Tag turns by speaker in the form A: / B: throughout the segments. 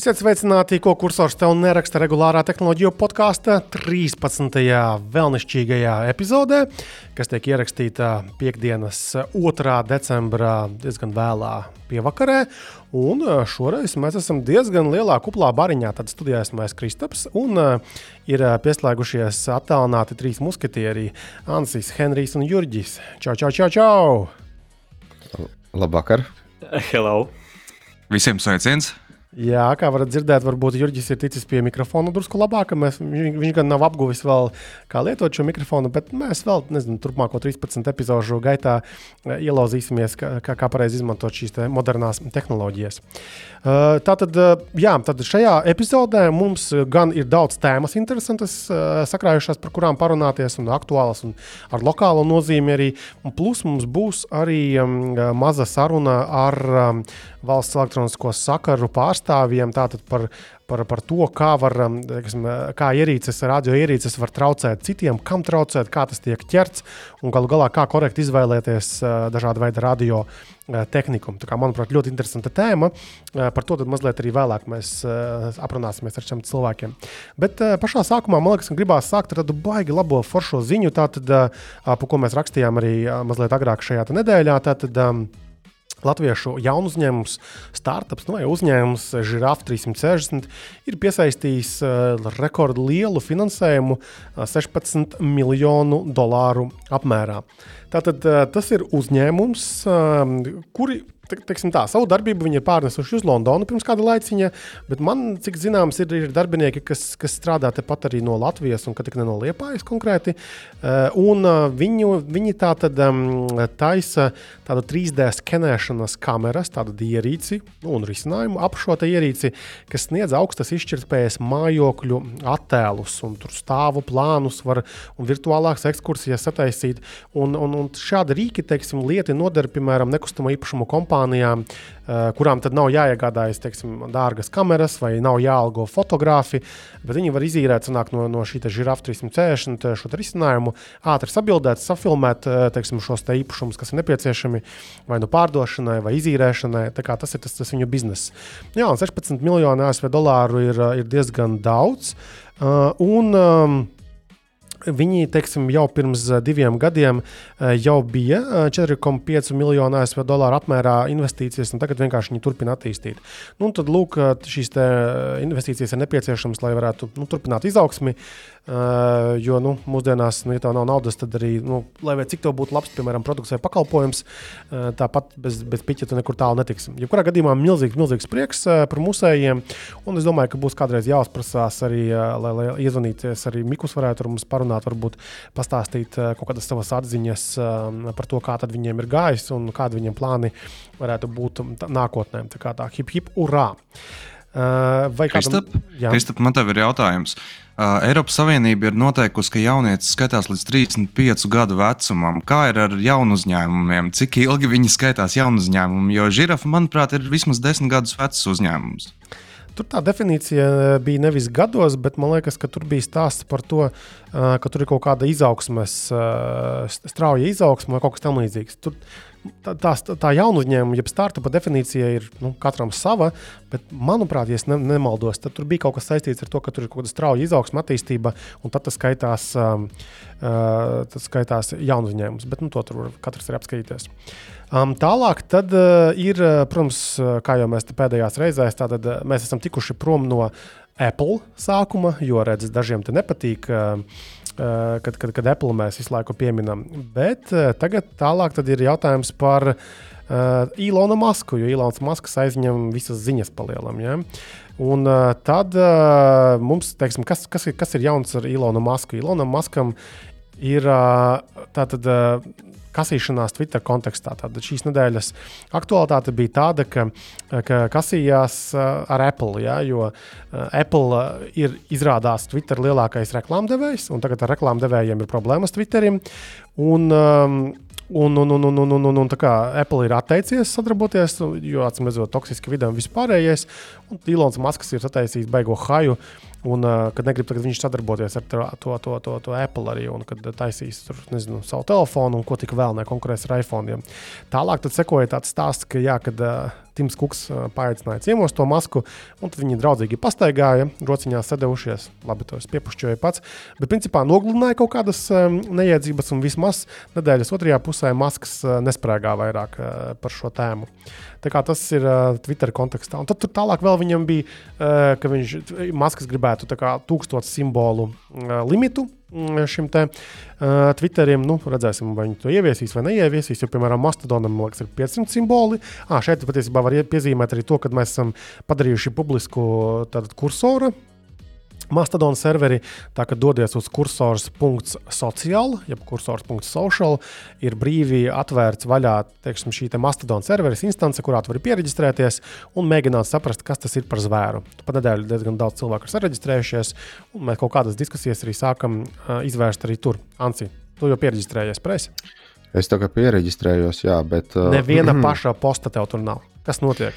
A: Esiet sveicināti, ko kursors tev neraksta regulārā tehnoloģiju podkāstā 13. vēlnišķīgajā epizodē, kas tiek ierakstīta piekdienas 2. decembrā diezgan vēlā pievakarē. Un eh, šoreiz mēs esam diezgan lielā kuplā bariņā. Tad studijā esmu es Kristaps un uh, ir eh, pieslēgušies attālināti trīs musketieri - Ansis, Henrijs un Jurģis. Čau, čau, čau! čau.
B: Labvakar!
C: Hello!
D: Visiem sveiciens!
A: Jā, kā varat dzirdēt, varbūt Jurģis ir ticis pie mikrofona drusku labāk. Mēs, viņš, viņš gan nav apguvis vēl, kā lietot šo mikrofonu, bet mēs vēl, nezinu, turpmāko 13 epizodu gaitā eh, ielauzīsimies, kā, kā, pareizi izmantot šīs te modernās tehnoloģijas. Uh, tātad, uh, jā, tad šajā epizodē mums gan ir daudz tēmas, interesantas, sakrājušās, par kurām parunāties, un aktuālas, un ar lokālo nozīmi arī. Plus mums būs arī maza saruna ar valsts elektronisko sakaru pārstāvjiem par, par, par to, kā, var, um, teiksim, kā ierīces, radio ierīces var traucēt citiem, kam traucēt, kā tas tiek ķerts un galu galā kā korekti izvēlēties uh, dažādu veidu radio uh, tehniku. Tā kā, manuprāt, ļoti interesanta tēma. Uh, par to mazliet arī vēlāk mēs aprunāsimies ar šiem cilvēkiem. Bet pašā sākumā man liekas, ka gribās sākt ar tādu baigi labo foršo ziņu, tātad, par ko mēs rakstījām arī mazliet agrāk šajā nedēļā. Tātad, um, Latviešu jaunu uzņēmums, startups nu, vai uzņēmums Giraffe 360 ir piesaistījis uh, rekordu lielu finansējumu uh, 16 miljonu dolāru apmērā. Tātad tas ir uzņēmums, kuri te, teiksim, tā, savu darbību viņi ir pārnesuši uz Londonu pirms kāda laiciņa, bet man, cik zināms, ir, ir darbinieki, kas, kas strādā tepat arī no Latvijas un ne no Liepājas konkrēti. Un viņu, viņi tā tad taisa tādu 3D skenēšanas kameras, tādu ierīci un risinājumu ap šo ierīci, kas sniedz augstas izšķirtspējas mājokļu attēlus un stāvu plānus var, un virtuālākas ekskursijas sataisīt. Un, un šādi rīki, teiksim, lieti noder, piemēram, nekustamo īpašumu kompānijām eh, kurām tad nav jāiegādājas teiksim, dārgas kameras vai nav jāalgo fotografi, bet viņi var izīrēt no, no šī žirafa 360 šo risinājumu, ātri sabildēt, safilmēt eh, teiksim, šos te īpašumus, kas ir nepieciešami vai nu pārdošanai, vai izīrēšanai. Tas ir tas, tas viņu bizness. Jā, un 16 miljoni ASV dolāru ir, ir diezgan daudz. Uh, un, um, Viņi teiksim, jau pirms eh, diviem gadiem eh, jau bija 4,5 eh, miljonu ASV dolāru apmērā investīcijas, un tagad vienkārši viņi turpina attīstīt. Nu, tad, lūk, šīs investīcijas ir nepieciešamas, lai varētu nu, turpināt izaugsmi. Uh, jo nu, mūsdienās, nu, ja tev nav naudas, tad arī, nu, lai cik tev būtu labs, piemēram, produkts vai pakalpojums, uh, tāpat bez, bez piķa tu nekur tālu netiksim. Jebkurā gadījumā milzīgs, milzīgs prieks uh, par mūsējiem. Un es domāju, ka būs kādreiz jāuzprasās arī, uh, lai, lai iezvanīties arī Mikus varētu ar mums parunāt, varbūt pastāstīt uh, kaut kādas savas atziņas uh, par to, kā viņiem ir gājis un kādi viņiem plāni varētu būt nākotnē. Tā kā tā hip hip urā!
D: Uh, vai kādam... Kristap, man te ir jautājums. Uh, Eiropas Savienība ir noteikusi, ka jaunietis skaitās līdz 35 gadu vecumam. Kā ir ar jaunu uzņēmumiem? Cik ilgi viņi skaitās jaunu uzņēmumu? Jo žirafa, manuprāt, ir vismaz 10 gadus vecs uzņēmums.
A: Tur tā definīcija bija nevis gados, bet man liekas, ka tur bija stāsts par to, ka tur ir kaut kāda izaugsmes, strauja izaugsme vai kaut kas tamlīdzīgs. Tur tā, tā, tā jaunu uzņēmumu, jeb startupa definīcija ir nu, katram sava, bet, manuprāt, ja ne, nemaldos, tad tur bija kaut kas saistīts ar to, ka tur ir kaut kāda strauja izaugsme, attīstība, un tad tas skaitās, um, uh, tas skaitās jaunu uzņēmums. Bet nu, to tur katrs ir apskatīties. Um, tālāk tad, uh, ir, uh, protams, uh, kā jau mēs pēdējās reizēs, tātad, uh, mēs esam tikuši prom no Apple sākuma, jo redz, dažiem te nepatīk. Uh, kad, kad, kad Apple mēs visu laiku pieminam. Bet eh, tagad tālāk ir jautājums par uh, Ilonu Masku, jo Ilons Masks aizņem visas ziņas palielam. Ja? Un tad mums, teiksim, kas, kas, ir, kas ir jauns ar Ilonu Masku? Ilonam Maskam ir tātad. Uh, kasīšanās Twitter kontekstā. Tad šīs nedēļas aktualitāte bija tāda, ka, ka kasījās uh, ar Apple, ja, jo uh, Apple uh, ir izrādās Twitter lielākais reklāmdevējs, un tagad ar reklāmdevējiem ir problēmas Twitterim. Un, um, Un, un, un, un, un, un, un, un tā kā Apple ir atteicies sadarboties, jo atcīm redzot, toksiski vidi un vispārējais. Un Ilons Masks ir sataisījis baigo haju Un, uh, kad negrib tagad viņš sadarboties ar to, to, to, to, to Apple arī, un kad taisīs tur, nezinu, savu telefonu un ko tik vēl nekonkurēs ar iPhone. Tālāk sekoja tāds stāsts, ka jā, kad uh, Tims Kuks paaicināja ciemos to masku, un tad viņi draudzīgi pastaigāja, rociņā sedevušies. Labi, to es piepušķoju pats. Bet, principā, nogludināja kaut kādas neiedzības, un vismaz nedēļas otrajā pusē maskas nesprāgā vairāk par šo tēmu. Tā kā tas ir Twitter kontekstā. Un tad tur tālāk vēl viņam bija, ka viņš maskas gribētu tūkstošu simbolu limitu šim te, uh, Twitterim. Nu, redzēsim, vai viņi to ieviesīs vai neieviesīs. Jo, piemēram, Mastodonam liekas, ir 500 simboli. À, šeit patiesībā var piezīmēt arī to, ka mēs esam padarījuši publisku kursoru Mastodon serveri. Tā kā dodies uz kursors.social, jeb kursors.social, ir brīvi atvērts vaļā teiksim, šī te Mastodon serveris instance, kurā tu vari pieregistrēties un mēģināt saprast, kas tas ir par zvēru. Pa nedēļu diezgan daudz cilvēku ir sareģistrējušies, un mēs kaut kādas diskusijas arī sākam uh, izvērst arī tur. Anci, tu jau pieregistrējies presi?
B: Es tagad pieregistrējos, jā, bet.
A: Uh, Neviena paša posta tev tur nav. Kas notiek?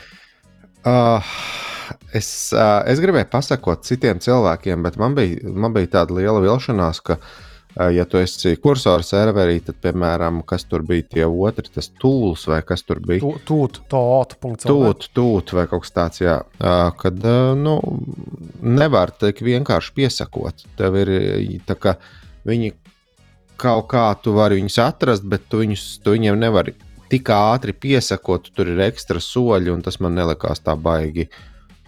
B: Uh, es, uh, es gribēju pasakot citiem cilvēkiem, bet man bija, man bija tāda liela vilšanās, ka, uh, ja tu esi kursora serverī, tad, piemēram, kas tur bija tie otri, tas tūls vai kas tur bija?
A: Tūt, tūt,
B: tūt, tūt vai kaut kas tāds, jā. Uh, kad, uh, nu, nevar tik vienkārši piesakot. Tev ir tā kā viņi kaut kā tu vari viņus atrast, bet tu, viņus, tu viņiem nevari tik ātri piesakot, tur ir ekstra soļi, un tas man nelikās tā baigi.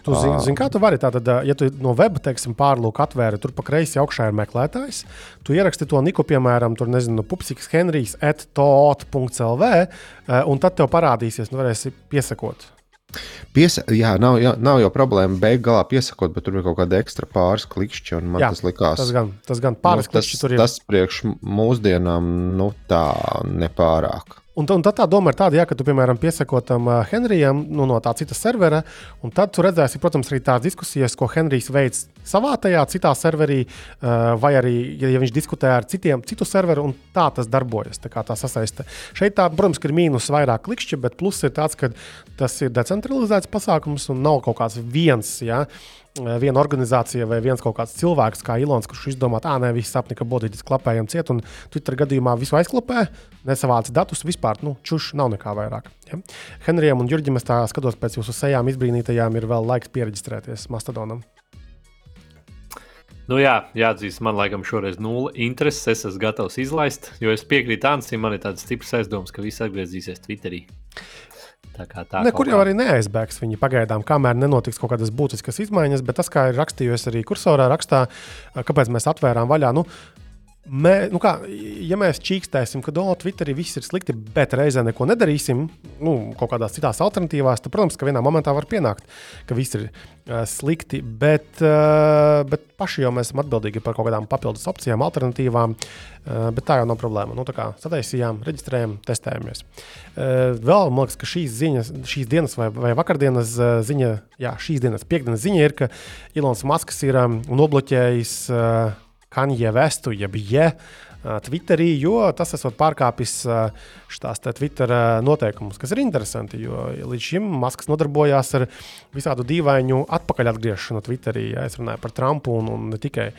A: Tu zini, zin, kā tu vari tātad, ja tu no weba teiksim, pārlūku atvēri, tur pa kreisi augšā ir meklētājs. Tu ieraksti to niku, piemēram, tur nezinu, pupsiks Henrijs etot.lv, un tad tev parādīsies, nu varēsi piesakot.
B: Piesa, jā, nav, jā, nav jau problēma beigās galā piesakot, bet tur ir kaut kāda ekstra pāris klikšķi. Man jā, tas likās,
A: tas gan, tas gan pāris
B: nu, klikšķi tur ir. Tas priekš mūsdienām, nu tā nepārāk.
A: Un, un tad tā doma ir tāda, ja, ka tu, piemēram, piesako tam uh, Henrijam nu, no tā citas servera, un tad tu redzēsi, protams, arī tās diskusijas, ko Henrijs veids savā tajā citā serverī, uh, vai arī, ja, ja viņš diskutē ar citiem, citu serveru, un tā tas darbojas. Tā tā sasaiste. Šeit, tā, protams, ir mīnus vairāk klikšķi, bet pluss ir tāds, ka tas ir decentralizēts pasākums un nav kaut kāds viens. Ja, Eh, viena organizācija vai viens kaut kāds cilvēks, kā Ilons, kurš izdomā, ah, nē, viss sapņi, ka bodītis klapējam ciet, un Twitter gadījumā visu aizklapē, nesavāc datus, vispār, nu, čuš, nav nekā vairāk. Ja? Henrijam un Jurģim, es tā skatos pēc jūsu sejām izbrīnītajām, ir vēl laiks pieregistrēties Mastodonam.
C: Nu jā, jāatzīst, man laikam šoreiz nulle intereses. Es esmu gatavs izlaist, jo es piekrītu Ansim, man ir tāds stiprs aizdoms, ka viss atgriezīsies Twitterī.
A: Tā kā tā Nekur jau arī neaizbēgs viņi pagaidām, kamēr nenotiks kaut kādas būtiskas izmaiņas, bet tas, kā ir rakstījusi arī kursorā, rakstā, kāpēc mēs atvērām vaļā. Nu, Mē, nu kā, ja mēs čīkstēsim, ka oh, Twitterī viss ir slikti, bet reizē neko nedarīsim, nu, kaut kādās citās alternatīvās, tad, protams, ka vienā momentā var pienākt, ka viss ir uh, slikti. Bet, uh, bet paši jau mēs esam atbildīgi par kaut kādām papildus opcijām, alternatīvām. Uh, bet tā jau nav problēma. Nu, kā sataisījām, reģistrējām, testējamies. Uh, vēl man liekas, ka šīs, ziņas, šīs dienas vai, vai vakardienas uh, ziņa, jā, šīs dienas piekdienas ziņa ir, ka Ilons Masks ir um, nobloķējis. Uh, Kanye Vestu, jeb Je, Twitterī, jo tas esot pārkāpis šīs Twitter noteikumus, kas ir interesanti. Jo līdz šim Masks nodarbojās ar visādu dīvainu atpakaļ atgriešanu Twitterī. Ja, es runāju par Trumpu un, un ne tikai.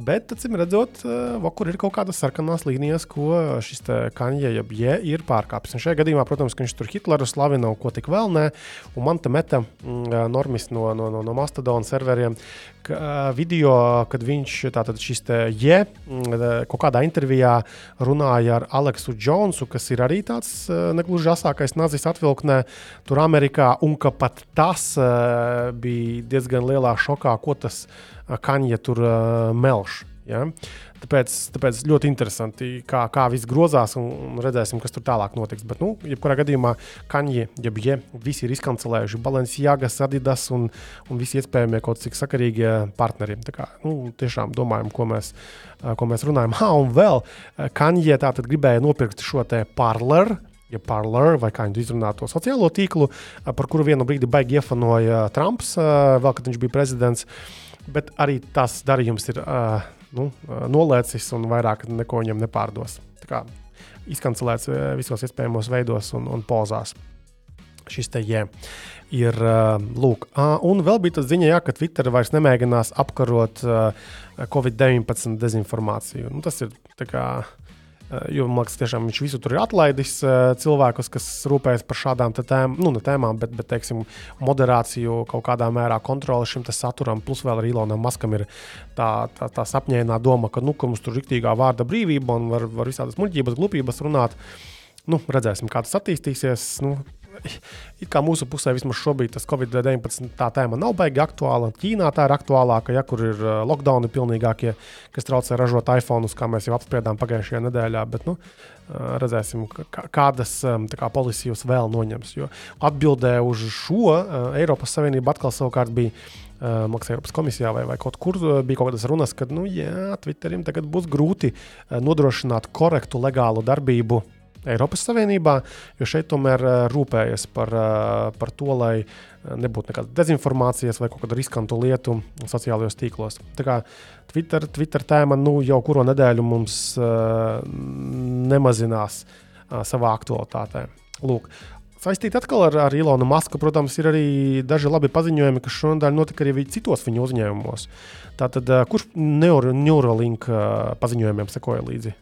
A: Bet, acīm redzot, kur ir kaut kādas sarkanās līnijas, ko šis Kanye jeb Je ir pārkāpis. Un šajā gadījumā, protams, viņš tur Hitleru slavina un ko tik vēl nē. Un man te meta mm, normis no, no, no, no Mastodon serveriem, ka, video, kad viņš tātad šis Je mm, kaut kādā intervijā intervijā runāja ar Aleksu Džonsu, kas ir arī tāds uh, negluži asākais nazis atvilknē tur Amerikā, un ka pat tas uh, bija diezgan lielā šokā, ko tas uh, Kaņģa tur melš. Ja? Tāpēc, tāpēc ļoti interesanti, kā, kā viss grozās, un, un redzēsim, kas tur tālāk notiks. Bet, nu, jebkurā gadījumā, Kaņģi, jeb je, visi ir izkancelējuši Balenciagas, Adidas un, un visi iespējamie kaut cik sakarīgie partneri. Tā kā, nu, tiešām domājam, ko mēs, ko mēs runājam. Ha, un vēl Kaņģi tātad gribēja nopirkt šo te parleru ja parlor, vai kā viņi izrunā to sociālo tīklu, par kuru vienu brīdi baigi iefanoja Trumps, vēl kad viņš bija prezidents. Bet arī tas darījums ir uh, nu, nolēcis un vairāk neko viņam nepārdos. Tā kā izkancelēts visos iespējamos veidos un, un pozās. Šis te jē. Ir, lūk, un vēl bija tas ziņa, jā, ka Twitter vairs nemēģinās apkarot Covid-19 dezinformāciju. Nu, tas ir tā kā Eh, jo man liekas, tiešām viņš visu tur ir atlaidis eh, cilvēkus, kas rūpējas par šādām tēmām, nu, ne tēmām, bet, bet teiksim, moderāciju, kaut kādā mērā kontroli šim saturam. Plus vēl arī Ilonam Maskam ir tā, tā, tā sapņēnā doma, ka, nu, ka mums tur ir rīktīgā vārda brīvība un var, var visādas muļķības, glupības runāt. Nu, redzēsim, kā tas attīstīsies. Nu, it kā mūsu pusē vismaz šobrīd tas Covid-19 tā tēma nav baigi aktuāla. Ķīnā tā ir aktuālāka, ja kur ir uh, lockdowni pilnīgākie, kas traucē ražot iPhone, kā mēs jau apspriedām pagājušajā nedēļā. Bet, nu, uh, redzēsim, kādas kā, policijas vēl noņems. Jo atbildē uz šo uh, Eiropas Savienība atkal savukārt bija. Uh, Maksā Eiropas komisijā vai, vai kaut kur bija kaut kādas runas, ka nu, jā, Twitterim tagad būs grūti uh, nodrošināt korektu legālu darbību Eiropas Savienībā, jo šeit tomēr eh, rūpējas par, eh, par to, lai eh, nebūtu nekādas dezinformācijas vai kaut kāda riskantu lietu sociālajos tīklos. Tā kā Twitter, Twitter tēma nu, jau kuru nedēļu mums uh, nemazinās uh, savā aktualitātē. Lūk, Saistīti atkal ar, ar Ilonu Masku, protams, ir arī daži labi paziņojumi, kas šonadēļ notika arī citos viņa uzņēmumos. Tātad, kurš Neuralink paziņojumiem sekoja līdzi?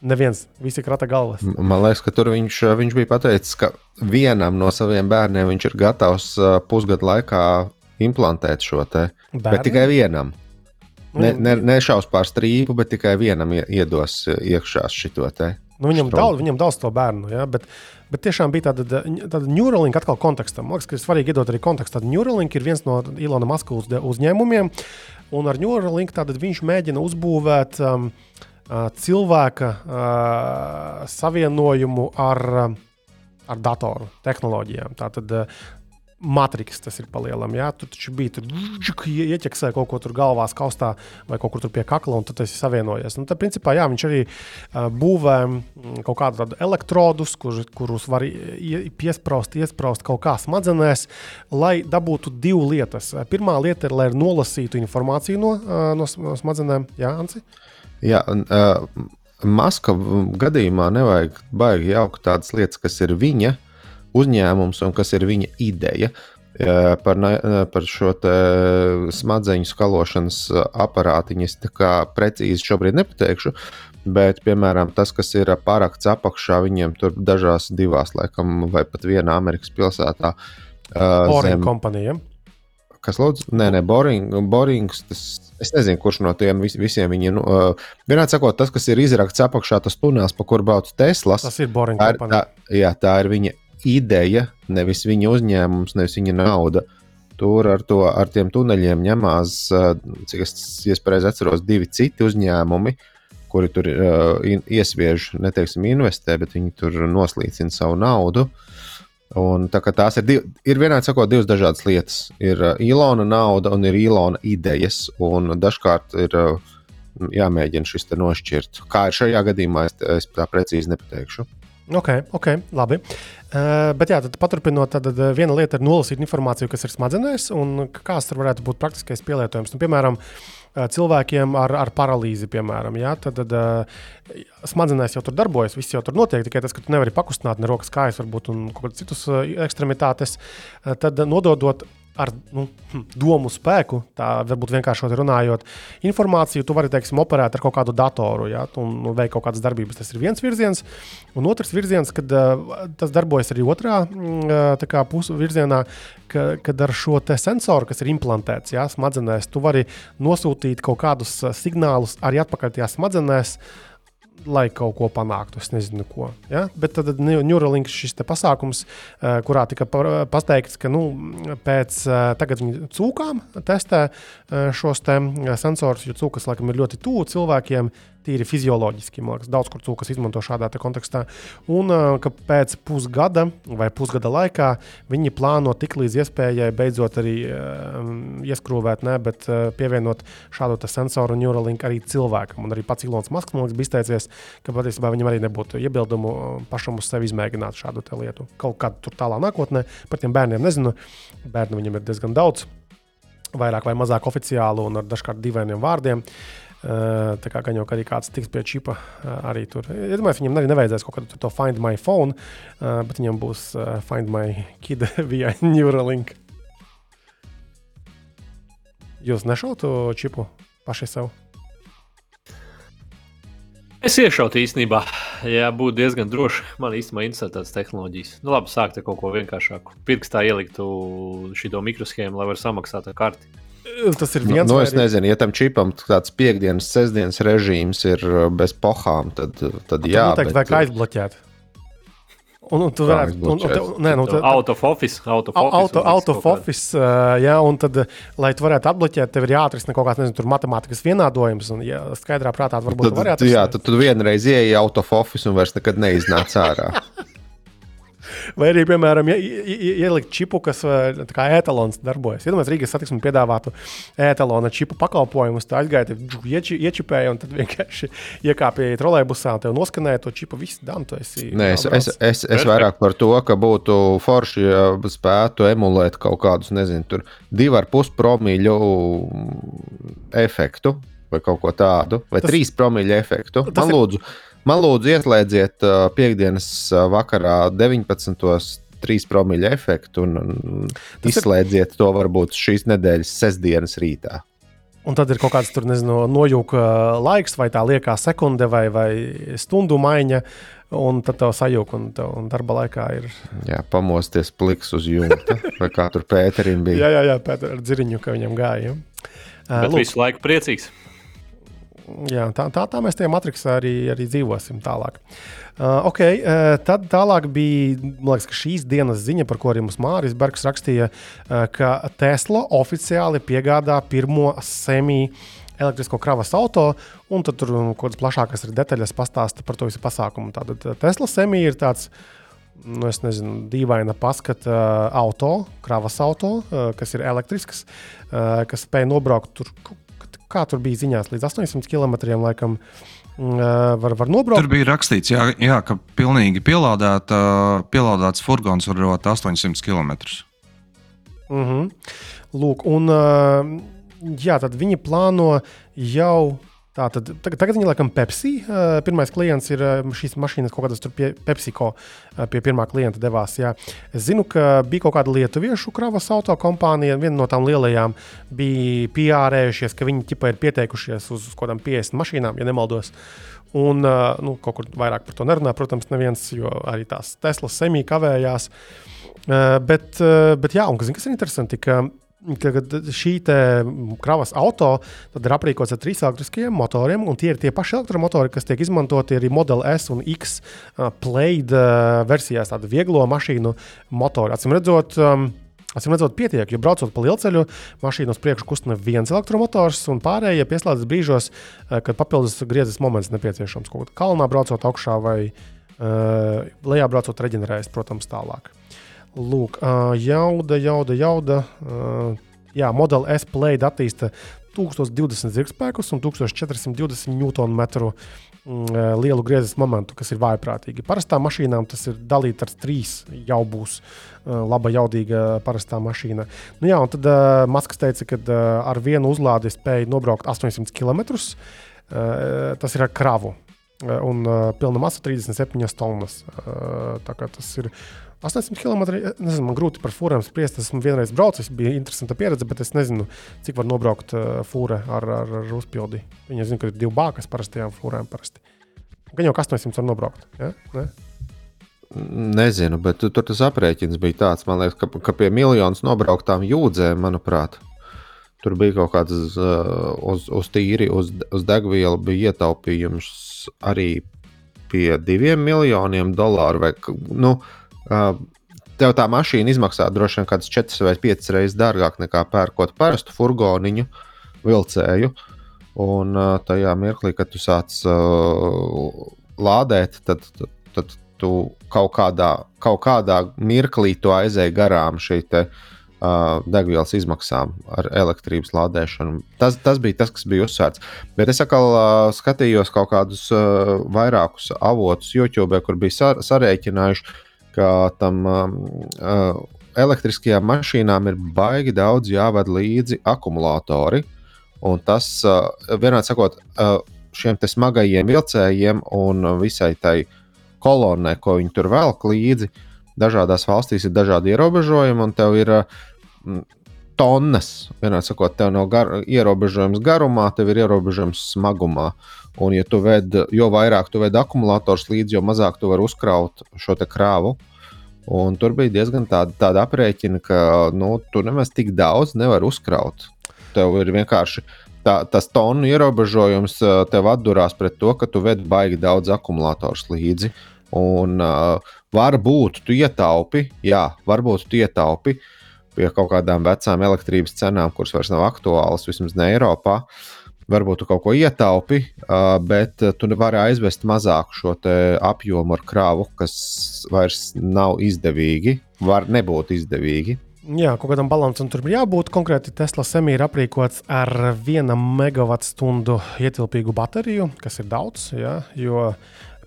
A: Neviens, visi krata galvas.
B: Man liekas, ka tur viņš, viņš bija pateicis, ka vienam no saviem bērniem viņš ir gatavs pusgadu laikā implantēt šo te. Bērni? Bet tikai vienam. Ne, nu, ne, nešaus pār strīpu, bet tikai vienam iedos iekšā šo te.
A: Nu, viņam, daudz, viņam daudz to bērnu, ja, bet, bet tiešām bija tāda, tāda Neuralink atkal kontekstam. Man liekas, ka ir svarīgi iedot arī kontekstu. Neuralink ir viens no Ilona Maska uzņēmumiem, un ar Neuralink viņš mēģina uzbūvēt um, cilvēka savienojumu ar, ar datoru tehnoloģijām. Tātad matriks tas ir palielam. Jā, tur taču bija tur ieķeksē kaut ko tur galvā, kaustā vai kaut kur pie kakla, un tad tas ir savienojies. Un tad, principā, jā, viņš arī būvē kaut kādu elektrodus, kur, kurus var piesprāst, iesprāst kaut kā smadzenēs, lai dabūtu divas lietas. Pirmā lieta ir, lai nolasītu informāciju no, no smadzenēm. Jā, Anci? Uh,
B: Jā, un, uh, Maska gadījumā nevajag baigi jaukt tādas lietas, kas ir viņa uzņēmums un kas ir viņa ideja. Par, par šo smadzeņu skalošanas aparātiņu es precīzi šobrīd nepateikšu, bet, piemēram, tas, kas ir parakts apakšā, viņiem tur dažās divās, laikam, vai pat vienā Amerikas pilsētā.
A: Uh, zem, kompanijām.
B: Kas lūdzu? Nē, nē, Boring, Borings. Tas, es nezinu, kurš no tiem vis, visiem viņiem. Nu, uh, Vienādi sakot, tas, kas ir izrakts apakšā, tas tunels, pa kur brauc Teslas.
A: Tas ir Boring.
B: Tā ir, tā, jā, tā ir viņa ideja, nevis viņa uzņēmums, nevis viņa nauda. Tur ar, to, ar tiem tuneļiem ņemās, cik es, es pareizi atceros, divi citi uzņēmumi, kuri tur uh, iesviež, neteiksim, investē, bet viņi tur noslīcina savu naudu. Uh, Un, tā, tās ir, div, ir vienādi sakot, divas dažādas lietas. Ir uh, Ilona nauda un ir Ilona idejas. Un dažkārt ir uh, jāmēģina šis nošķirt. Kā ir šajā gadījumā, es, es tā precīzi nepateikšu.
A: Ok, ok, labi. Uh, bet, jā, tad paturpinot, tad viena lieta ir nolasīt informāciju, kas ir smadzenēs, un kāds tur varētu būt praktiskais pielietojums. Nu, piemēram, uh, cilvēkiem ar, ar paralīzi, piemēram. Ja? Tad, tad uh, smadzenēs jau tur darbojas, viss jau tur notiek. Tikai tas, ka tu nevari pakustināt ne rokas, kājas, varbūt un kaut kādas citas uh, ekstremitātes, tad nododot ar nu, hm, domu spēku, tā varbūt vienkārši runājot, informāciju tu vari teiksim, operēt ar kaut kādu datoru ja, un nu, veikt kaut kādas darbības. Tas ir viens virziens, un otrs virziens, kad uh, tas darbojas arī otrā uh, pusē virzienā, ka, kad ar šo sensoru, kas ir implantēts ja, smadzenēs, tu vari nosūtīt kaut kādus signālus arī atpakaļ tajā smadzenēs. Uh, lai kaut ko panāktu. Es nezinu, ko. Ja? Bet tad Neuralink šis pasākums, eh, kurā tika pateikts, ka nu, pēc eh, tagad viņi cūkām testē eh, šos te sensorus, jo cūkas laikam ir ļoti tuvu cilvēkiem tīri fizioloģiski. Man liekas, daudz kur cūkas izmanto šādā kontekstā. Un ka pēc pusgada vai pusgada laikā viņi plāno tik līdz iespējai beidzot arī um, ieskrūvēt, ne, bet uh, pievienot šādu sensoru Neuralink arī cilvēkam. Un arī pats Ilons Masks liekas, bija izteicies, ka patiesībā viņam arī nebūtu iebildumu pašam uz sevi izmēģināt šādu lietu. Kaut kādā tur tālā nākotnē par tiem bērniem nezinu. Bērnu viņam ir diezgan daudz vairāk vai mazāk oficiālu un ar dažkārt dīvainiem vārdiem. Tā kā gan jau arī kāds tiks pie čipa arī tur. Es domāju, viņam arī nevajadzēs kaut kādu to Find My Phone, bet viņam būs Find My Kid via Neuralink. Jūs nešautu čipu paši sev?
C: Es iešautu īstenībā, ja būtu diezgan droši. Man īstenībā interesē tādas tehnoloģijas. Nu, labi, sākt ar kaut ko vienkāršāku. Pirkstā ieliktu šo mikroshēmu, lai varētu samaksāt ar karti.
A: Tas ir viens
B: no nu, nu, es nezinu, ja tam čipam tāds piekdienas, sestdienas režīms ir bez pohām, tad, tad jā.
A: Noteikti vajag aizbloķēt. Un, un tu varētu, nu,
C: tad, out of office, out of office.
A: Auto, out of office uh, jā, un tad, lai tu varētu atbloķēt, tev ir jāatrisina kaut kāds, nezinu, matemātikas vienādojums, un, ja skaidrā prātā varbūt
B: tad,
A: tu vari atrisināt.
B: Jā, tad tu vienreiz ieeji out of office un vairs nekad neiznāc ārā.
A: Vai arī, piemēram, ja, ielikt čipu, kas kā etalons darbojas. Iedomājieties, Rīgas satiksme piedāvātu etalona čipu pakalpojumus. Tā aizgāja, ieči, iečipēja un tad vienkārši iekāpja trolēļbusā un te noskanēja to čipu. Viss, dan, tu esi.
B: Nē, es, es, es, es vairāk par to, ka būtu forši, ja spētu emulēt kaut kādus, nezinu, tur divu ar pus promīļu efektu vai kaut ko tādu, vai tas, trīs promīļu efektu. Man lūdzu. Man lūdzu, ieslēdziet uh, piekdienas uh, vakarā 19. 3 promīļu efektu un, un izslēdziet ir... to varbūt šīs nedēļas sestdienas rītā.
A: Un tad ir kaut kāds tur, nezinu, nojūka laiks, vai tā liekā sekunde vai, vai stundu maiņa. Un tad tev sajūta, un, tev, un darba laikā ir.
B: Jā, pamosties pliks uz jumta. Vai kā tur Pēterim bija?
A: jā, jā, jā Pēter ar dziriņu, ka viņam gāja.
C: Bet Lūk. visu laiku priecīgs
A: jā, tā, tā, tā mēs tajā matricā arī, arī dzīvosim tālāk. Uh, okay, uh, tad tālāk bija liekas, šīs dienas ziņa, par ko arī mums Mārcis Bergs rakstīja, uh, ka Tesla oficiāli piegādā pirmo semi elektrisko kravas auto, un tur kaut kādas plašākas detaļas pastāsta par to visu pasākumu. Tātad uh, Tesla semi ir tāds. Nu, es nezinu, dīvaina paskata uh, auto, kravas auto, uh, kas ir elektrisks, kas spēj nobraukt tur kā tur bija ziņās, līdz 800 km. Laikam, mm, var, var nobraukt.
D: Tur bija rakstīts, jā, jā, ka pilnīgi pielādēta, pielādēts furgons var rot 800 km.
A: Mm -hmm. Lūk, un jā, tad viņi plāno jau Tātad, tagad, tagad viņi laikam Pepsi. Pirmais klients ir šīs mašīnas, kaut kādas tur pie PepsiCo pie pirmā klienta devās. Jā. Es zinu, ka bija kaut kāda lietuviešu kravas auto kompānija. Viena no tām lielajām bija pierējušies, ka viņi ķipa ir pieteikušies uz kaut kādām 50 mašīnām, ja nemaldos. Un nu, kaut kur vairāk par to nerunā, protams, neviens, jo arī tās Teslas semī kavējās. Bet, bet jā, un kas ir interesanti, ka Kad šī kravas auto ir aprīkots ar trīs elektriskiem motoriem, un tie ir tie paši elektromotori, kas tiek izmantoti arī Model S un X Plaid versijās, tādu vieglo mašīnu motoru. Atcīm redzot, um, Acīm redzot, pietiek, jo braucot pa lielceļu, mašīna uz priekšu kustina viens elektromotors, un pārējie pieslēdzas brīžos, kad papildus griezes moments nepieciešams. Kaut kā kalnā braucot augšā vai uh, lejā braucot, reģenerējas, protams, tālāk. Lūk, jauda, jauda, jauda. Jā, Model S Plaid attīsta 1020 zirgspēkus un 1420 Nm lielu griezes momentu, kas ir vājprātīgi. Parastām mašīnām tas ir dalīts ar trīs, jau būs laba, jaudīga parastā mašīna. Nu, jā, un tad uh, Masks teica, ka uh, ar vienu uzlādi spēja nobraukt 800 km. Uh, tas ir ar kravu. Uh, un uh, pilna masa 37 tonnas. Uh, tā kā tas ir 800 km. Nezinu, man grūti par fūrēm spriest. Esmu vienreiz braucis, bija interesanta pieredze, bet es nezinu, cik var nobraukt uh, fūre ar, ar, ar uzpildi. Viņa zina, ka ir divi bākas parastajām fūrēm. Parasti. Gan jau 800 var nobraukt. Ja? Ne?
B: Nezinu, bet tur tas aprēķins bija tāds, liekas, ka, ka pie miljonus nobrauktām jūdzēm, manuprāt, tur bija kaut kāds uh, uz, uz tīri, uz, uz degvielu bija ietaupījums arī pie diviem miljoniem dolāru. Vai, nu, uh, Tev tā mašīna izmaksā droši vien kādas 4 vai 5 reizes dārgāk nekā pērkot parastu furgoniņu, vilcēju. Un tajā mirklī, kad tu sāc uh, lādēt, tad, tad, tad tu kaut kādā, kaut kādā mirklī aizēji garām šī te, uh, degvielas izmaksām ar elektrības lādēšanu. Tas, tas bija tas, kas bija uzsvērts. Bet es atkal uh, skatījos kaut kādus uh, vairākus avotus YouTube, kur bija sar sarēķinājuši, ka tam um, uh, elektriskajām mašīnām ir baigi daudz jāved līdzi akumulatori. Un tas, vienādi sakot, šiem smagajiem vilcējiem un visai tai kolonnai, ko viņi tur velk līdzi, dažādās valstīs ir dažādi ierobežojumi, un tev ir tonnas. Vienādi sakot, tev nav gar, ierobežojums garumā, tev ir ierobežojums smagumā. Un, ja tu ved, jo vairāk tu ved akumulators līdzi, jo mazāk tu vari uzkraut šo krāvu. Un tur bija diezgan tāda, tāda aprēķina, ka nu, tu nemaz tik daudz nevari uzkraut. Tev ir vienkārši tā, tas tonu ierobežojums, tev atdurās pret to, ka tu vedi baigi daudz akumulators līdzi. Un uh, varbūt tu ietaupi, jā, varbūt tu ietaupi pie kaut kādām vecām elektrības cenām, kuras vairs nav aktuālas, vismaz ne Eiropā. Varbūt tu kaut ko ietaupi, bet tu vari aizvest mazāku šo apjomu ar kravu, kas vairs nav izdevīgi, var nebūt izdevīgi.
A: Jā, kaut kādam balansam tur ir jābūt. Konkrēti, Tesla semī ir aprīkots ar 1 megawattstundu ietilpīgu bateriju, kas ir daudz. Jā, jo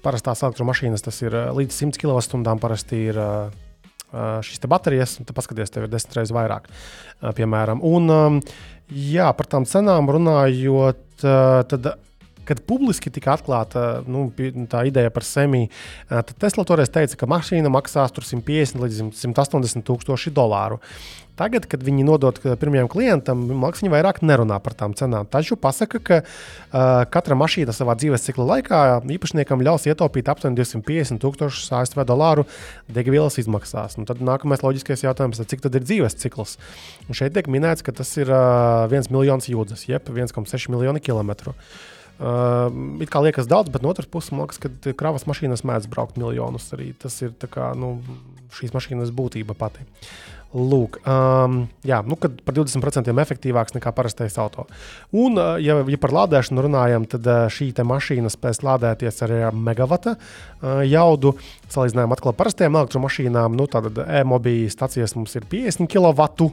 A: parastās elektromašīnas tas ir līdz 100 kWh. Parasti ir šīs baterijas, un paskatieties, tev ir desmit reizes vairāk, piemēram. Un, jā, par tām cenām runājot, tad kad publiski tika atklāta nu, tā ideja par semiju, tad Tesla toreiz teica, ka mašīna maksās 150 līdz 180 tūkstoši dolāru. Tagad, kad viņi nodod pirmajam klientam, viņi vairāk nerunā par tām cenām. Taču pasaka, ka uh, katra mašīna savā dzīves cikla laikā īpašniekam ļaus ietaupīt aptuveni 250 tūkstošus ASV dolāru degvielas izmaksās. Nu, tad nākamais loģiskais jautājums ir, cik tad ir dzīves cikls? Un šeit tiek minēts, ka tas ir uh, 1 miljons jūdzes, jeb 1,6 miljoni kilometru. Uh, it kā liekas daudz, bet no otras puses, man liekas, ka kravas mašīnas mēdz braukt miljonus. Arī tas ir kā, nu, šīs mašīnas būtība pati. Lūk, um, jā, nu, par 20% efektīvāks nekā parastais auto. Un, uh, ja, ja par lādēšanu runājam, tad uh, šī mašīna spēs lādēties ar megawata uh, jaudu. Salīdzinājumā ar parastām elektromašīnām, nu, tad e-mobīļa stacijas mums ir 50 kW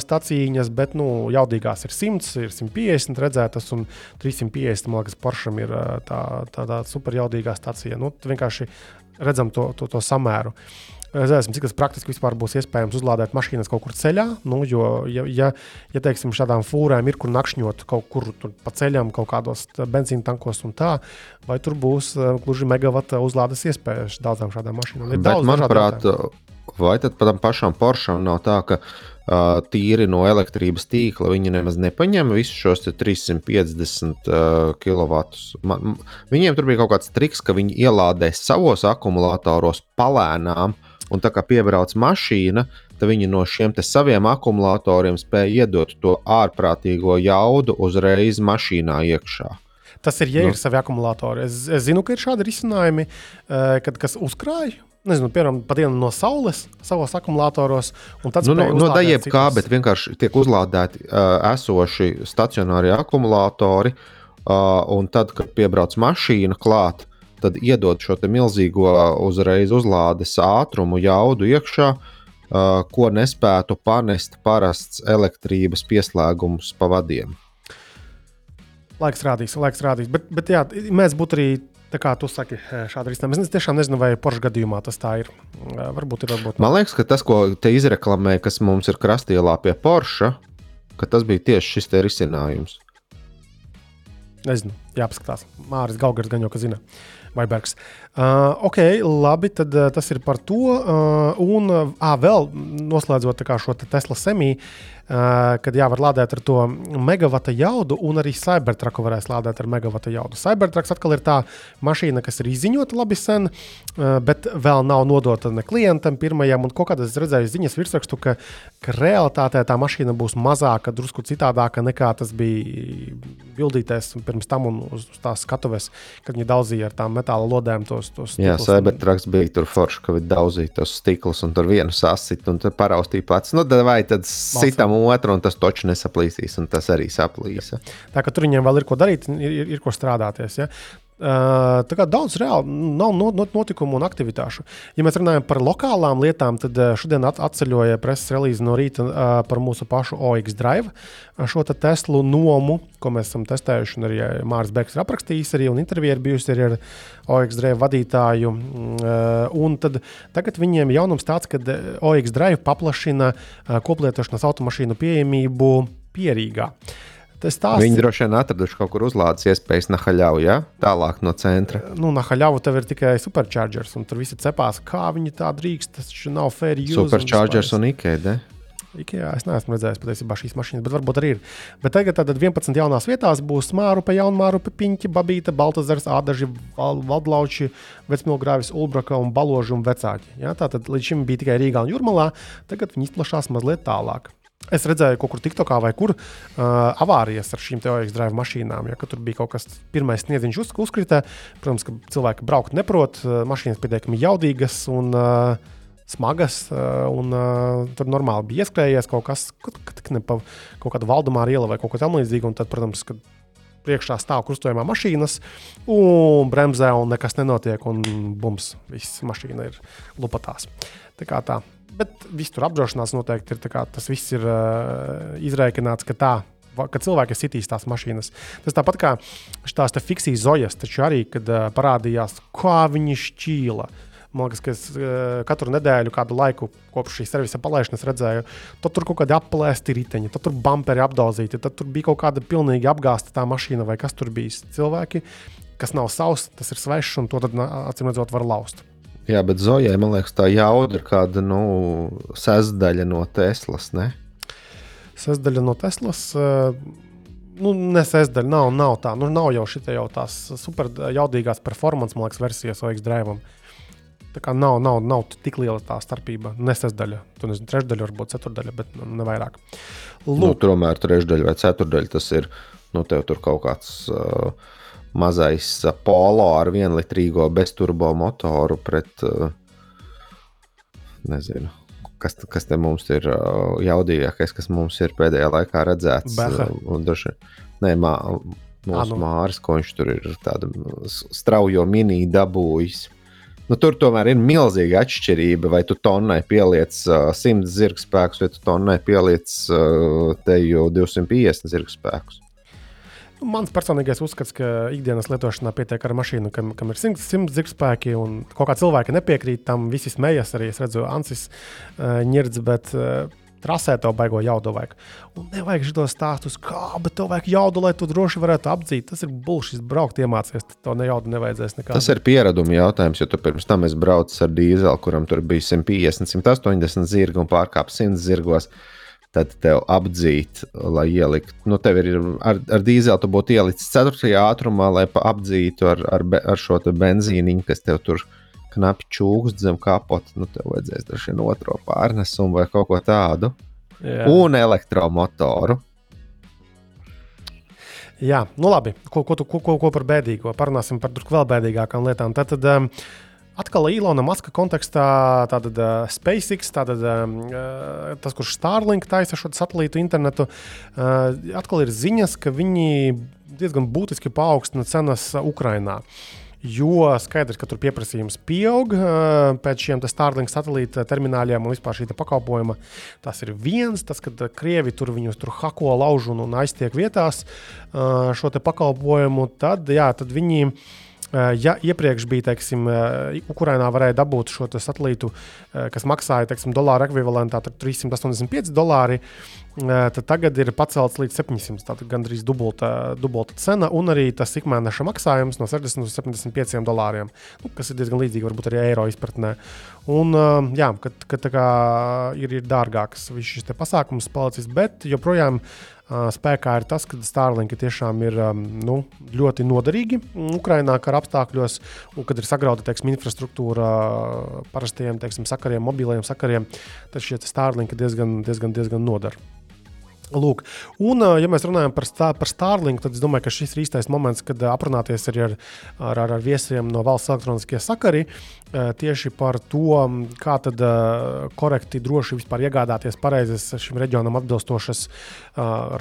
A: stācijas, bet nu, jaudīgās ir 100, ir 150 redzētas, un 350 man liekas, Poršam ir tā, tā, tā superjaudīgā stācija. Nu, vienkārši redzam to, to, to samēru. Uh, Zināsim, cik tas praktiski vispār būs iespējams uzlādēt mašīnas kaut kur ceļā. Nu, jo, ja, ja, ja teiksim, šādām fūrēm ir kur nakšņot kaut kur pa ceļam, kaut kādos benzīna tankos un tā, vai tur būs uh, gluži megawata uzlādes iespējas daudzām šādām mašīnām?
B: Manuprāt, vai tad tam pašam Poršam nav tā, ka uh, tīri no elektrības tīkla viņi nemaz nepaņem visus šos 350 uh, kW. Viņiem tur bija kaut kāds triks, ka viņi ielādē savos akumulatoros palēnām Un tā kā piebrauc mašīna, tad viņi no šiem saviem akumulatoriem spēja iedot to ārprātīgo jaudu uzreiz mašīnā iekšā.
A: Tas ir, ja nu. ir savi akumulatori. Es, es zinu, ka ir šādi risinājumi, eh, kad kas uzkrāj. Nezinu, piemēram, pat dienu no saules savos akumulatoros.
B: Nu, no no daļiem kā, bet vienkārši tiek uzlādēti uh, esoši stacionārie akumulatori. Uh, un tad, kad piebrauc mašīna klāt, tad iedod šo milzīgo uzreiz uzlādes ātrumu, jaudu iekšā, uh, ko nespētu panest parasts elektrības pieslēgums pa vadiem.
A: Laiks rādīs, laiks rādīs. Bet, bet jā, mēs būtu arī Tā kā tu saki, šādi risinājumi. Es tiešām nezinu, vai Porsche gadījumā tas tā ir. Varbūt ir. Varbūt
B: Man liekas, ka tas, ko te izreklamē, kas mums ir krastielā pie Porsche, ka tas bija tieši šis risinājums.
A: Nezinu, jāpaskatās. Māris Gaugars gan jau ka zina. Vaibergs. Uh, ok, labi, tad uh, tas ir par to. Uh, un uh, vēl noslēdzot šo te Tesla semiju, kad jā, var lādēt ar to megawata jaudu, un arī Cybertruck varēs lādēt ar megawata jaudu. Cybertrucks atkal ir tā mašīna, kas ir izziņota labi sen, bet vēl nav nodota ne klientam pirmajam. Un kaut kādā es redzēju ziņas virsrakstu, ka, ka realitātē tā mašīna būs mazāka, drusku citādāka nekā tas bija bildītēs pirms tam un uz tās skatuves, kad viņi daudzīja ar tām metāla lodēm tos. tos
B: Jā, Cybertrucks bija tur forši, ka viņi daudzīja tos stiklus un tur vienu sasit un tad paraustīja pats. Nu, vai tad sitam otru un tas toču nesaplīsīs un tas arī saplīsa.
A: Tā kā tur viņiem vēl ir ko darīt, ir, ir, ir ko strādāties. Ja? Uh, tā kā daudz reāli nav notikumu un aktivitāšu. Ja mēs runājam par lokālām lietām, tad šodien atceļoja preses relīze no rīta uh, par mūsu pašu OX Drive, šo te Teslu nomu, ko mēs esam testējuši. Arī Mārcis Bergs ir aprakstījis, arī intervija ir bijusi arī ar OX Drive vadītāju. Uh, un tad, tagad viņiem jaunums tāds, ka OX Drive paplašina koplietošanas automašīnu pieejamību pierīgā.
B: Viņi droši vien atraduši kaut kur uzlādes iespējas Nahaļau, ja? tālāk no centra.
A: Nu, Nahaļau tev ir tikai superchargers, un tur visi cepās, kā viņi tā drīkst. Tas nav fair.
B: Superchargers un, un Ikea.
A: Ikea, es neesmu redzējis patiesībā šīs mašīnas, bet varbūt arī ir. Bet tagad tad 11 jaunās vietās būs Mārupe, Jaunmārupe, Piņķa, Babīta, Baltazars, Ādaži, Valdlauči, Vecmilgrāvis, Ulbraka un Baloži un Vecāki. Ja? Tātad līdz šim bija tikai Rīgā un Jūrmalā, tagad viņi izplašās mazliet tālāk. Es redzēju, kaut kur TikTokā vai kur uh, avārijas ar šīm teorijas drive mašīnām. Ja, tur bija kaut kas, pirmais sniedziņš uz, uzkrita. Protams, ka cilvēki braukt neprot, mašīnas pietiekami jaudīgas. Un, uh, smagas, eh, un uh, tur normāli bija ieskrējies kaut kas, kaut, kaut, kaut kāda valdumā iela vai kaut kas tamlīdzīgs. Tad, protams, kad priekšā stāv krustojumā mašīnas, un bremzē, un nekas nenotiek, un bums, viss mašīna ir lupatās. Tā kā tā. Bet viss tur apdrošināts noteikti ir. Tas viss ir uh, izreikināts, ka tā ka cilvēki sitīs tās mašīnas. Tas tāpat kā tās fiksijas zojas, taču arī, kad uh, parādījās, kā viņi šķīla. Man liekas, ka es uh, katru nedēļu, kādu laiku kopš šīs servisa palaišanas redzēju, tad tur kaut kādi aplēsti riteņi, tad tur bumperi apdauzīti, tad tur bija kaut kāda pilnīgi apgāzta tā mašīna vai kas tur bija. Cilvēki, kas nav savs, tas ir svešs un to acīm redzot, var laust.
B: Jā, bet Zojai, man liekas, tā jauda ir kāda nu, sestdaļa no Teslas. Ne?
A: Sestdaļa no Teslas. Uh, nu, nesēsdaļa nav, nav tā. Nu, nav jau šī jau tās super jaudīgās performance, man liekas, versijas OX drive. Tā kā nav, nav, nav tik liela tā starpība. Nesasdaļa, tu nezini, trešdaļa, varbūt ceturdaļa, bet nu, ne vairāk.
B: Lūk. Nu, tomēr trešdaļa vai ceturdaļa tas ir. Nu, tev tur kaut kāds uh, mazais uh, polo ar vienlitrīgo bezturbo motoru pret, uh, nezinu, kas, kas te mums ir uh, jaudīgākais, kas mums ir pēdējā laikā redzēts. Daži, nē, mā, mūsu. Māris, ko viņš tur ir tādu straujo mini dabūjis. Nu, tur tomēr ir milzīga atšķirība, vai tu tonnai pieliec uh, 100 zirgspēkus, vai tu tonnai pieliec uh, te jau 250 zirgspēkus.
A: Nu, mans personīgais uzskats, ka ikdienas lietošanā pietiek ar mašīnu, kam, kam ir 100, 100 zirgspēki, un kaut kā cilvēki nepiekrīt tam. Visi smējas, arī es redzu, Ansis uh, ņirds, bet uh, trasē tev baigo jaudu vajag. Un nevajag šos stāstus, kā, bet tev vajag jaudu, lai tu droši varētu apdzīt. Tas ir bullshit, braukt iemācīties. To ne jaudu nevajadzēs nekā.
B: Tas ir piereduma jautājums, jo tu pirms tam esi braucis ar dīzeli, kuram tur bija 150, 180 zirgi un pārkāp 100 zirgos. Tad tev apdzīt, lai ieliktu. Nu, tev ir ar, ar dīzeli, tu būtu ielicis 4. ātrumā, lai apdzītu ar, ar, ar šo benzīniņu, kas tev tur knapi čūskas zem kapota, nu, tev vajadzēs droši vien otro pārnesumu vai kaut ko tādu. Jā. Un elektromotoru.
A: Jā, nu labi. Ko, ko, ko, ko, ko par bēdīgo? Parunāsim par vēl bēdīgākām lietām. Tad, tad um, atkal Ilona Maska kontekstā, tātad uh, SpaceX, tātad, uh, tas, kurš Starlink taisa šo satelītu internetu, uh, atkal ir ziņas, ka viņi diezgan būtiski paaugstina cenas Ukrajinā. Jo skaidrs, ka tur pieprasījums pieaug pēc šiem Starlink satelīta termināļiem un vispār šī pakalpojuma. Tas ir viens, tas, ka krievi tur viņus tur hako, lauž un aiztiek vietās šo pakalpojumu, tad, jā, tad viņi. Ja iepriekš bija, teiksim, Ukrainā varēja dabūt šo satelītu, kas maksāja, teiksim, dolāra ekvivalentā 385 dolāri, tad tagad ir pacelts līdz 700. Tātad gandrīz dubulta, dubulta cena, un arī tas ikmēneša maksājums no 60 līdz 75 dolāriem, nu, kas ir diezgan līdzīgi varbūt arī eiro izpratnē. Un, jā, kad, kad ir, ir dārgāks šis pasākums palicis, bet joprojām spēkā ir tas, ka Starlink tiešām ir nu, ļoti noderīgi Ukrajinā kara apstākļos, un kad ir sagrauta teiksim, infrastruktūra parastajiem teiksim, sakariem, mobiliem sakariem, tad šie Starlink diezgan, diezgan, diezgan noder. Lūk, un, ja mēs runājam par, stā, par Starlink, tad es domāju, ka šis ir īstais moments, kad aprunāties arī ar, ar, ar, ar viesiem no valsts elektroniskie sakari tieši par to, kā tad korekti, droši vispār iegādāties pareizes šim reģionam atbilstošas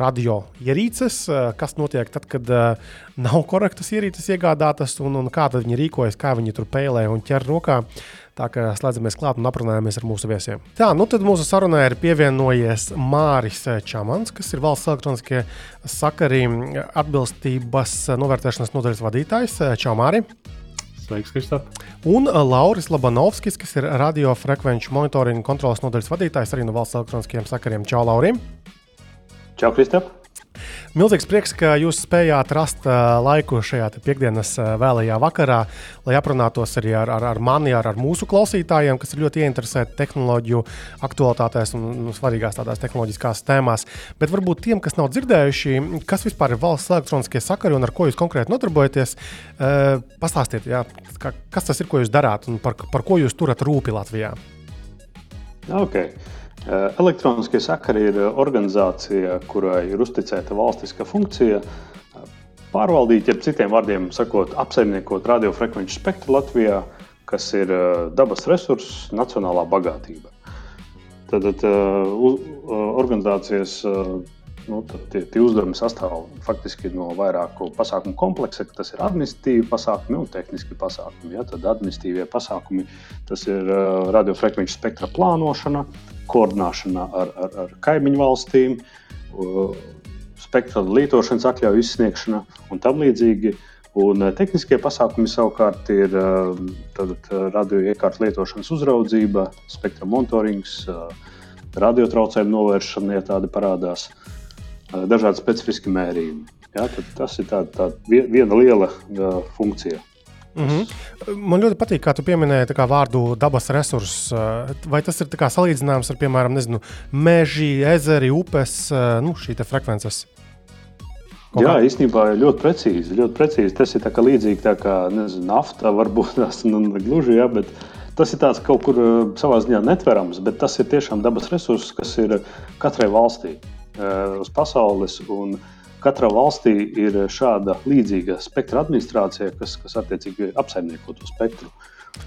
A: radio ierīces, kas notiek tad, kad nav korektas ierīces iegādātas, un, un kā viņi rīkojas, kā viņi tur pēlē un ķer rokā. Tā kā slēdzamies klāt un aprunājamies ar mūsu viesiem. Tā, nu tad mūsu sarunā ir pievienojies Māris Čamans, kas ir valsts elektroniskie sakari atbilstības novērtēšanas nodaļas vadītājs. Čau, Māri!
E: Sveiks, Kristap!
A: Un Lauris Labanovskis, kas ir radiofrekvenču monitoringa kontrolas nodaļas vadītājs arī no valsts elektroniskiem sakariem. Čau, Laurim!
E: Čau, Kristap!
A: Milzīgs prieks, ka jūs spējāt rast laiku šajā piekdienas vēlajā vakarā, lai aprunātos arī ar, ar, ar mani, ar, ar mūsu klausītājiem, kas ir ļoti ieinteresēti tehnoloģiju aktualitātēs un, svarīgās tādās tehnoloģiskās tēmās. Bet varbūt tiem, kas nav dzirdējuši, kas vispār ir valsts elektroniskie sakari un ar ko jūs konkrēti nodarbojaties, pastāstiet, jā, kas tas ir, ko jūs darāt un par, par ko jūs turat rūpi Latvijā.
E: Okay. Eh, elektroniskie sakari ir organizācija, kurai ir uzticēta valstiska funkcija eh, pārvaldīt, jeb citiem vārdiem sakot, apsaimniekot radiofrekvenču spektru Latvijā, kas ir eh, dabas resurss, nacionālā bagātība. Tad, tad organizācijas nu, tie, tie uzdevumi sastāv faktiski no vairāku pasākumu kompleksa. Tas ir administratīvi pasākumi un tehniski pasākumi. Ja? Tad administratīvie pasākumi tas ir radiofrekvenču spektra plānošana, koordinēšana ar, ar, ar kaimiņu valstīm, uh, spektra lietošanas atļauju izsniegšana un tam līdzīgi. Un tehniskie pasākumi savukārt ir radioiekārtu lietošanas uzraudzība, spektra monitorings, radiotraucējumu novēršana, ja tādi parādās. Uh, dažādi specifiski mērījumi. Ja, tas ir tā, tā viena liela uh, funkcija.
A: Mm -hmm. Man ļoti patīk, kā tu pieminēji kā vārdu dabas resursus. Vai tas ir salīdzināms ar, piemēram, nezinu, meži, ezeri, upes, nu, šī frekvences?
E: Kaut Jā, kā? īstenībā ļoti precīzi, ļoti precīzi. Tas ir tā kā līdzīgi tā kā nezinu, nafta, varbūt tas nu, gluži, jā, bet tas ir tāds kaut kur savā ziņā netverams, bet tas ir tiešām dabas resurss, kas ir katrai valstī. Eh, uz pasaules. Katrā valstī ir šāda līdzīga spektra administrācija, kas, kas attiecīgi apsaimnieko to spektru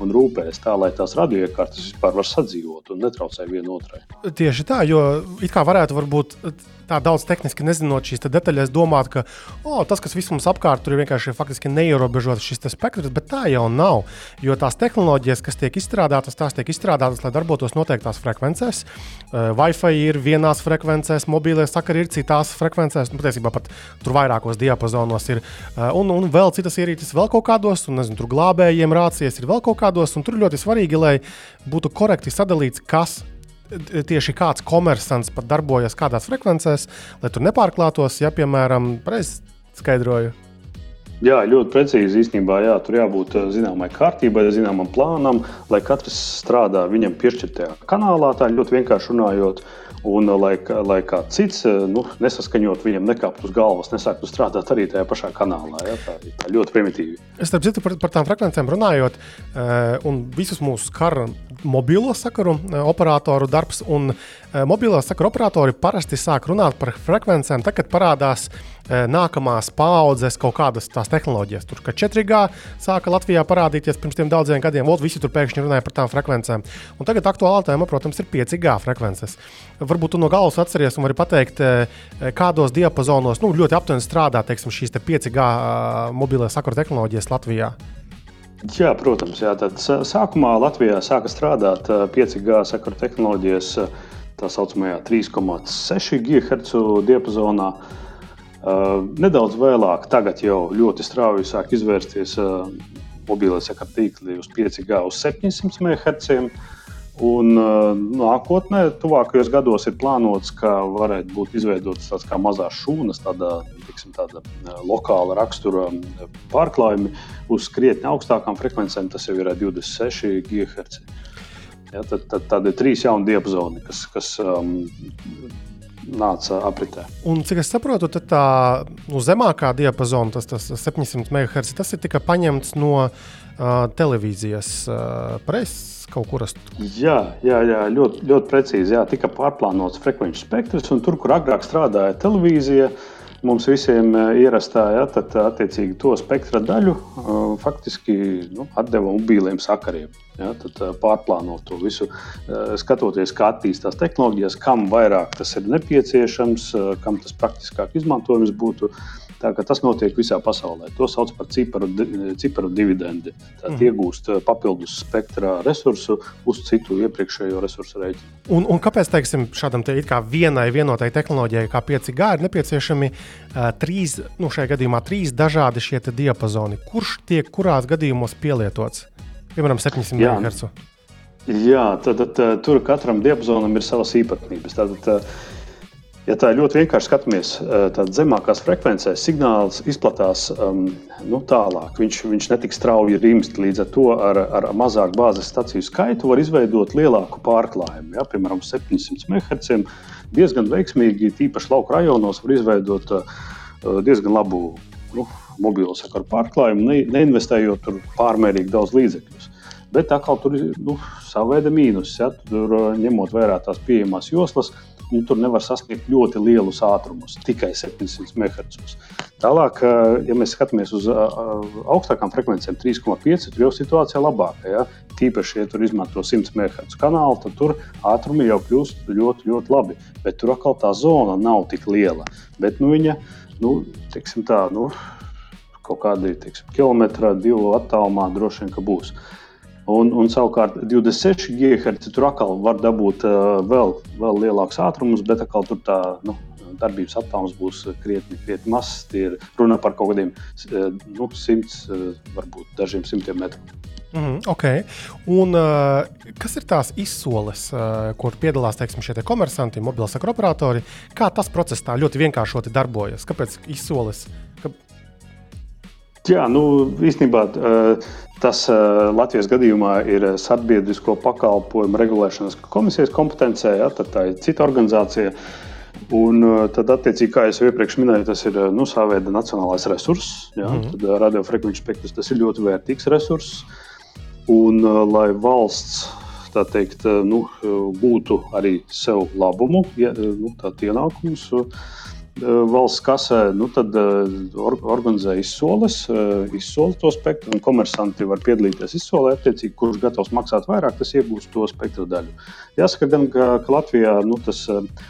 E: un rūpējas tā, lai tās radioiekārtas vispār var sadzīvot un netraucē vienotrai.
A: Tieši tā, jo it kā varētu būt tā daudz tehniski nezinot šīs detaļas, domāt, ka oh, tas, kas mums apkārt, tur ir vienkārši faktiski neierobežots šis spektrs, bet tā jau nav. Jo tās tehnoloģijas, kas tiek izstrādātas, tās tiek izstrādātas, lai darbotos noteiktās frekvencēs. Uh, Wi-Fi ir vienās frekvencēs, mobilie sakari ir citās frekvencēs, nu, patiesībā pat tur vairākos diapazonos ir. Uh, un, un vēl citas ierīces vēl kaut kādos, un nezinu, tur glābējiem rācijas ir vēl kaut kādos, un tur ļoti svarīgi, lai būtu korekti sadalīts, kas tieši kāds komersants pat darbojas kādās frekvencēs, lai tur nepārklātos, ja, piemēram, preiz skaidroju.
E: Jā, ļoti precīzi īstenībā. Jā, tur jābūt eh, zināmai kārtībai, zināmam plānam, lai katrs strādā viņam piešķirtajā kanālā. Tā ļoti vienkārši runājot. Un, lai, lai kāds cits eh, nu, nesaskaņot viņam, nekāptu uz galvas, nesāktu strādāt arī tajā pašā kanālā. Ja? Tā, tā ļoti primitīvi.
A: Es starp citu par, par tām frekvencēm runājot, uh, un visus mūsu kara mobilo sakaru operatoru darbs. Un, mobilo sakaru operatori parasti sāk runāt par frekvencēm, tad, kad parādās uh, Eh, nākamās paudzes kaut kādas tās tehnoloģijas. Tur, kad 4G sāka Latvijā parādīties pirms daudziem gadiem, Vot, visi tur pēkšņi runāja par tām frekvencēm. Un tagad aktuālā tēma, protams, ir 5G frekvences. Varbūt tu no galvas atceries un vari pateikt, eh, kādos diapazonos nu, ļoti aptuveni strādā teiksim, šīs te 5G eh, mobilē sakaru tehnoloģijas Latvijā.
E: Jā, protams, jā. Tad sākumā Latvijā sāka strādāt 5G sakaru tehnoloģijas tā saucamajā 3,6 GHz diapazonā. Uh, nedaudz vēlāk, tagad jau ļoti strauji sāk izvērsties uh, mobilā sakara tīkli uz 5G uz 700 MHz. Un uh, nākotnē, tuvākajos gados, ir plānots, ka varētu būt izveidotas tādas kā mazas šūnas, tāda, tiksim, tāda lokāla rakstura pārklājumi uz krietni augstākām frekvencēm. Tas jau ir 26 GHz. Ja, tad, tad, tad ir trīs jauni diapazoni, kas, kas um, nāca apritē.
A: Un, cik es saprotu, tad tā nu, zemākā diapazona, tas, tas 700 MHz, tas ir tikai paņemts no uh, televīzijas uh, preses kaut kuras.
E: Jā, jā, jā ļoti, ļoti precīzi. Jā, tika pārplānots frekvenču spektrs, un tur, kur agrāk strādāja televīzija, uh, mums visiem eh, ierastā, ja, tad attiecīgi to spektra daļu uh, faktiski nu, atdeva mobīliem sakariem. Ja, tad uh, pārplānot to visu, uh, skatoties, kā attīstās tehnoloģijas, kam vairāk tas ir nepieciešams, kam tas praktiskāk izmantojams būtu. Tā, tas notiek visā pasaulē. To sauc par ciparu, ciparu dividendi. Tā mm. iegūst papildus spektra resursu uz citu iepriekšējo resursu rēķinu.
A: Un, un kāpēc teiksim, šādam te vienai vienotai tehnoloģijai, kā 5G, ir nepieciešami uh, trīs, nu, šajā gadījumā trīs dažādi šie diapazoni? Kurš tiek kurās gadījumos pielietots? Piemēram, 700 MHz.
E: Jā, tad, tad, tad tur katram diapazonam ir savas īpatnības. Tad, tad, ja tā ļoti vienkārši skatāmies, tad zemākās frekvencēs signāls izplatās um, nu, tālāk. Viņš, viņš netik strauji rimst, līdz ar to ar, ar mazāku bāzes staciju skaitu var izveidot lielāku pārklājumu. Ja? Piemēram, 700 MHz diezgan veiksmīgi, tīpaši lauku rajonos, var izveidot uh, diezgan labu nu, mobilo sakaru pārklājumu, ne, neinvestējot tur pārmērīgi daudz līdzekļus. Bet atkal tur ir nu, sava veida mīnus. Ja? Tur ņemot vērā tās pieejamās joslas, nu, tur nevar sasniegt ļoti lielus ātrumus, tikai 700 MHz. Tālāk, ja mēs skatāmies uz augstākām frekvencēm, 3,5, tur jau situācija labāka. Ja? Tīpaši, ja tur izmanto 100 MHz kanālu, tad tur ātrumi jau kļūst ļoti, ļoti labi. Bet tur atkal tā zona nav tik liela. Bet nu, viņa, nu, tā, nu, kaut kādi teiksim, kilometri, divu attālumā droši vien būs. Un, un savukārt 26 GHz tur atkal var dabūt uh, vēl, vēl lielākus ātrumus, bet atkal tur tā nu, darbības attālums būs krietni, krietni mazs. Tie ir runa par kaut kādiem uh, nu, simts, uh, varbūt dažiem simtiem metru.
A: Mm -hmm, okay. Un, uh, kas ir tās izsoles, uh, kur piedalās teiksim, šie te komersanti, mobilo sakru operatori? Kā tas process tā ļoti vienkāršoti darbojas? Kāpēc izsoles?
E: Jā, nu, īstenībā Tas Latvijas gadījumā ir sabiedrisko pakalpojumu regulēšanas komisijas kompetencē, ja, tā ir cita organizācija. Un tad, attiecīgi, kā jau iepriekš minēju, tas ir nu, sava veida nacionālais resurss. Ja, mm -hmm. Radiofrekvenču spektrs tas ir ļoti vērtīgs resurss. Un, lai valsts teikt, nu, būtu arī sev labumu, ja, nu, ienākumus Eh, valsts kasē, nu, tad uh, organizē izsoles, uh, izsoli to spektru, un komersanti var piedalīties izsolē. Attiecīgi, kurš gatavs maksāt vairāk, tas iegūst to spektru daļu. Jāsaka, gan, ka, ka Latvijā nu, tas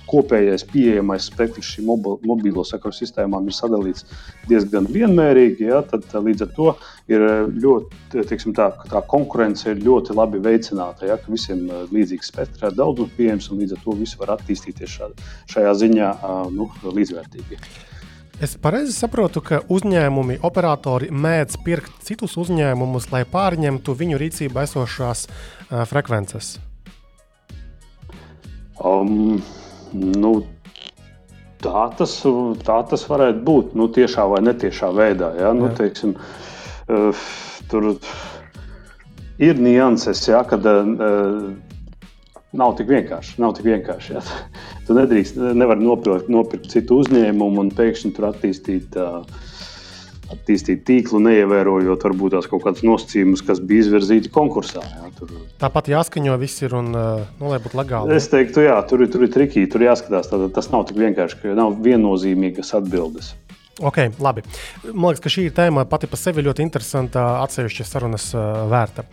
E: kopējais pieejamais spektrs šīm mobilo sakaru sistēmām ir sadalīts diezgan vienmērīgi. Ja, tad, līdz ar to ir ļoti, teiksim, tā, tā konkurence ir ļoti labi veicināta. Ja, visiem līdzīgs spektrs ir daudzums pieejams, un līdz ar to visi var attīstīties šādā, šajā ziņā nu, līdzvērtīgi vērtīgi.
A: Es pareizi saprotu, ka uzņēmumi, operatori mēdz pirkt citus uzņēmumus, lai pārņemtu viņu rīcībā esošās uh, frekvences.
E: Um, nu, tā, tas, tā tas varētu būt. Nu, tiešā vai netiešā veidā. Ja? Nu, teiksim, uh, tur ir nianses, ja, kad uh, nav tik vienkārši. Nav tik vienkārši ja. Tu nedrīkst, nevar nopirkt, nopirkt citu uzņēmumu un pēkšņi tur attīstīt. Uh, attīstīt tīklu, neievērojot varbūt tās kaut kādas nosacījumus, kas bija izvirzīti konkursā. Jā, tur...
A: Tāpat jāskaņo viss ir un, nu, lai būtu legāli.
E: Es teiktu, jā, tur, tur ir trikīgi, tur jāskatās. Tad, tas nav tik vienkārši, ka nav viennozīmīgas atbildes.
A: Okay, labi. Man liekas, ka šī tēma pati par sevi ļoti interesanta, atsevišķa sarunas uh, vērta.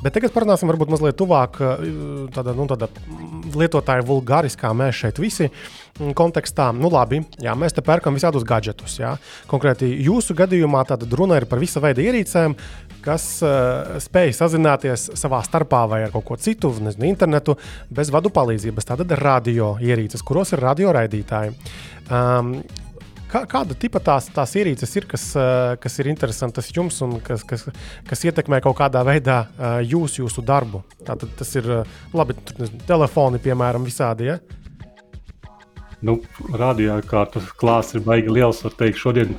A: Bet tagad parunāsim varbūt mazliet tuvāk tāda, nu, tāda lietotāja vulgāriskā mēs šeit visi kontekstā. Nu, labi, jā, mēs te pērkam visādus gadgetus. Jā. Konkrēti jūsu gadījumā tāda runa ir par visa veida ierīcēm, kas uh, spēj sazināties savā starpā vai ar kaut ko citu, nezinu, internetu, bez vadu palīdzības. Tātad radio ierīces, kuros ir radioraidītāji. Um, Kā, kāda tipa tās, tās ierīces ir, kas, eh, kas ir interesantas jums un kas, kas, kas ietekmē kaut kādā veidā eh, jūs, jūsu darbu? Tātad tas ir eh, labi, telefoni, piemēram, visādi. Ja?
F: Nu, Radiokārtas klāsts ir baigi liels. Var teikt, šodien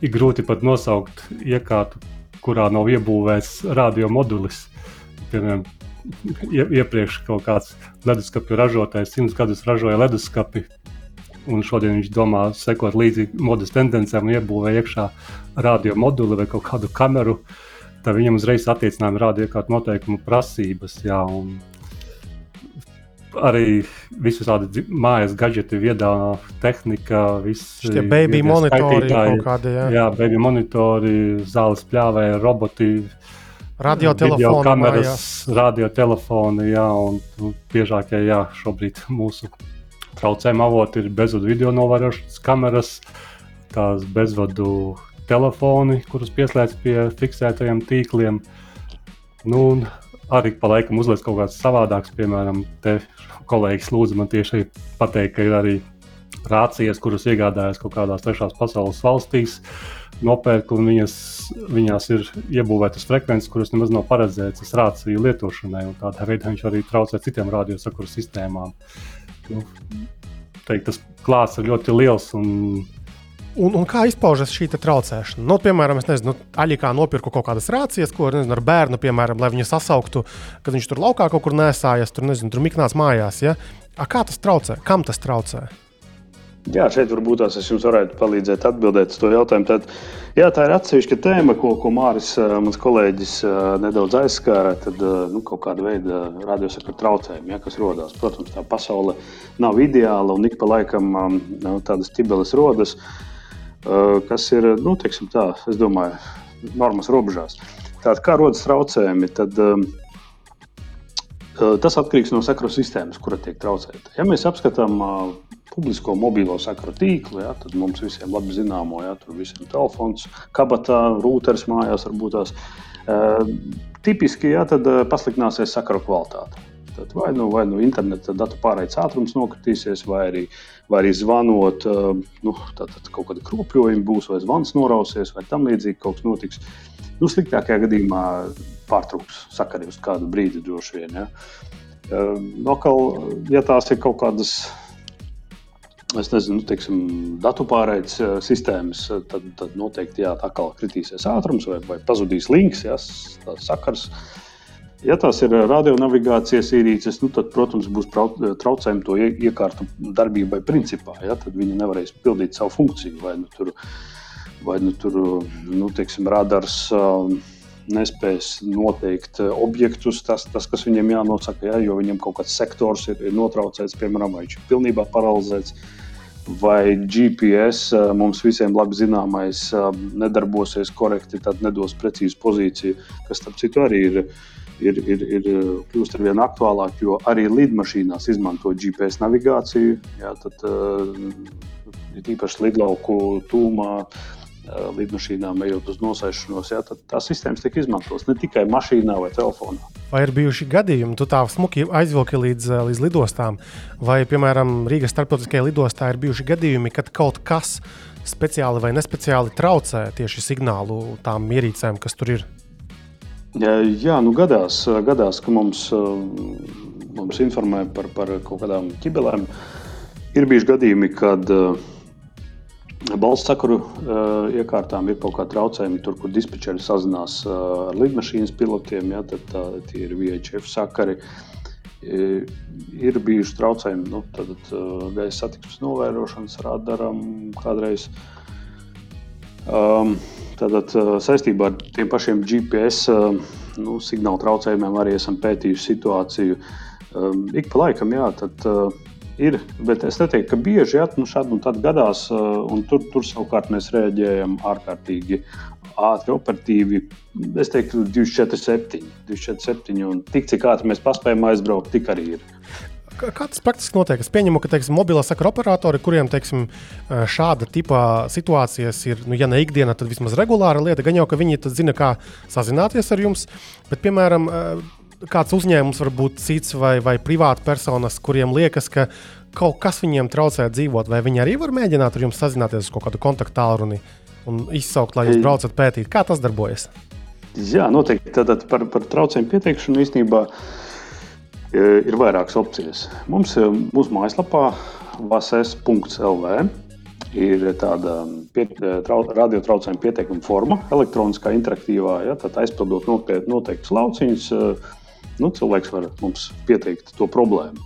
F: ir grūti pat nosaukt iekārtu, kurā nav iebūvēts radio modulis. Piemēram, iepriekš kaut kāds leduskapju ražotājs simts gadus ražoja leduskapi, un šodien viņš domā sekot līdzi modes tendencēm un iebūvē iekšā radio moduli vai kaut kādu kameru, tad viņam uzreiz attiecinājumi radio kādu noteikumu prasības. Jā, arī visu tādu mājas gadgeti, viedā tehnika, visi
A: tie baby monitori kaut kādi. Jā,
F: jā baby monitori, zāles pļāvē, roboti.
A: Radiotelefoni,
F: kameras, radiotelefoni, jā, un, un biežākie, jā, šobrīd mūsu traucējuma avoti ir bezvadu video novērošanas kameras, tās bezvadu telefoni, kurus pieslēdz pie fiksētajiem tīkliem. Nu, arī pa laikam uzliek kaut kāds savādāks, piemēram, te kolēģis lūdza man tieši pateikt, ka ir arī rācijas, kuras iegādājas kaut kādās trešās pasaules valstīs, nopērk un viņas, viņās ir iebūvētas frekvences, kuras nemaz nav paredzētas rāciju lietošanai. Tādā veidā viņš arī traucē citiem radiosakaru sistēmām. Nu, teikt, tas klāsts ir ļoti liels. Un...
A: Un, un kā izpaužas šī traucēšana? Nu, piemēram, es nezinu, nu, Aļikā nopirku kaut kādas rācijas, ko nezinu, ar bērnu, piemēram, lai viņu sasauktu, kad viņš tur laukā kaut kur nesājas, tur, nezinu, tur miknās mājās. Ja? A, kā tas traucē? Kam tas traucē?
E: Jā, šeit varbūt tās es jums varētu palīdzēt atbildēt uz to jautājumu. Tad, jā, tā ir atsevišķa tēma, ko, ko Māris, mans kolēģis, nedaudz aizskāra. Tad nu, kaut kāda veida radiosakaru traucējumi, ja, kas rodas. Protams, tā pasaule nav ideāla un ik pa laikam nu, tādas ķibeles rodas, kas ir, nu, teiksim tā, es domāju, normas robežās. Tātad, kā rodas traucējumi? Tad, Tas atkarīgs no sakaru sistēmas, kura tiek traucēta. Ja mēs apskatām publisko mobilo sakaru tīklu, ja, tad mums visiem labi zināmo, ja tur visiem telefons, kabatā, rūters mājās varbūt tās. Uh, tipiski, ja tad pasliktināsies sakaru kvalitāte. Tad vai nu, vai nu interneta datu pārējais ātrums nokritīsies, vai arī, vai arī zvanot, uh, nu, tad, kaut kāda kropļojuma būs, vai zvans norausies, vai tam līdzīgi kaut kas notiks. Nu, sliktākajā gadījumā pārtrūks sakari uz kādu brīdi droši vien. Ja. Uh, Nokal, ja tās ir kaut kādas es nezinu, teiksim, datu pārraides eh, sistēmas, eh, tad, tad noteikti jā, atkal kritīsies ātrums vai, vai pazudīs links, jā, sakars. Ja tās ir radionavigācijas ierīces, nu, tad, protams, būs traucējumi to iekārtu darbībai principā. Ja, tad viņi nevarēs pildīt savu funkciju. Vai nu tur, vai nu tur nu, teiksim, radars uh, nespēs noteikt objektus, tas, tas kas viņiem jānosaka, ja, jo viņam kaut kāds sektors ir, ir notraucēts, piemēram, vai viņš ir pilnībā paralizēts. Vai GPS eh, mums visiem labi zināmais eh, nedarbosies korekti, tad nedos precīzu pozīciju, kas, starp citu, arī ir, ir, ir, ir kļūst ar vien aktuālāk, jo arī lidmašīnās izmanto GPS navigāciju. Jā, tad, uh, īpaši lidlauku tūmā Eh, lidmašīnām, ejot uz nosēšanos, jā, tad tās sistēmas tiek izmantotas ne tikai mašīnā vai telefonā.
A: Vai ir bijuši gadījumi, tu tā smuki aizvilki līdz, līdz lidostām, vai, piemēram, Rīgas starptautiskajā lidostā ir bijuši gadījumi, kad kaut kas speciāli vai nespeciāli traucē tieši signālu tām ierīcēm, kas tur ir?
E: Jā, jā nu gadās, gadās, ka mums, mums informē par, par kaut kādām ķibelēm. Ir bijuši gadījumi, kad uh, Balsts sakaru uh, iekārtām ir kaut kāda traucējuma, tur, kur dispečeri sazinās uh, ar lidmašīnas pilotiem, ja, tad tā, tie ir VHF sakari. Uh, ir bijuši traucējumi nu, tad, uh, gaisa satiksmes novērošanas radaram kādreiz. Um, Tātad saistībā ar tiem pašiem GPS uh, nu, signāla traucējumiem arī esam pētījuši situāciju. Um, ik pa laikam, jā, tad, uh, Ir, bet es neteiktu, ka bieži ja, nu šādi un tad gadās, uh, un tur, tur savukārt mēs reaģējam ārkārtīgi ātri, operatīvi. Es teiktu, 247, 247, un tik cik ātri mēs paspējam aizbraukt, tik arī ir.
A: Kā tas praktiski notiek? Es pieņemu, ka teiksim, mobilā sakra operatori, kuriem teiksim, šāda tipa situācijas ir, nu, ja ne ikdiena, tad vismaz regulāra lieta. Gan jau, ka viņi zina, kā sazināties ar jums, bet, piemēram, kāds uzņēmums, varbūt cits vai, vai privāta personas, kuriem liekas, ka kaut kas viņiem traucē dzīvot, vai viņi arī var mēģināt ar jums sazināties uz kaut kādu kontaktu tālruni un izsaukt, lai jūs braucat pētīt, kā tas darbojas?
E: Jā, noteikti. Tātad par, par traucējumu pieteikšanu īstenībā e, ir vairākas opcijas. Mums e, mūsu mājaslapā vases.lv ir tāda pie, e, trau, radiotraucējuma pieteikuma forma, elektroniskā, interaktīvā. Ja, tad aizpildot noteiktus lauciņus, nu, cilvēks var mums pieteikt to problēmu.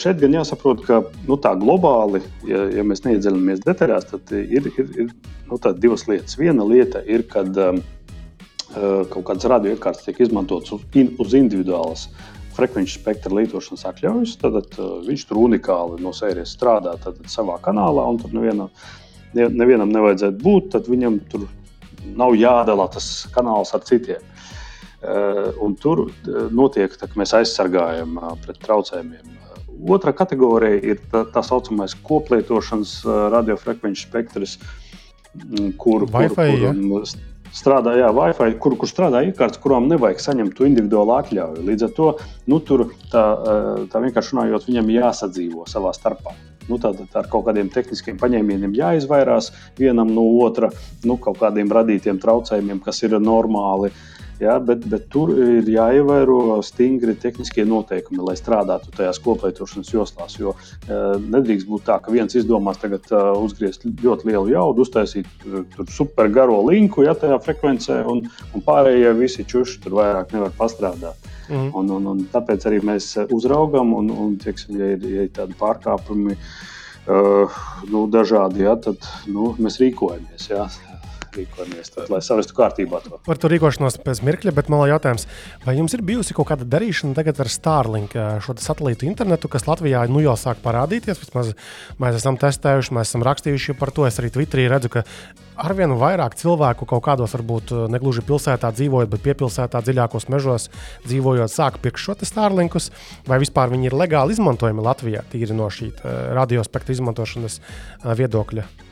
E: Šeit gan jāsaprot, ka nu, tā globāli, ja, ja mēs neiedziļināmies detaļās, tad ir, ir, ir nu, divas lietas. Viena lieta ir, kad um, kaut kādas radioiekārtas tiek izmantotas uz, in, uz individuālas frekvenču spektra lietošanas atļaujas, tad uh, viņš tur unikāli no sērijas strādā savā kanālā, un tur nevienam, nevienam nevajadzētu būt. Tad viņam tur nav jādala tas kanāls ar citiem. Eh, un tur eh, notiek, tā, ka mēs aizsargājam eh, pret traucējumiem. Otra kategorija ir tā, tā saucamais koplietošanas radiofrekvenču spektrs, mm, kur,
A: Wi-Fi, kur, kur
E: ja? strādā jā, Wi-Fi, kur, kur strādā iekārtas, kurām nevajag saņemt individuālu atļauju. Līdz ar to nu, tur tā, tā vienkārši runājot, viņam jāsadzīvo savā starpā. Nu, tad ar kaut kādiem tehniskiem paņēmieniem jāizvairās vienam no otra, nu, kaut kādiem radītiem traucējumiem, kas ir normāli. Uh, Ja, bet, bet tur ir jāievēro stingri tehniskie noteikumi, lai strādātu tajās koplietošanas joslās. Jo uh, nedrīkst būt tā, ka viens izdomās tagad uh, uzgriezt ļoti lielu jaudu, uztaisīt uh, super garo linku ja, tajā frekvencē, un, un pārējie visi čuši tur vairāk nevar pastrādāt. Mm. Un, un, un tāpēc arī mēs uzraugam, un, un teiksim, ja, ir, ja ir tādi pārkāpumi. Uh, nu, dažādi, ja, tad nu, mēs rīkojamies. Ja rīkojamies, tad, lai savestu kārtībā to.
A: Par to rīkošanos pēc mirkļa, bet man ir jautājums, vai jums ir bijusi kaut kāda darīšana tagad ar Starlink, šo satelītu internetu, kas Latvijā nu jau sāk parādīties? Vismaz mēs esam testējuši, mēs esam rakstījuši par to. Es arī Twitterī redzu, ka arvien vairāk cilvēku kaut kādos, varbūt negluži pilsētā dzīvojot, bet piepilsētā dziļākos mežos dzīvojot, sāk pirkt šo Starlinkus, vai vispār viņi ir legāli izmantojami Latvijā, tīri no šī radiospektra izmantošanas viedokļa.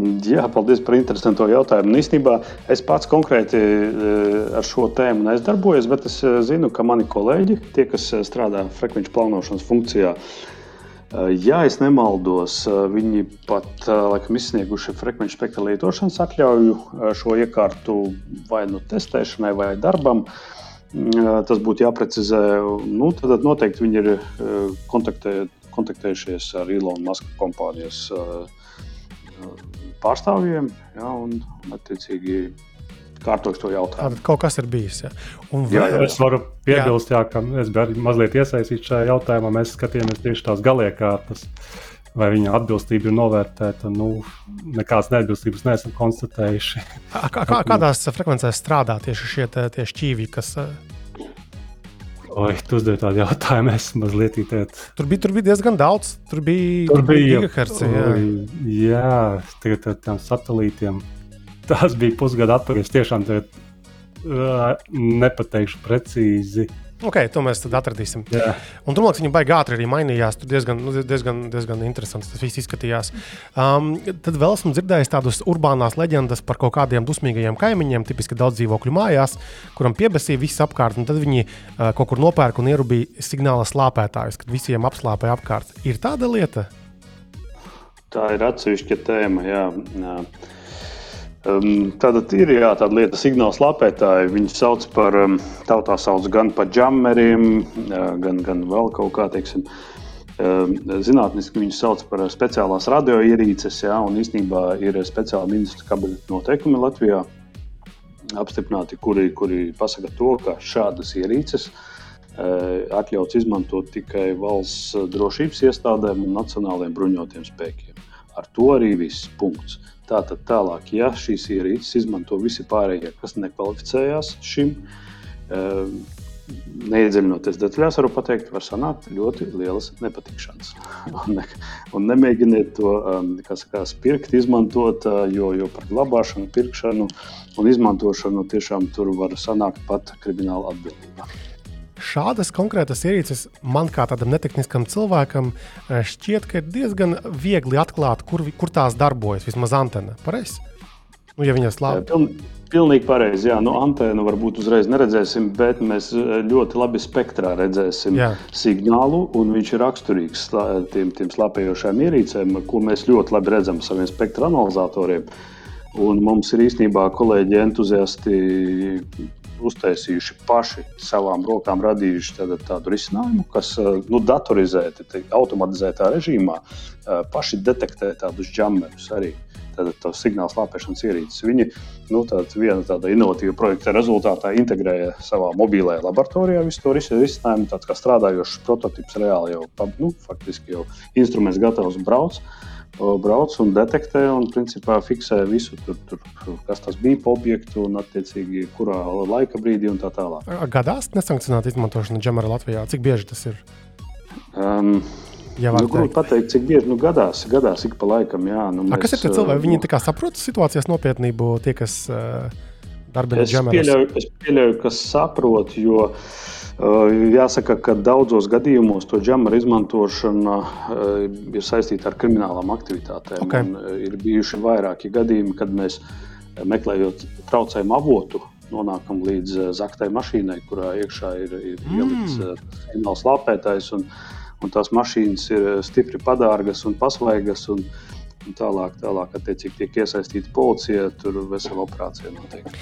E: Jā, paldies par interesantu jautājumu. Un īstenībā es pats konkrēti eh, ar šo tēmu neizdarbojos, bet es eh, zinu, ka mani kolēģi, tie, kas eh, strādā frekvenču plānošanas funkcijā, ja es nemaldos, viņi pat laikam izsnieguši frekvenču spektra lietošanas atļauju šo iekārtu vai nu testēšanai, vai darbam. Tas būtu jāprecizē. Nu, tad noteikti viņi ir kontaktē, kontaktējušies ar Ilonu Maska kompānijas pārstāvjiem ja, un, attiecīgi kārtojas to jautājumu.
A: Tātad kaut kas ir bijis. Ja.
F: Un, jā, jā. Es varu piebilst, jā. Jā, ka es biju mazliet iesaistīts šajā jautājumā. Mēs skatījāmies tieši tās galiekārtas, vai viņa atbilstība ir novērtēta. Nu, nekādas neatbilstības neesam konstatējuši.
A: Kā, kā, kādās frekvencēs strādā tieši šie tie šķīvi, kas
F: Oi, tu uzdevi tādu jautājumu, es mazliet tādu.
A: Tur bija, tur bija diezgan daudz. Tur bija,
F: tur bija
A: gigahertz. Jā.
F: jā, tagad ar tiem satelītiem. Tas bija pusgada atpakaļ. Es tiešām tagad, uh, nepateikšu precīzi.
A: Okay, to mēs atradīsim. Yeah. Un tur, man liekas, viņa baigā ātri arī mainījās. Tur diezgan, nu, diezgan, diezgan interesants tas viss izskatījās. Um, tad vēl esmu dzirdējis tādas urbānās leģendas par kaut kādiem dusmīgajiem kaimiņiem, tipiski daudz dzīvokļu mājās, kuram piebesīja viss apkārt. Tad viņi uh, kaut kur nopērk un ierūpīja signāla slāpētājus, kad visiem apslāpēja apkārt. Ir tāda lieta?
E: Tā ir atsevišķa tēma. Jā. Jā. Um, tāda ir jā, tāda lieta, signāla slāpētāji. Viņus sauc par, um, tautā sauc gan par džammeriem, uh, gan, gan vēl kaut kā, teiksim, um, zinātniski viņus sauc par speciālās radioierīces, jā, un īstenībā ir speciāli ministra kabineta noteikumi Latvijā apstiprināti, kuri, kuri pasaka to, ka šādas ierīces uh, atļauts izmantot tikai valsts drošības iestādēm un nacionālajiem bruņotiem spēkiem. Ar to arī viss punkts. Tātad tālāk, ja šīs ierīces izmanto visi pārējie, kas nekvalificējās šim, ehm, neiedziļinoties detaļās, varu pateikt, var sanākt ļoti lielas nepatikšanas. un, ne, un nemēģiniet to ehm, sakās, pirkt, izmantot, jo, jo par glabāšanu, pirkšanu un izmantošanu tiešām tur var sanākt pat krimināla atbildība.
A: Šādas konkrētas ierīces man kā tādam netehniskam cilvēkam eh, šķiet, ka ir diezgan viegli atklāt, kur, kur tās darbojas. Vismaz antena. Pareizi. Nu, ja viņas labi.
E: Piln, pilnīgi pareizi. Jā, nu, antēnu varbūt uzreiz neredzēsim, bet mēs eh, ļoti labi spektrā redzēsim jā. signālu. Viņš ir raksturīgs tiem, tiem slāpējošiem ierīcēm, ko mēs ļoti labi redzam saviem spektra analizatoriem. Un mums ir īstenībā kolēģi entuziasti uztaisījuši paši savām rokām, radījuši tādu, tādu risinājumu, kas eh, nu, datorizēti, automatizētā režīmā eh, paši detektē tādus džammerus arī. Tātad tā signāla slāpēšanas ierīces. Viņi nu, tād, viena tāda inovatīva projekta rezultātā integrēja savā mobilajā laboratorijā visu to risinājumu. Tāds kā strādājošs prototyps reāli jau, nu, faktiski jau instruments gatavs braukt brauc un detektē un principā fiksē visu, tur, tur, kas tas bija pa objektu un attiecīgi kurā laika brīdī un tā tālāk.
A: Gadās nesankcionēta izmantošana džemara Latvijā? Cik bieži tas ir?
E: Um, Jā, nu, grūti pateikt, cik bieži nu, gadās, gadās ik pa laikam. Jā, nu,
A: mēs, A, kas ir tie cilvēki? Viņi nu, saprot situācijas nopietnību, tie, kas uh, darbina džemerus?
E: Es pieļauju, es pieļauju, ka saprot, jo uh, Jāsaka, ka daudzos gadījumos to džemaru izmantošana ir saistīta ar kriminālām aktivitātēm. Okay. Ir bijuši vairāki gadījumi, kad mēs meklējot traucējumu avotu, nonākam līdz zaktai mašīnai, kurā iekšā ir, ir mm. ielikts signāls lāpētājs. Un, un tās mašīnas ir stipri padārgas un pasvaigas. Un, un tālāk, tālāk attiecīgi tiek iesaistīta policija, tur vesela operācija notiek.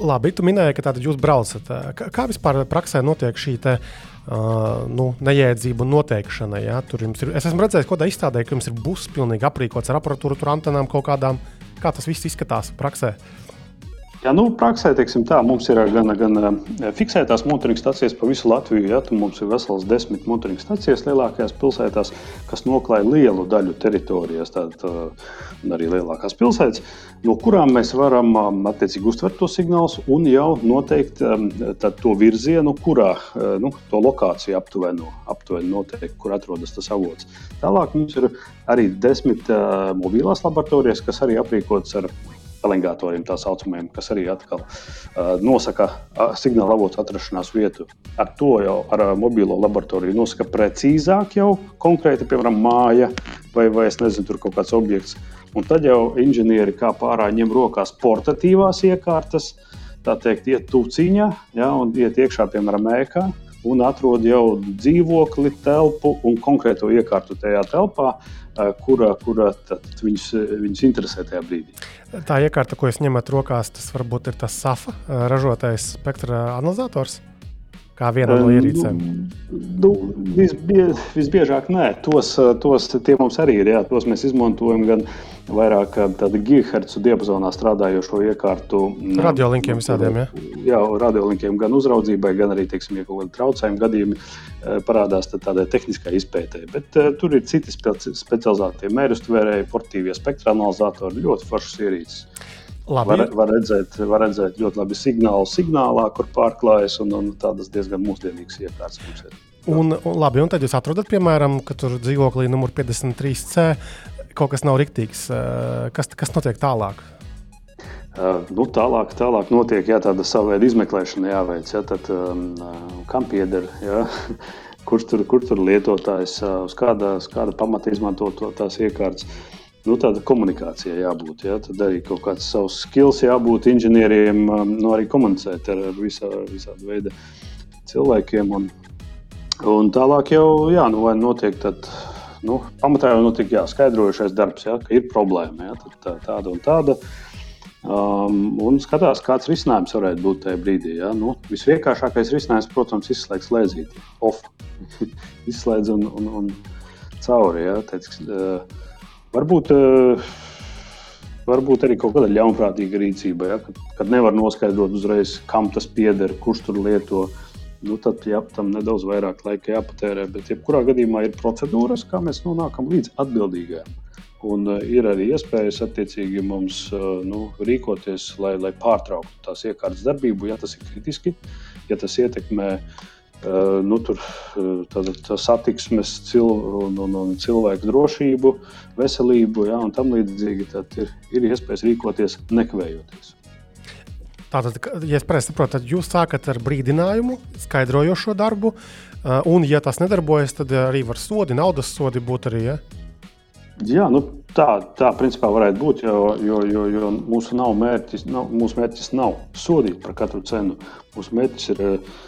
A: Labi, tu minēji, ka tātad jūs braucat. Kā vispār praksē notiek šī te, uh, nu, nejēdzību noteikšana? Ja? Tur jums ir, es esmu redzējis, ko tā izstādē, ka jums ir bus pilnīgi aprīkots ar aparatūru, tur antenām kaut kādām. Kā tas viss izskatās praksē? Uh,
E: Jā, nu, praksē tā, mums ir gan, gan eh, fiksētās motoringa stācijas pa visu Latviju. Ja, mums ir vesels desmit motoringa stācijas lielākajās pilsētās, kas noklāj lielu daļu teritorijas, tātad eh, arī lielākās pilsētas, no kurām mēs varam um, attiecīgi uztvert to signālus un jau noteikt um, to virzienu, kurā nu, to lokāciju aptuveni, aptuveni noteikt, kur atrodas tas avots. Tālāk mums ir arī desmit mobilās laboratorijas, kas arī aprīkotas ar elengatoriem, tā saucamajiem, kas arī atkal uh, nosaka uh, signāla avotu atrašanās vietu. Ar to jau ar uh, mobilo laboratoriju nosaka precīzāk jau konkrēti, piemēram, māja vai, vai es nezinu, tur kaut kāds objekts. Un tad jau inženieri kā pārā ņem rokās portatīvās iekārtas, tā teikt, iet tūciņā ja, un iet iekšā, piemēram, ēkā un atrod jau dzīvokli, telpu un konkrēto iekārtu tajā telpā, kura, kura viņus, viņus interesē tajā brīdī.
A: Tā iekārta, ko jūs ņemat rokās, tas varbūt ir tas SAFA ražotais spektra analizators kā viena no ierīcēm?
E: Nu, visbie, visbiežāk nē, tos, tos tie mums arī ir. Jā, tos mēs izmantojam gan vairāk gigahertzu diapazonā strādājošo iekārtu.
A: Radiolinkiem visādiem,
E: jā? Jā, radiolinkiem gan uzraudzībai, gan arī, teiksim, ja kaut kādi traucējumi gadījumi parādās tādai tehniskai izpētē. Bet uh, tur ir citi specializētie mērustvērēji, portīvie spektra analizatori, ļoti foršas ierīces. Labi. Var, var, redzēt, var redzēt ļoti labi signālu signālā, kur pārklājas, un, un tādas diezgan mūsdienīgas iekārtas mums ir.
A: Un, un, labi, un tad jūs atrodat, piemēram, ka tur dzīvoklī numur 53C kaut kas nav riktīgs. Kas, kas notiek tālāk?
E: Uh, nu, tālāk, tālāk notiek jā, tāda sava veida izmeklēšana, jāveic. Jā, tad, um, kam pieder, jā, kurš tur, kur tur lietotājs, uz kāda, uz kāda pamata izmanto to, tās iekārtas. Uh, nu, tāda komunikācija jābūt. Ja? Tad arī kaut kāds savs skills jābūt inženieriem, um, nu, arī komunicēt ar, visā, visādi veidi cilvēkiem. Un, un tālāk jau jā, nu, notiek tad, nu, pamatā jau notiek jā, skaidrojušais darbs, ja? ka ir problēma. Tad, tā, tāda un tāda. Um, un skatās, kāds risinājums varētu būt tajā brīdī. Ja? Nu, visvienkāršākais risinājums, protams, ir izslēgt slēdzīti. Off. Izslēdz un, un, un cauri. Ja? Teic, uh, Varbūt, eh, varbūt arī kaut kāda ļaunprātīga rīcība, ja, kad, kad nevar noskaidrot uzreiz, kam tas pieder, kurš tur lieto. Nu, tad jā, tam nedaudz vairāk laika jāpatērē. Bet, jebkurā gadījumā, ir procedūras, kā mēs nonākam līdz atbildīgajam. Un uh, ir arī iespējas attiecīgi mums uh, nu, rīkoties, lai, lai pārtrauktu tās iekārtas darbību, ja tas ir kritiski, ja tas ietekmē Uh, nu, tur tāda, tā satiksmes cil, un, un, un cilvēku drošību, veselību ja, un tam līdzīgi. Tad ir, ir iespējas rīkoties nekavējoties.
A: Tātad, ja es pareizi saprotu, tad jūs sākat ar brīdinājumu, skaidrojošo darbu, uh, un, ja tas nedarbojas, tad arī var sodi, naudas sodi būt arī. Ja?
E: Jā, nu, tā, tā principā varētu būt, jo, jo, jo, jo mūsu, nav mērķis, nav, mūsu mērķis nav sodīt par katru cenu. Mūsu mērķis ir uh,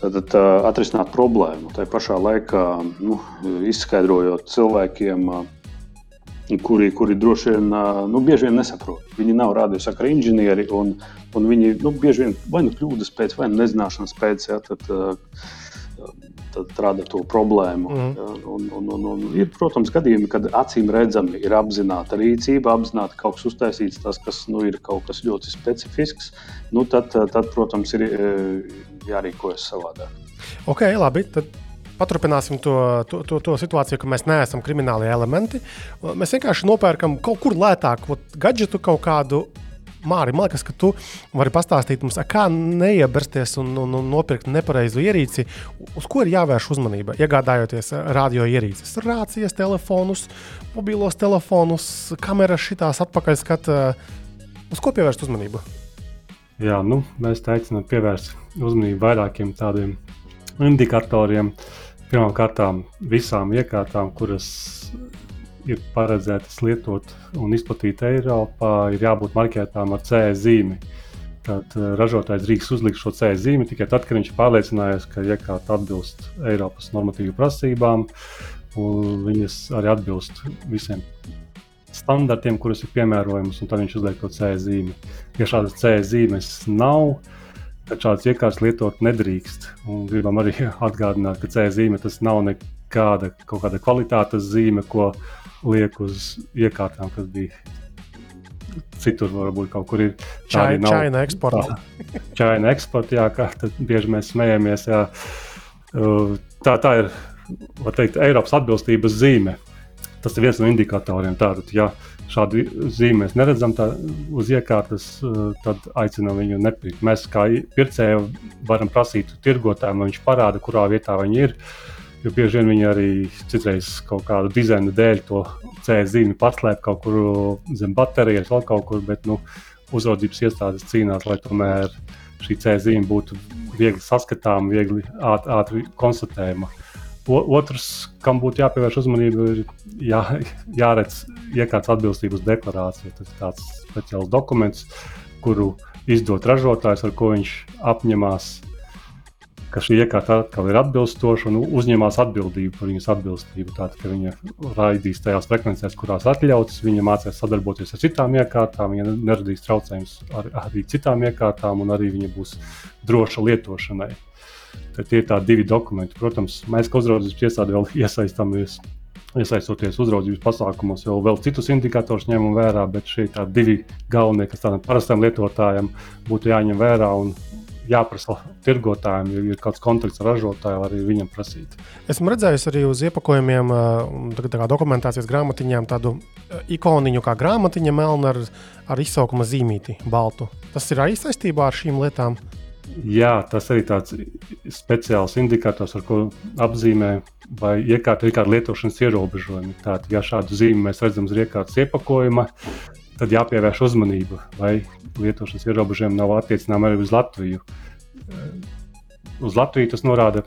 E: Tad, tad atrisināt problēmu. Tā pašā laikā nu, izskaidrojot cilvēkiem, kuri, kuri droši vien nu, bieži vien nesaprot. Viņi nav radiosakra inženieri, un, un viņi nu, bieži vien vai nu kļūdas pēc, vai nu nezināšanas pēc. Ja, tad, tad rada to problēmu. Mm. Ja, un, un, un, un ir, protams, gadījumi, kad acīm redzami ir apzināta rīcība, apzināti kaut kas uztaisīts, tas, kas nu, ir kaut kas ļoti specifisks. Nu, tad, tad, protams, ir jārīkojas savādāk.
A: Ok, labi. Tad... Paturpināsim to, to, to, to situāciju, ka mēs neesam krimināli elementi. Mēs vienkārši nopērkam kaut kur lētāku gadgetu, kaut kādu Māri, man liekas, ka tu vari pastāstīt mums, kā neiebersties un, un, un nopirkt nepareizu ierīci. Uz ko ir jāvērš uzmanība, iegādājoties radio ierīces, rācijas, telefonus, mobilos telefonus, kameras, šitās atpakaļskata. Uz ko pievērst uzmanību?
F: Jā, nu, mēs aicinām pievērst uzmanību vairākiem tādiem indikatoriem. Pirmkārt, visām iekārtām, kuras ir paredzētas lietot un izplatīt Eiropā, ir jābūt marķētām ar CE zīmi. Tad eh, ražotājs drīkst uzlikt šo CE zīmi tikai tad, kad viņš ir pārliecinājies, ka iekārta atbilst Eiropas normatīvu prasībām, un viņas arī atbilst visiem standartiem, kurus ir piemērojams, un tad viņš uzliek to C zīmi. Ja šādas C zīmes nav, tad šādas iekārtas lietot nedrīkst. Un gribam arī atgādināt, ka C zīme tas nav nekāda kāda kvalitātes zīme, ko liek uz iekārtām, kas bija citur varbūt kaut kur ir.
A: Čaina, čaina eksporta.
F: Čaina eksporta, jā, kā bieži mēs smejamies. Jā. Tā, tā ir teikt, Eiropas atbilstības zīme. Tas ir viens no indikatoriem. Tātad, ja šādu zīmi mēs neredzam tā, uz iekārtas, tad aicinām viņu nepirkt. Mēs kā pircēji varam prasīt tirgotājiem, lai viņš parāda, kurā vietā viņi ir. Jo bieži vien viņi arī citreiz kaut kādu dizaina dēļ to C zīmi paslēp kaut kur zem baterijas, vēl kaut kur. Bet nu, uzraudzības iestādes cīnās, lai tomēr šī C zīme būtu viegli saskatāma, viegli ātri, ātri konstatējama. O, otrs, kam būtu jāpievērš uzmanība, ir jā, jāredz iekārtas atbilstības deklarācija. Tas ir tāds speciāls dokuments, kuru izdod ražotājs, ar ko viņš apņemās, ka šī iekārta atkal ir atbilstoša un uzņemās atbildību par viņas atbilstību. Tātad, ka viņa raidīs tajās frekvencēs, kurās atļautas, viņa mācīs sadarboties ar citām iekārtām, viņa neradīs traucējumus ar, arī citām iekārtām, un arī viņa būs droša lietošanai. Tad tie ir tādi divi dokumenti. Protams, mēs, kā uzraudzības iestāde, vēl iesaistāmies. Iesaistoties uzraudzības pasākumos, jau vēl citus indikatorus ņemam vērā, bet šie divi galvenie, kas tādam parastam lietotājam būtu jāņem vērā un jāprasa tirgotājiem, ja ir kāds kontakts ar ražotāju, arī viņam prasīt.
A: Esmu redzējis arī uz iepakojumiem, tā kā dokumentācijas grāmatiņām, tādu ikoniņu kā grāmatiņa melna ar, ar izsaukuma zīmīti, baltu. Tas ir arī saistībā ar šīm lietām.
F: Jā, tas arī tāds speciāls indikators, ar ko apzīmē, vai iekārta ir kāda lietošanas ierobežojuma. Tātad, ja šādu zīmi mēs redzam uz iekārtas iepakojuma, tad jāpievērš uzmanība, vai lietošanas ierobežojumi nav attiecināmi arī uz Latviju. Uz Latviju tas norāda,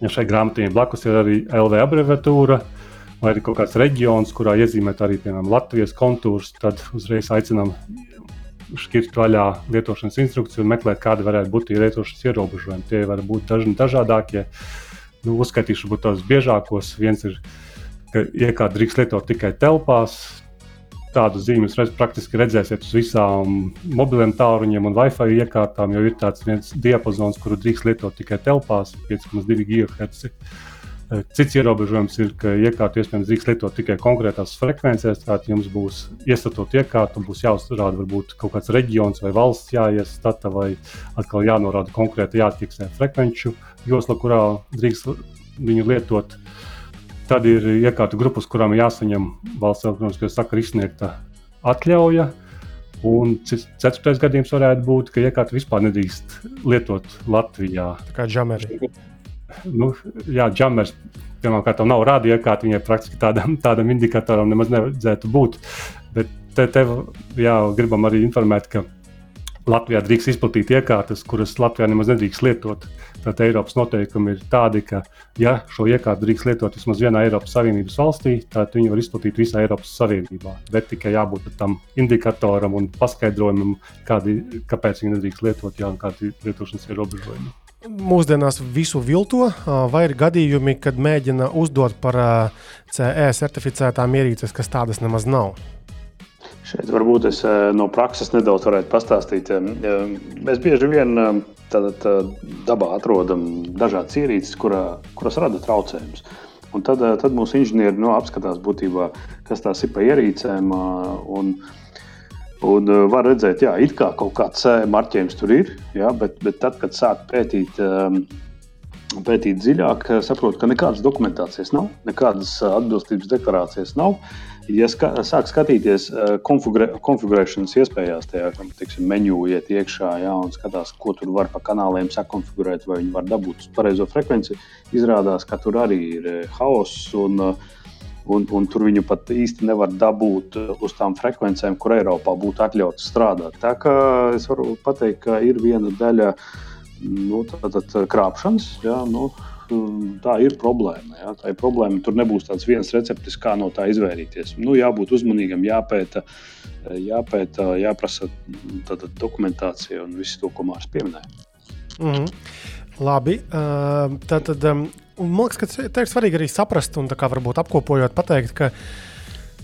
F: ja šai grāmatai blakus ir arī LV abreviatūra. Vai ir kaut kāds reģions, kurā iezīmēt arī piemēram, Latvijas kontūrs, tad uzreiz aicinām šķirt vaļā lietošanas instrukciju un meklēt, kādi varētu būt tie lietošanas ierobežojumi. Tie var būt dažni dažādākie. Nu, uzskaitīšu tos biežākos. Viens ir, ka iekārta drīkst lietot tikai telpās. Tādu zīmi jūs praktiski redzēsiet uz visām mobiliem tālruņiem un Wi-Fi iekārtām, jo ir tāds viens diapazons, kuru drīkst lietot tikai telpās, 5,2 GHz. Eh, cits ierobežojums ir, ka iekārtu iespējams drīkst lietot tikai konkrētās frekvencēs. Tātad jums būs iesaistot iekārtu, būs jāuzrāda varbūt kaut kāds reģions vai valsts jāiestata, vai atkal jānorāda konkrēti jāatfiksē frekvenču josla, kurā drīkst viņu lietot. Tad ir iekārtu grupas, kurām jāsaņem valsts elektroniskā sakra izsniegta atļauja. Un ceturtais gadījums varētu būt, ka iekārta vispār nedrīkst lietot Latvijā.
A: Tā kā džameri
F: nu, jā, džamers. Pirmkārt, nav kā viņai praktiski tādam, tādam indikatoram nemaz nevajadzētu būt. Bet te, te jā, gribam arī informēt, ka Latvijā drīkst izplatīt iekārtas, kuras Latvijā nemaz nedrīkst lietot. Tad Eiropas noteikumi ir tādi, ka, ja šo iekārtu drīkst lietot vismaz vienā Eiropas Savienības valstī, tad viņi var izplatīt visā Eiropas Savienībā. Bet tikai jābūt tam indikatoram un paskaidrojumam, kādi, kāpēc viņi nedrīkst lietot, un kādi lietošanas ierobežojumi
A: mūsdienās visu vilto, vai ir gadījumi, kad mēģina uzdot par CE certificētām ierīces, kas tādas nemaz nav?
E: Šeit varbūt es no prakses nedaudz varētu pastāstīt. Mēs bieži vien tātad, dabā atrodam dažādas ierīces, kurā, kuras rada traucējumus. Un tad, tad mūsu inženieri nu, apskatās būtībā, kas tās ir pa ierīcēm. Un, uh, Un uh, var redzēt, ka it kā kaut kāds marķējums tur ir, jā, bet, bet tad, kad sāk pētīt, um, pētīt dziļāk, saprotu, ka nekādas dokumentācijas nav, nekādas atbilstības deklarācijas nav. Ja ska, sāk skatīties konfigurē, konfigurēšanas iespējās, tajā tiksim, menu iet iekšā jā, un skatās, ko tur var pa kanāliem sakonfigurēt, vai viņi var dabūt uz pareizo frekvenci, izrādās, ka tur arī ir haoss. Un, uh, un, un tur viņu pat īsti nevar dabūt uh, uz tām frekvencēm, kur Eiropā būtu atļauts strādāt. Tā kā es varu pateikt, ka ir viena daļa nu, tātad, krāpšanas. Jā, nu, Tā ir problēma. Jā. Tā ir problēma. Tur nebūs tāds viens recepts, kā no tā izvairīties. Nu, jābūt uzmanīgam, jāpēta, jāpēta jāprasa dokumentācija un viss to, ko Mārcis pieminēja.
A: Mm -hmm. Labi. Uh, tad, tad um, Un man liekas, ka te ir svarīgi arī saprast, un kā varbūt apkopojot, pateikt, ka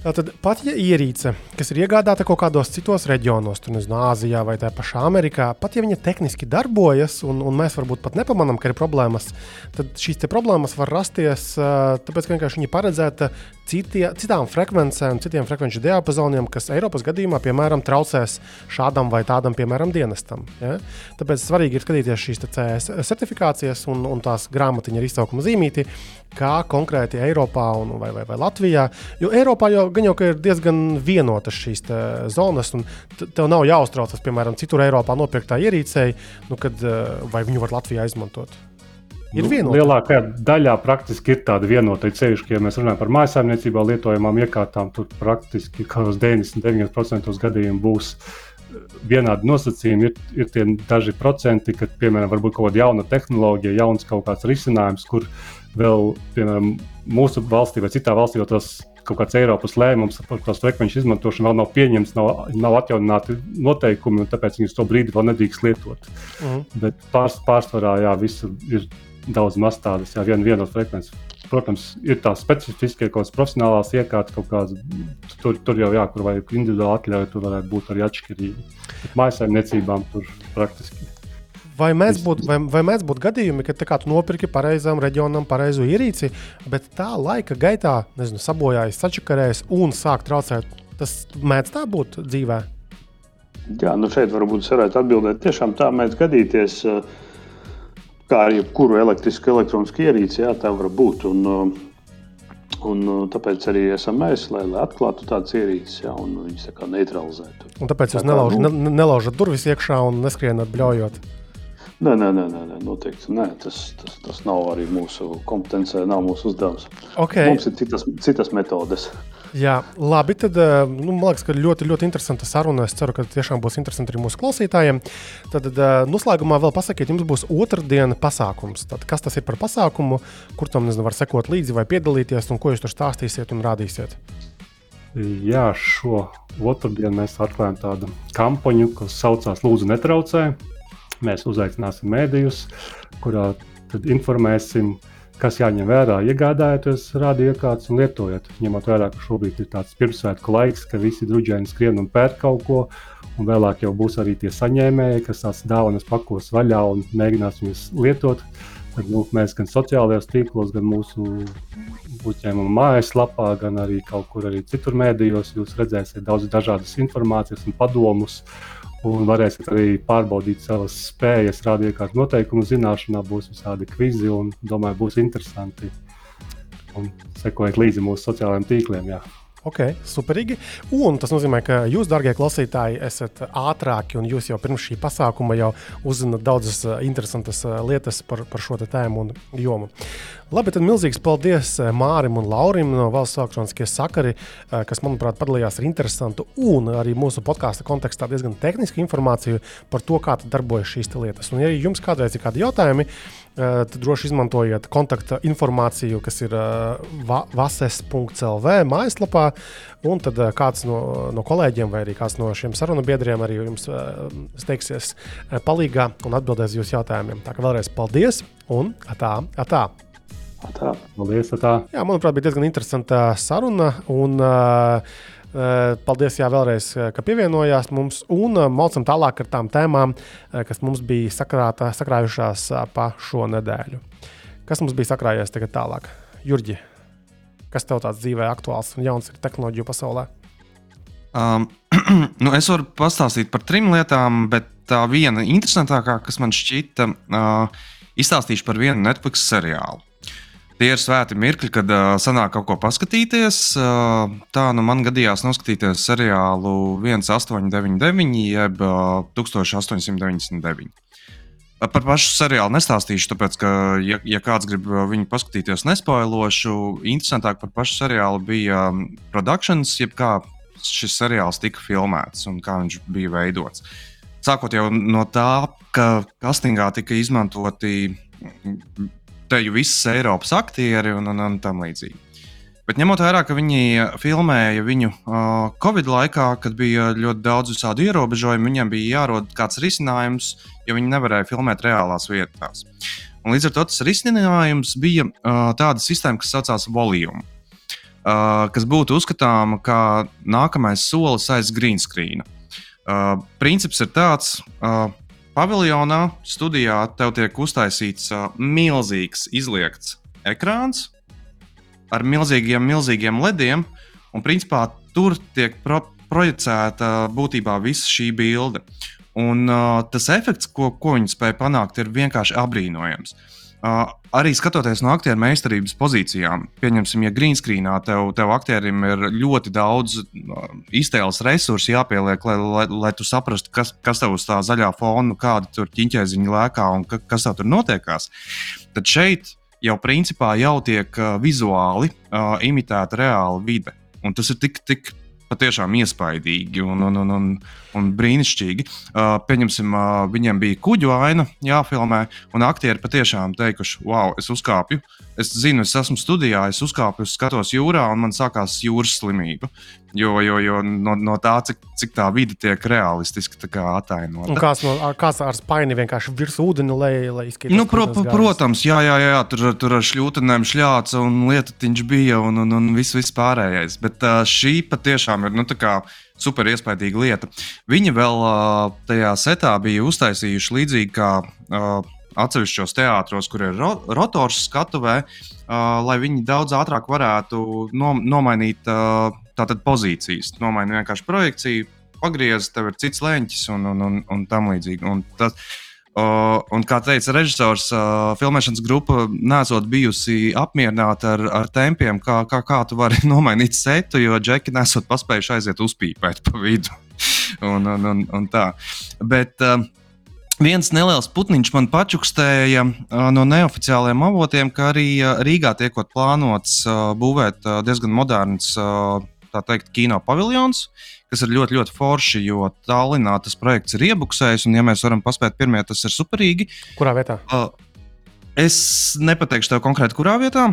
A: Tad pat ja ierīce, kas ir iegādāta kaut kādos citos reģionos, tur nezinu, Āzijā vai tā pašā Amerikā, pat ja viņa tehniski darbojas, un, un mēs varbūt pat nepamanām, ka ir problēmas, tad šīs problēmas var rasties tāpēc, ka vienkārši viņi ir paredzēta citie, citām frekvencēm, citiem frekvenču diapazoniem, kas Eiropas gadījumā, piemēram, traucēs šādam vai tādam, piemēram, dienestam. Ja? Tāpēc svarīgi ir skatīties šīs CS certifikācijas un, un tās grāmatiņa ar izsaukuma zīmīti, kā konkrēti Eiropā un, vai, vai, vai Latvijā. Jo Eiropā jau, jau ir diezgan vienotas šīs zonas, un tev nav jāuztraucas, piemēram, citur Eiropā nopirktā ierīcei, nu, kad, eh, vai viņu var Latvijā izmantot. Ir
F: nu, lielākajā daļā praktiski ir tāda vienota ceļš, ka, ja mēs runājam par mājsaimniecībā lietojamām iekārtām, tur praktiski 99% gadījumu būs eh, vienādi nosacījumi. Ir, ir tie daži procenti, kad, piemēram, varbūt kaut kāda jauna tehnoloģija, jauns kaut kāds risinājums, kur vēl, piemēram, mūsu valstī vai citā valstī jau tas kaut kāds Eiropas lēmums par tos frekvenču izmantošanu vēl nav pieņemts, nav, nav atjaunināti noteikumi, un tāpēc viņus to brīdi vēl nedrīkst lietot. Mm. Bet pārs, pārsvarā jā, visur ir daudz maz tādas, jā, viena vienota frekvences. Protams, ir tās specifiskie kaut kādas profesionālās iekārtas, kaut kādas tur, tur jau jā, kur vajag individuāli atļauju, tur varētu būt arī atšķirīgi. Mājsaimniecībām tur praktiski
A: Vai mēs būtu vai, vai mēs būt gadījumi, kad tu nopirki pareizam reģionam pareizo ierīci, bet tā laika gaitā nezinu, sabojājas, sačakarējas un sāk traucēt? Tas mēdz tā būt dzīvē.
E: Jā, nu šeit varbūt varētu atbildēt. Tiešām tā mēdz gadīties. Kā ar jebkuru elektrisku, elektronisku ierīci, jā, tā var būt. Un, un tāpēc arī esam mēs, lai, lai atklātu tādas ierīces, jā, un viņas tā kā neutralizētu.
A: Un tāpēc jūs tā nelaužat, nu... nelaužat durvis iekšā un neskrienat bļaujot.
E: Nē, nē, nē, nē, noteikti. Nē, tas, tas, tas nav arī mūsu kompetencija, nav mūsu uzdevums.
A: Okay.
E: Mums ir citas, citas metodes.
A: Jā, labi. Tad, eh, nu, man liekas, ka ļoti, ļoti interesanta saruna. Es ceru, ka tiešām būs interesanti arī mūsu klausītājiem. Tad, eh, noslēgumā vēl pasakiet, jums būs otrdiena pasākums. Tad, kas tas ir par pasākumu, kur tam nezinu, var sekot līdzi vai piedalīties, un ko jūs tur stāstīsiet un rādīsiet?
F: Jā, šo otrdienu mēs atklājam tādu kampaņu, kas saucās Lūdzu, netraucē. Mēs uzaicināsim mēdījus, kurā tad informēsim, kas jāņem vērā, iegādājoties radioiekārtas un lietojot. Ņemot vērā, ka šobrīd ir tāds pirmsvētku laiks, ka visi druģēni skrien un pērk kaut ko, un vēlāk jau būs arī tie saņēmēji, kas tās dāvanas pakos vaļā un mēģinās viņas lietot. Tad, nu, mēs gan sociālajos tīklos, gan mūsu uzņēmuma mājaslapā, gan arī kaut kur arī citur mēdījos, jūs redzēsiet daudz dažādas informācijas un padomus. Uh, un varēsiet arī pārbaudīt savas spējas, rādījumu noteikumu zināšanā. Būs visādi kvizi un domāju, būs interesanti. Un sekojiet līdzi mūsu sociālajiem tīkliem. Jā.
A: Ok, superīgi. Un tas nozīmē, ka jūs, darbie klausītāji, esat ātrāki un jūs jau pirms šī pasākuma jau uzzināt daudzas eh, interesantas eh, lietas par, par šo tēmu un jomu. Labi, tad milzīgs paldies eh, Mārim un Laurim no Valsts elektroniskie sakari, kas, manuprāt, padalījās ar interesantu un arī mūsu podkāstu kontekstā diezgan tehnisku informāciju par to, kā darbojas šīs lietas. Un, ja jums kādreiz ir kādi jautājumi, tad droši izmantojiet kontakta informāciju, kas ir vases.clv mājaslapā. Un tad kāds no, no kolēģiem vai arī kāds no šiem sarunu biedriem arī jums steigsies palīdzīgā un atbildēs jūsu jautājumiem. Tā kā vēlreiz paldies un tā, tā.
F: Tā. Paldies, tā.
A: Jā, manuprāt, bija diezgan interesanta saruna. Un, uh, Paldies jā, vēlreiz, ka pievienojās mums un mācām tālāk ar tām tēmām, kas mums bija sakrāta, sakrājušās pa šo nedēļu. Kas mums bija sakrājies tagad tālāk? Jurģi, kas tev tāds dzīvē aktuāls un jauns ir tehnoloģiju pasaulē?
D: Um, nu es varu pastāstīt par trim lietām, bet tā viena interesantākā, kas man šķita, uh, izstāstīšu par vienu Netflix seriālu. Tie ir svēti mirkļi, kad uh, sanāk kaut ko paskatīties. Uh, tā nu man gadījās noskatīties seriālu 1899, jeb uh, 1899. Par pašu seriālu nestāstīšu, tāpēc, ka, ja, ja kāds grib viņu paskatīties, nespoilošu, interesantāk par pašu seriālu bija produkcijas, jeb kā šis seriāls tika filmēts un kā viņš bija veidots. Sākot jau no tā, ka castingā tika izmantoti teju visas Eiropas aktieri un, un, un tam līdzīgi. Bet ņemot vērā, ka viņi filmēja viņu uh, Covid laikā, kad bija ļoti daudz visādu ierobežojumu, viņiem bija jārod kāds risinājums, jo viņi nevarēja filmēt reālās vietās. Un līdz ar to tas risinājums bija uh, tāda sistēma, kas saucās Volume. uh, kas būtu uzskatāma kā nākamais solis aiz green screen. Uh, princips ir tāds, uh, paviljonā, studijā tev tiek uztaisīts uh, milzīgs izliekts ekrāns ar milzīgiem, milzīgiem lediem, un principā tur tiek pro projicēta būtībā visa šī bilde. Un uh, tas efekts, ko, ko viņi spēja panākt, ir vienkārši apbrīnojams. Uh, arī skatoties no aktieru meistarības pozīcijām, pieņemsim, ja green screenā tev, tev aktierim ir ļoti daudz uh, iztēles resursu jāpieliek, lai, lai, lai tu saprastu, kas, kas tev uz tā zaļā fona, kāda tur ķīņķēziņa lēkā un ka, kas tur notiekās. Tad šeit jau principā jau tiek uh, vizuāli uh, imitēta reāla vide. Un tas ir tik, tik patiešām iespaidīgi un, un, un, un, un brīnišķīgi. Uh, pieņemsim, uh, viņiem bija kuģu aina jāfilmē, un aktieri patiešām teikuši, wow, es uzkāpju. Es zinu, es esmu studijā, es uzkāpu, skatos jūrā, un man sākās jūras slimība. Jo, jo, jo no, no tā, cik, cik tā vide tiek realistiski attēlota.
A: Kāds, no, kāds ar spaini vienkārši virs ūdeni, lai, lai izskatītos?
D: Nu, pro, protams, jā, jā, jā, tur, tur ar šļūtenēm šļāca un lietatiņš bija un, un, un viss, viss pārējais. Bet šī patiešām ir nu, super iespaidīga lieta. Viņi vēl tajā setā bija uztaisījuši līdzīgi kā. Uh, atsevišķos teātros, kur ir ro rotors skatuvē, uh, lai viņi daudz ātrāk varētu nom nomainīt uh, pozīcijas. Nomainīt vienkārši projekciju, pagriezties, tev ir cits leņķis un, un, un, un tam līdzīgi. Un tas, Uh, un, kā teica režisors, uh, filmēšanas grupa nesot bijusi apmierināta ar, ar tempiem, kā, kā, kā tu vari nomainīt setu, jo džeki nesot paspējuši aiziet uzpīpēt pa vidu. un, un, un, un tā. Bet, uh, Viens neliels putniņš man pačukstēja no neoficiāliem avotiem, ka arī Rīgā tiekot plānots būvēt diezgan moderns teikt, kino paviljons, kas ir ļoti, ļoti forši, jo Tallinā tas projekts ir iebuksējis, un, ja mēs varam paspēt pirmie, tas ir superīgi.
A: Kurā vietā?
D: Es nepateikšu tev konkrēti, kurā vietā.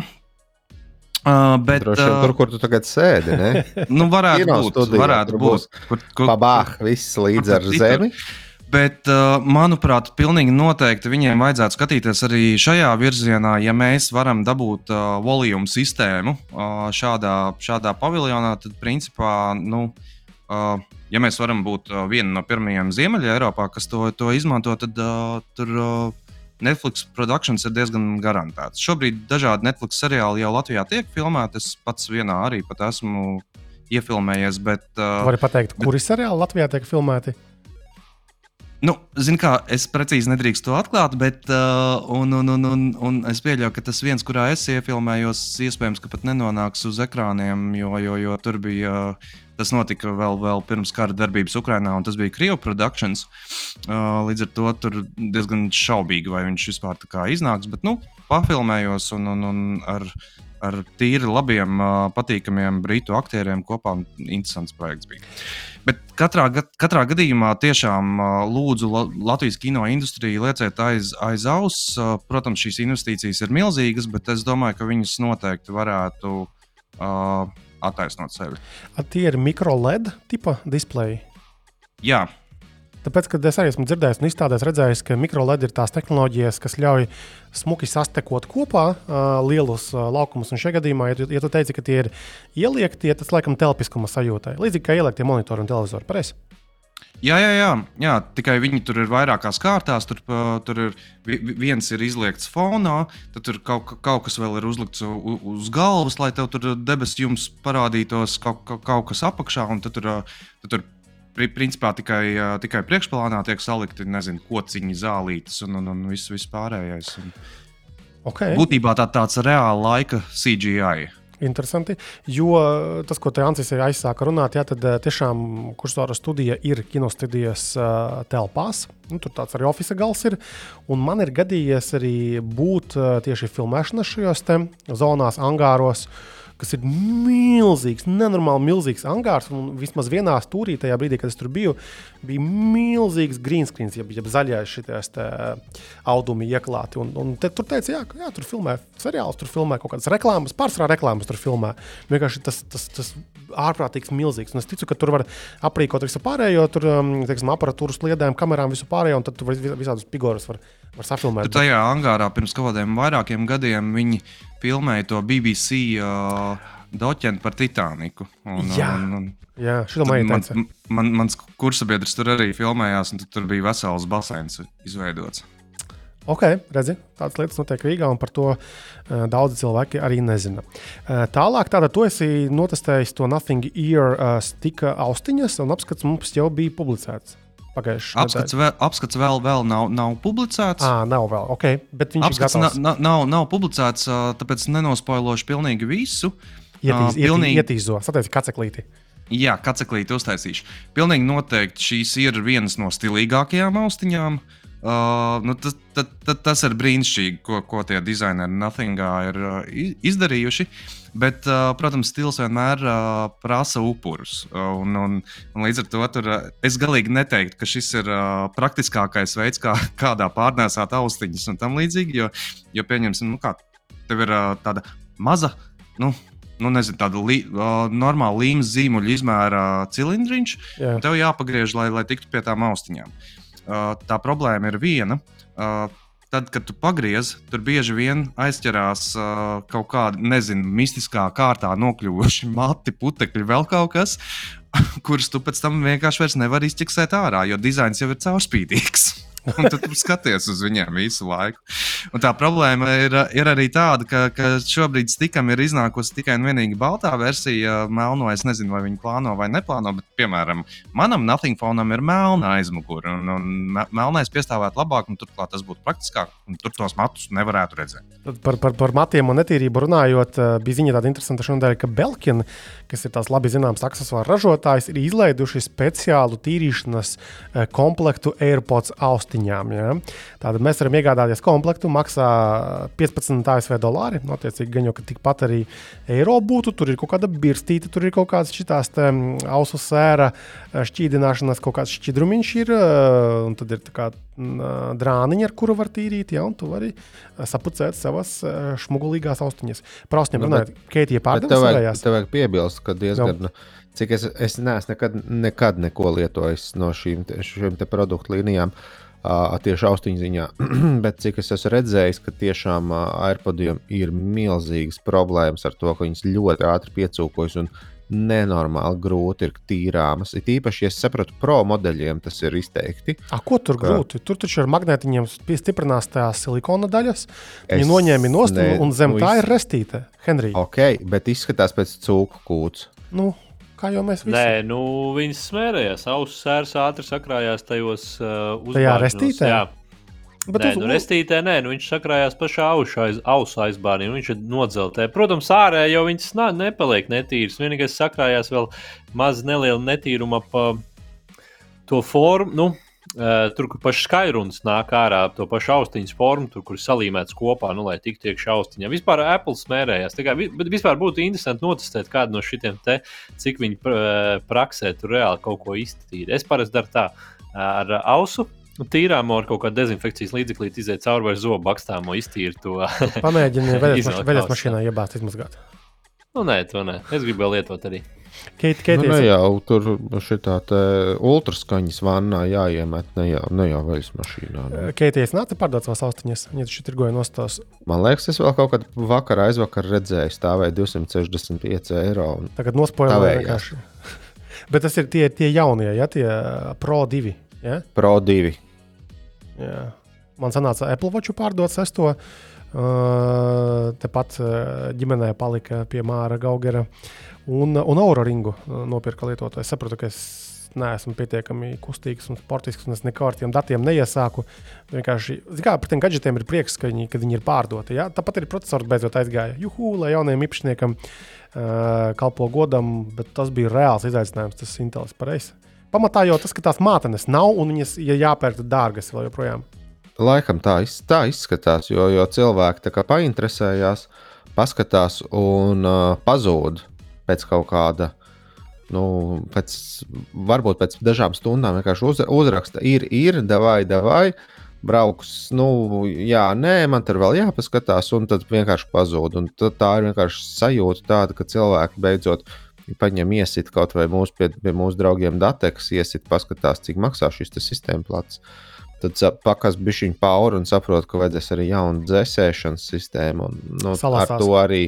D: Uh, bet,
B: Droši vien uh, tur, kur tu tagad sēdi.
D: nu, varētu būt. Studijā, varētu būt.
B: Kur, kur, Pabāh, viss līdz ar zemi. Citur.
D: Bet, uh, manuprāt, pilnīgi noteikti viņiem vajadzētu skatīties arī šajā virzienā, ja mēs varam dabūt uh, volumu sistēmu uh, šādā, šādā paviljonā, tad, principā, nu, uh, ja mēs varam būt uh, viena no pirmajiem Ziemeļā Eiropā, kas to, to izmanto, tad uh, tur uh, Netflix produkcijas ir diezgan garantēts. Šobrīd dažādi Netflix seriāli jau Latvijā tiek filmēti. Es pats vienā arī pat esmu iefilmējies. Bet, uh,
A: Vari pateikt, kuri seriāli Latvijā tiek filmēti?
D: Nu, Zinu, kā es precīzi nedrīkstu to atklāt, bet uh, un, un, un, un, un es pieļauju, ka tas viens, kurā es iefilmējos, iespējams, ka pat nenonāks uz ekrāniem, jo, jo, jo tur bija. Uh, tas notika vēl, vēl pirms kara darbības Ukrajinā, un tas bija Krievijas Productions. Uh, līdz ar to tur diezgan šaubīgi, vai viņš vispār tā kā iznāks. Bet, nu, pafilmējos un, un, un ar, ar tīri labiem, patīkamiem britu aktieriem kopā. Interesants projekts bija. Bet katrā, katrā gadījumā tiešām lūdzu Latvijas kino industriju lieciet aiz, aiz auss. Protams, šīs investīcijas ir milzīgas, bet es domāju, ka viņas noteikti varētu uh, attaisnot sevi.
A: A, tie ir mikro LED tipa displeji.
D: Jā,
A: Tāpēc, kad es arī esmu dzirdējis un izstādēs redzējis, ka mikroLED ir tās tehnoloģijas, kas ļauj smuki sastekot kopā uh, lielus uh, laukumus. Un šajā gadījumā, ja tu, ja tu teici, ka tie ir ieliekti, ja tas laikam telpiskuma sajūtai. Līdzīgi kā ieliektie monitori un televizori. Pareizi.
D: Jā, jā, jā, jā, tikai viņi tur ir vairākās kārtās. Tur, tur ir viens ir izliekts fonā, tad tur kaut, kaut kas vēl ir uzlikts uz galvas, lai tev tur debesis parādītos kaut, kaut, kas apakšā. Tad tur, tad tur principā tikai, tikai priekšplānā tiek salikti nezinu, kociņi, zālītes un, un, un viss, viss pārējais. Un
A: okay.
D: Būtībā tā, tāds reāla laika CGI.
A: Interesanti, jo tas, ko te Ancis ir aizsāka runāt, jā, tad tiešām kursora studija ir kinostudijas telpās. Nu, tur tāds arī oficiāls gals ir. Un man ir gadījies arī būt tieši filmēšanas šajos zonās, angāros. Uh, kas ir milzīgs, nenormāli milzīgs angārs. Un vismaz vienā stūrī, tajā brīdī, kad es tur biju, bija milzīgs green screen, jeb, jeb zaļais šis audumi ieklāti. Un, un te, tur teica, jā, jā, tur filmē seriālus, tur filmē kaut kādas reklāmas, pārsvarā reklāmas tur filmē. Vienkārši tas, tas, tas ārprātīgs, milzīgs. Un es ticu, ka tur var aprīkot visu pārējo, tur um, teiksim, aparatūras liedēm, kamerām, visu pārējo, un tad tur visādus figūrus var, var safilmēt.
D: Tajā angārā pirms kaut kādiem vairākiem gadiem viņi filmēja to BBC. Uh, doķenti par Titaniku. Un,
A: Jā.
D: un, un,
A: Jā, šī man
D: man, man, mans kursabiedrs tur arī filmējās, un tur bija vesels baseins izveidots.
A: Ok, redzi, tādas lietas notiek Rīgā, un par to uh, daudzi cilvēki arī nezina. Uh, tālāk, tātad, tu esi notestējis to Nothing Ear uh, stika austiņas, un apskats mums jau bija publicēts. Pagājušajā
D: Apskats vēl, apskats vēl, vēl nav, nav publicēts.
A: Ah, nav vēl, ok, bet viņš
D: Apskats na, na, nav, nav publicēts, tāpēc nenospoilošu pilnīgi visu.
A: Ietīs,
D: Ā,
A: ietī,
D: pilnīgi-
A: Ietīzo, satieci kaceklīti.
D: Jā, kaceklīti uztaisīšu. Pilnīgi noteikti šīs ir vienas no stilīgākajām austiņām. Uh, nu, tas, tas, tas, ir brīnišķīgi, ko, ko tie dizaineri Nothingā ir uh, izdarījuši. Bet, uh, protams, stils vienmēr uh, prasa upurus. Uh, un, un, un līdz ar to tur, uh, es galīgi neteiktu, ka šis ir uh, praktiskākais veids, kā kādā pārnēsāt austiņas un tam līdzīgi. Jo, jo pieņemsim, nu, kā tev ir uh, tāda maza. Nu, Nu, nezinu, tāda li, uh, normāla līnijas zīmuļa izmēra cilindriņš,
A: Jā.
D: tev jāpagriež, lai, lai tiktu pie tām austiņām. Uh, tā problēma ir viena. Uh, tad, kad tu pagriez, tur bieži vien aizķerās uh, kaut kāda, nezinu, mistiskā kārtā nokļuvuši mati, putekļi, vēl kaut kas, kurus tu pēc tam vienkārši nevari izķeksēt ārā, jo dizains jau ir caurspīdīgs. Un tu tur skaties uz viņiem visu laiku. Un tā problēma ir, ir arī tāda, ka, ka šobrīd stikam ir iznākusi tikai un vienīgi baltā versija. Melno es nezinu, vai viņi plāno vai neplāno, bet, piemēram, manam Nothing Phone ir melna aizmugure. Un, un me- melnais piestāvētu labāk, un turklāt tas būtu praktiskāk, un tur tos matus nevarētu redzēt.
A: Tad Par, par, par matiem un netīrību runājot, eh, bija ziņa tāda interesanta šodien, ka Belkin, kas ir tās labi zināms aksesuāru ražotājs, ir izlaiduši speciālu tīrīšanas eh, komplektu AirPods austiņām. Ja? Tātad mēs varam iegādāties komplektu, maksā 15 ASV dolāri. Nu, Attiecīgi, gan jau ka tikpat arī eiro būtu. Tur ir kaut kāda birstīte, tur ir kaut kādas šīs ausu sēra eh, šķīdināšanas, kaut kāds šķidrumiņš ir. eh, Un tad ir tā kā drāniņa, ar kuru var tīrīt, ja, un tu vari sapucēt savas šmugulīgās austiņas. Par austiņām
B: Nu,
A: runājot, Keitija
B: Bet
A: pārdevē
B: tev vajag, tev vajag piebilst, ka diezgan. Nu, cik es, es neesmu nekad, nekad neko lietojis no šīm, šīm te produktu līnijām, uh, tieši austiņu ziņā. Bet cik es esmu redzējis, ka tiešām uh, AirPodiem ir milzīgas problēmas ar to, ka viņas ļoti ātri piecūkojas un nenormāli grūti ir tīrāmas. It īpaši, ja es sapratu, pro modeļiem tas ir izteikti.
A: A, ko tur
B: Kā?
A: grūti? Tur taču ar magnētiņiem piestiprinās tās silikona daļas.
B: Es
A: Viņi noņēma nost,
B: ne-
A: un, zem
B: nu,
A: tā
B: es-
A: ir restīte. Henrij.
B: Ok, bet izskatās pēc cūku kūts.
A: nu, kā jau mēs visi
C: Nē, nu viņas smērējās. Ausu sērs ātri sakrājās tajos uh,
A: Tajā
C: uzbāžņos,
A: restītē?
C: Jā,
A: Bet
C: nē,
A: uz-
C: nu, restītē nē, nu, viņš sakrājās pašā ausu, aiz, ausu aizbārnī. un Viņš ir nodzeltē. Protams, ārēji jau viņas nā, nepaliek netīras. Vienīgais sakrājās vēl maz neliela netīruma pa to formu. Nu, tur, kur pašs skairunis nāk ārā, to pašu austiņas formu, tur, kur salīmēts kopā, nu, lai tiktu iekšā austiņā. Vispār Apple smērējās. Kā, bet vispār būtu interesanti notestēt kādu no šitiem te, cik viņi pra- praksē tur reāli kaut ko iztīra. Es parasti daru tā ar ausu. Tīrām ar kaut kādu dezinfekcijas līdzekli iziet cauri vai zobu bakstāmo iztīru to.
A: Pamēģini
C: ausā.
A: mašīnā iebāzt, izmazgāt.
C: nu, nē, to nē. Es gribu vēl lietot arī.
A: Keita,
B: Nu,
A: Keita,
B: ne jau tur šitā ultraskaņas vannā jāiemet, ne jau, ne jau veļas mašīnā. Nu.
A: Keita, es nācu pārdot savas austiņas. Viņa taču tirgoja nostos.
B: Man liekas, es vēl kaut kad vakar aizvakar redzēju, stāvēja 265 eiro. Un...
A: Tagad nospoilēju vienkārši. Bet tas ir tie, tie jaunie, ja tie Pro 2. Ja?
B: Pro 2.
A: Jā. Man sanāca Apple Watch pārdot sesto. Uh, tepat ģimenē palika pie Māra Gaugera un, un Aura ringu nopirka lietotāju. Es saprotu, ka es neesmu pietiekami kustīgs un sportisks, un es neko ar tiem datiem neiesāku. Vienkārši, kā par tiem gadgetiem ir prieks, ka viņi, kad viņi ir pārdoti. Ja? Tāpat arī processors beidzot aizgāja. Juhu, lai jauniem īpašniekam uh, kalpo godam, bet tas bija reāls izaicinājums. Tas Intels pareizs. Pamatā jau tas, ka tās mātenes nav un viņas, ja jāpērk, tad dārgas vēl joprojām.
B: Laikam tā, iz, tā izskatās, jo, jo cilvēki tā kā painteresējās, paskatās un uh, pazūd pēc kaut kāda. Nu, pēc, varbūt pēc dažām stundām vienkārši uz, uzraksta, ir, ir, vai, vai, brauks. Nu, jā, nē, man tur vēl jāpaskatās, un tad vienkārši pazūd. Un tā ir vienkārši sajūta, tāda, ka cilvēki beidzot paņem iesit kaut vai mūsu, pie, pie mūsu draugiem dateks, iesit, paskatās, cik maksā šis sistēma plats. Tad pakas bišķiņu pauri un saprot, ka vajadzēs arī jaunu dzēsēšanas sistēmu. Un, nu, ar
A: Salasās.
B: to arī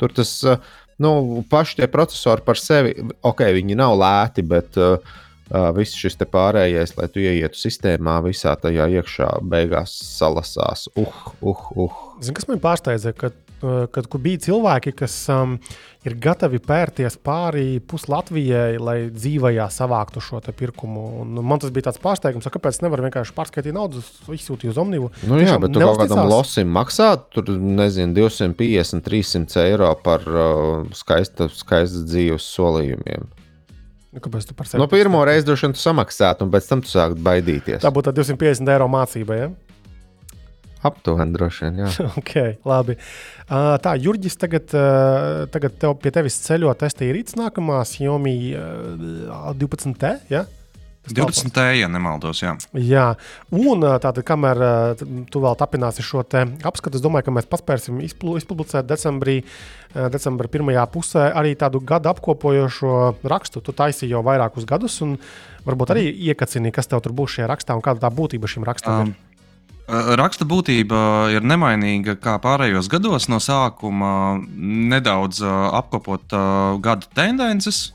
B: tur tas uh, nu, paši tie procesori par sevi, ok, viņi nav lēti, bet uh, viss šis pārējais, lai tu ieietu sistēmā, visā tajā iekšā, beigās salasās. Uh, uh, uh.
A: Zini, kas man pārsteidza, kad, kad bija cilvēki, kas um, ir gatavi pērties pāri puslatvijai, lai dzīvajā savāktu šo pirkumu. Un man tas bija tāds pārsteigums, kāpēc nevar vienkārši pārskaitīt naudu, izsūtīt uz Omnivu.
B: Nu, jā, bet tu kaut kādam losim maksā, tur nezinu, 250, 300 eiro par uh, skaistu, skaistu dzīves solījumiem.
A: Nu, kāpēc tu par sevi?
B: No pirmo reizi droši vien tu samaksātu, un pēc tam tu sāktu baidīties.
A: Tā būtu 250 eiro mācība. Ja?
B: Aptuveni droši vien.
A: okay, labi. Uh, tā, Jurģis, tagad, uh, tagad tev pie tevis ceļo testa ir rīts nākamās, Jomi uh, 12T. Ja?
D: 12. ja nemaldos. Jā,
A: jā. un tātad, kamēr tu vēl tapināsi šo apskatu, es domāju, ka mēs paspēsim izpublicēt decembrī, decembrī pirmajā pusē arī tādu gadu apkopojošo rakstu. Tu taisīji jau vairākus gadus, un varbūt arī iekacini, kas tev tur būs šajā rakstā un kāda tā būtība šim rakstam. Um. Ir.
D: Raksta būtība ir nemainīga kā pārējos gados. No sākuma nedaudz apkopot gada tendences.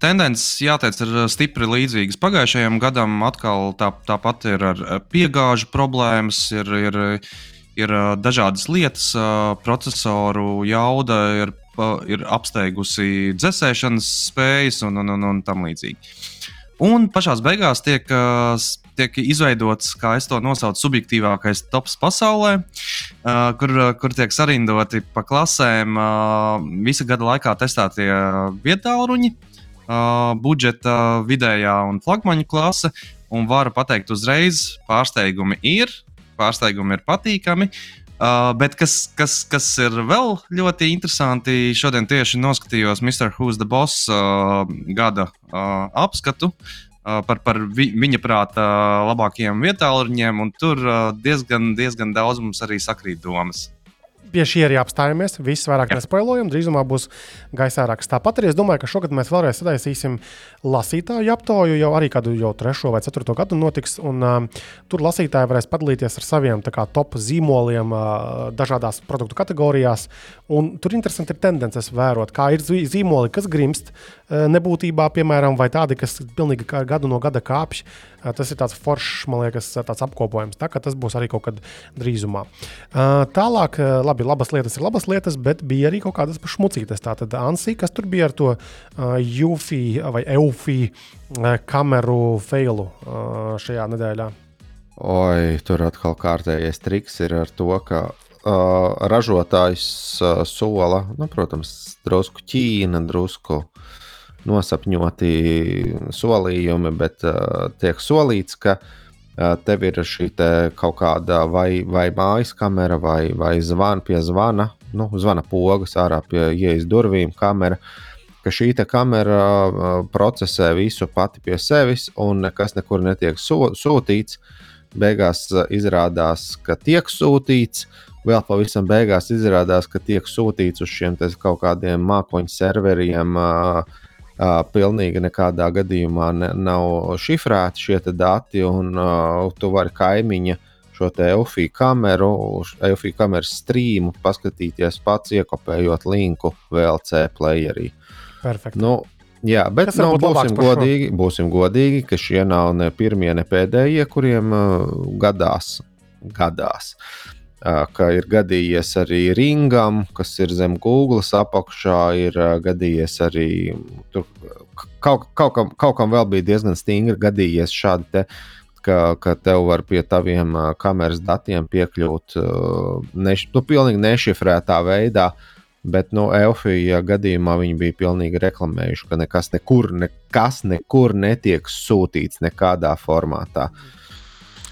D: Tendences, jāteic, ir stipri līdzīgas pagājušajam gadam. Atkal tā, tāpat ir ar piegāžu problēmas, ir, ir, ir dažādas lietas, procesoru jauda ir, ir apsteigusi dzēsēšanas spējas un, un, un, un tam līdzīgi. Un pašā beigās tiek tiek izveidots, kā es to nosaucu, subjektīvākais tops pasaulē, uh, kur, kur tiek sarindoti pa klasēm uh, visa gada laikā testētie vietāluņi, uh, budžeta vidējā un flagmaņa klase. Un varu pateikt uzreiz, pārsteigumi ir, pārsteigumi ir patīkami. Uh, bet kas, kas, kas ir vēl ļoti interesanti, šodien tieši noskatījos Mr. Who's the Boss uh, gada uh, apskatu. Uh, par, par vi, viņa prāta labākajiem vietāluņiem, un tur diezgan, diezgan daudz mums arī sakrīt domas
A: pie šī arī apstājamies. Viss vairāk nespoilojam. Drīzumā būs gaisā raksts. Tāpat arī es domāju, ka šogad mēs vēlreiz sadaisīsim lasītāju aptauju. Jau arī kādu jau trešo vai ceturto gadu notiks. Un, uh, tur lasītāji varēs padalīties ar saviem kā, top zīmoliem uh, dažādās produktu kategorijās. Un tur interesanti ir tendences vērot, kā ir zīmoli, kas grimst uh, nebūtībā, piemēram, vai tādi, kas pilnīgi gadu no gada kāpj. Uh, tas ir tāds foršs, man liekas, tāds apkopojums. Tā, tas būs arī kaut kad drīzumā. Uh, tālāk, labi, labas lietas ir labas lietas, bet bija arī kaut kādas šmucītas. Tātad Ansi, kas tur bija ar to UFI vai EUFI kameru failu šajā nedēļā?
B: Oi, tur atkal kārtējais triks ir ar to, ka uh, ražotājs uh, sola, nu, protams, drusku Ķīna, drusku nosapņoti solījumi, bet uh, tiek solīts, ka uh, tev ir šī te kaut kāda vai, vai mājas kamera, vai, vai zvana pie zvana, nu, zvana pogas ārā pie ieejas durvīm, kamera. Ka šī kamera procesē visu pati pie sevis, un nekas nekur netiek sūtīts. Beigās izrādās, ka tiek sūtīts, vēl pavisam beigās izrādās, ka tiek sūtīts uz šiem kaut kādiem mākoņu serveriem, uh, Uh, pilnīgi nekādā gadījumā ne, nav šifrēti šie dati, un tu vari kaimiņa šo EFI kameru, EFI kameras streamu paskatīties pats, iekopējot linku VLC playerī.
A: Perfekt.
B: Nu, Jā, bet nu, būsim, godīgi, būsim godīgi, ka šie nav ne pirmie, ne pēdējie, kuriem uh, gadās. gadās. Uh, ka ir gadījies arī ringam, kas ir zem Google apakšā, ir gadījies arī tur, kaut, kaut, kam, kaut kam vēl bija diezgan stingri gadījies šādi. Te, Ka, ka tev var pie taviem kameras datiem piekļūt neš, nu, pilnīgi nešifrētā veidā, bet nu, Elfija gadījumā viņi bija pilnīgi reklamējuši, ka nekas nekur, nekas nekur netiek sūtīts nekādā formātā.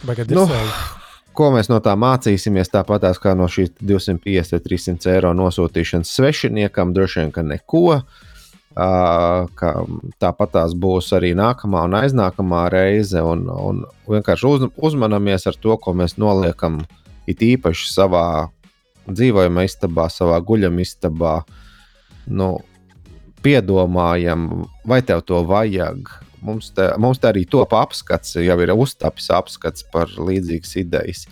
A: Bagad, nu,
B: Ko mēs no tā mācīsimies? Tāpat kā no šīs 250 vai 300 eiro nosūtīšanas svešiniekam, droši vien, ka neko. Ka tāpat tās būs arī nākamā un aiznākamā reize. Un, un vienkārši uz, uzmanamies ar to, ko mēs noliekam it īpaši savā dzīvojamā istabā, savā guļamistabā. Nu, piedomājam, vai tev to vajag, Mums te, mums te arī top apskats, jau ir uztapis apskats par līdzīgas idejas.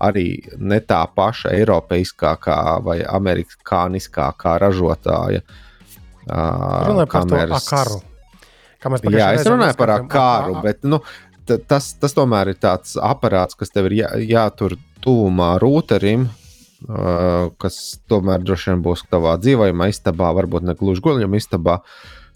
B: Arī ne tā paša eiropeiskākā vai amerikāniskākā ražotāja
A: Runāju par to akaru.
B: Jā, es runāju par akaru, bet nu, tas, tas tomēr ir tāds aparāts, kas tev ir jā, jātur tuvumā rūterim, uh, kas tomēr droši vien būs tavā dzīvojamā istabā, varbūt ne gluži guļamā istabā,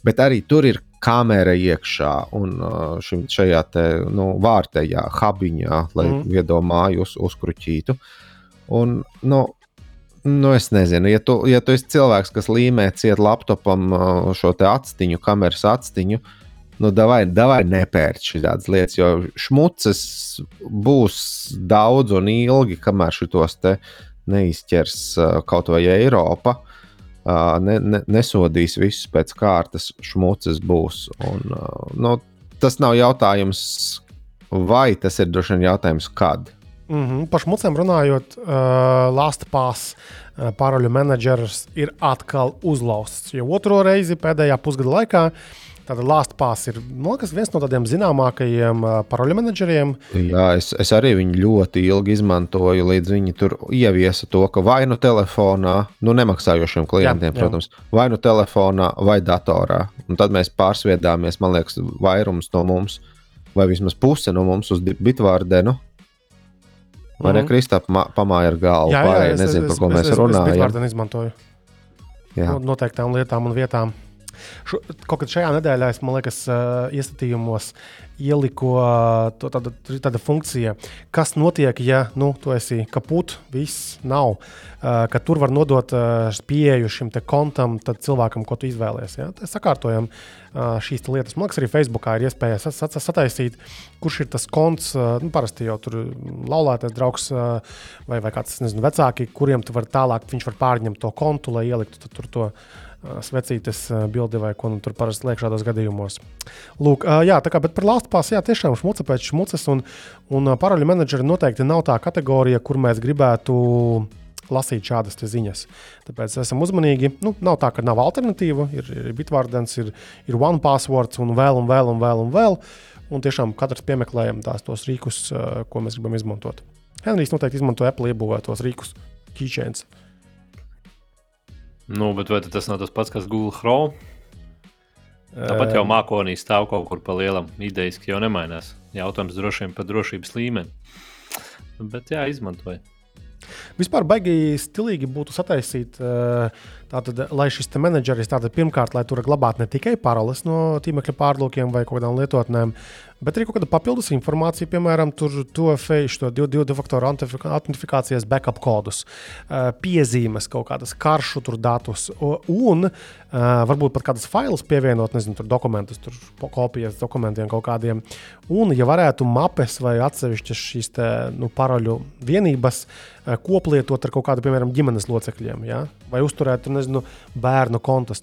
B: bet arī tur ir kamera iekšā un uh, šim, šajā te, nu, vārtējā habiņā, lai mm. viedo māju uz, uzkruķītu. Un, nu, Nu, es nezinu, ja tu, ja tu esi cilvēks, kas līmē ciet laptopam uh, šo atstiņu, kameras atstiņu, nu, davai, davai nepērt šādas lietas, jo šmuces būs daudz un ilgi, kamēr šitos te neizķers uh, kaut vai Eiropa. Uh, ne, ne, nesodīs visus pēc kārtas, šmuces būs. Un, nu, tas nav jautājums, vai tas ir droši vien jautājums, kad.
A: Mm -hmm. Par šmucēm runājot, uh, LastPass uh, paroļu menedžers ir atkal uzlausts. Jau otro reizi pēdējā pusgada laikā. Tātad LastPass ir liekas, viens no tādiem zināmākajiem paroļu menedžeriem.
B: Jā, es, es arī viņu ļoti ilgi izmantoju, līdz viņi tur ieviesa to, ka vai nu telefonā, nu nemaksājošiem klientiem, jā, jā. protams, vai nu telefonā, vai datorā. Un tad mēs pārsviedāmies, man liekas, vairums no mums, vai vismaz puse no mums uz Bitvārdenu Vai mm -hmm. ne Kristap, pamāja ar galvu? Jā, jā, es, nezinu, es, par ko es, mēs es, runājam.
A: Es, es izmantoju jā. noteiktām lietām un vietām. Šo, kaut kad šajā nedēļā es, liekas, iestatījumos ieliku to, tāda, tāda funkcija, kas notiek, ja nu, tu esi kaput, viss nav. Ka tur var nodot pieeju šim kontam cilvēkam, ko tu izvēlēsies. Ja? Tā sakārtojam šīs lietas. Man liekas, arī Facebookā ir iespēja sataisīt, kurš ir tas konts. Nu, parasti jau tur laulātais draugs vai, vai kāds nezinu, vecāki, kuriem tu vari tālāk, viņš var pārņemt to kontu, lai ieliktu tur to svecītes bildi vai ko nu, tur parasti liek šādos gadījumos. Lūk, jā, tā kā par lāstpās, jā, tiešām šmuca pēc šmuces un, un paroļu menedžeri noteikti nav tā kategorija, kur mēs gribētu lasīt šādas ziņas. Tāpēc esam uzmanīgi. Nu, nav tā, ka nav alternatīva. Ir, ir Bitvārdens, ir, ir OnePassword un vēl un vēl un vēl. Un vēl. Un tiešām katrs piemeklējam tās tos rīkus, ko mēs gribam izmantot. Henrijs noteikti izmanto Apple iebūvētos rīkus, keychains.
C: Nu, bet vai tas nav tas pats, kas Google Chrome? Tāpat jau mākonī stāv kaut kur pa lielam. Idejas jau nemainās. Jautājums droši vien par drošības līmeni. Bet jā, izmantoju.
A: Vispār baigi stilīgi būtu sataisīt, tātad, lai šis menedžeris pirmkārt, lai tur glabātu ne tikai paroles no tīmekļa pārlūkiem vai kaut kādām lietotnēm, bet arī kaut kāda papildus informācija, piemēram, to face, to divu, divu faktoru autentifikācijas backup kodus, piezīmes, kaut kādas karšu datus un varbūt pat kādas failus pievienot, nezinu, tur dokumentus, tur kopijas dokumentiem kaut kādiem. Un, ja varētu mapes vai atsevišķas šīs te, nu, paroļu vienības koplietot ar kaut kādu, piemēram, ģimenes locekļiem, ja? vai uzturēt, nezinu, bērnu kontus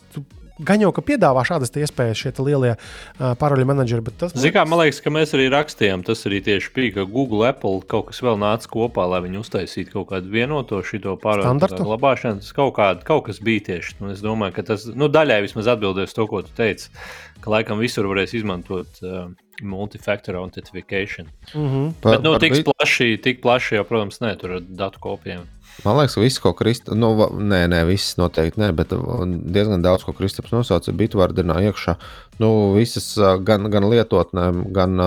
A: gan jau ka piedāvā šādas iespējas šie lielie uh, paroļu menedžeri. Tas,
C: Zin, kā, man liekas, ka mēs arī rakstījām, tas arī tieši bija, ka Google, Apple kaut kas vēl nāca kopā, lai viņi uztaisītu kaut kādu vienoto šo paroļu glabāšanu. Kaut, kād, kaut kas bija tieši. Nu, es domāju, ka tas nu, daļai vismaz atbildēs to, ko tu teici, ka laikam visur varēs izmantot. Uh, Multifactor authentication. Mm -hmm. Bet, nu, tik plaši, tik plaši jau, protams, ne, tur ar datu kopijām.
B: Man liekas, ka viss, ko Kristaps, nu, nē, nē, viss noteikti nē, bet diezgan daudz, ko Kristaps nosauca Bitvārdenā iekšā. Nu, visas gan, gan lietotnēm, gan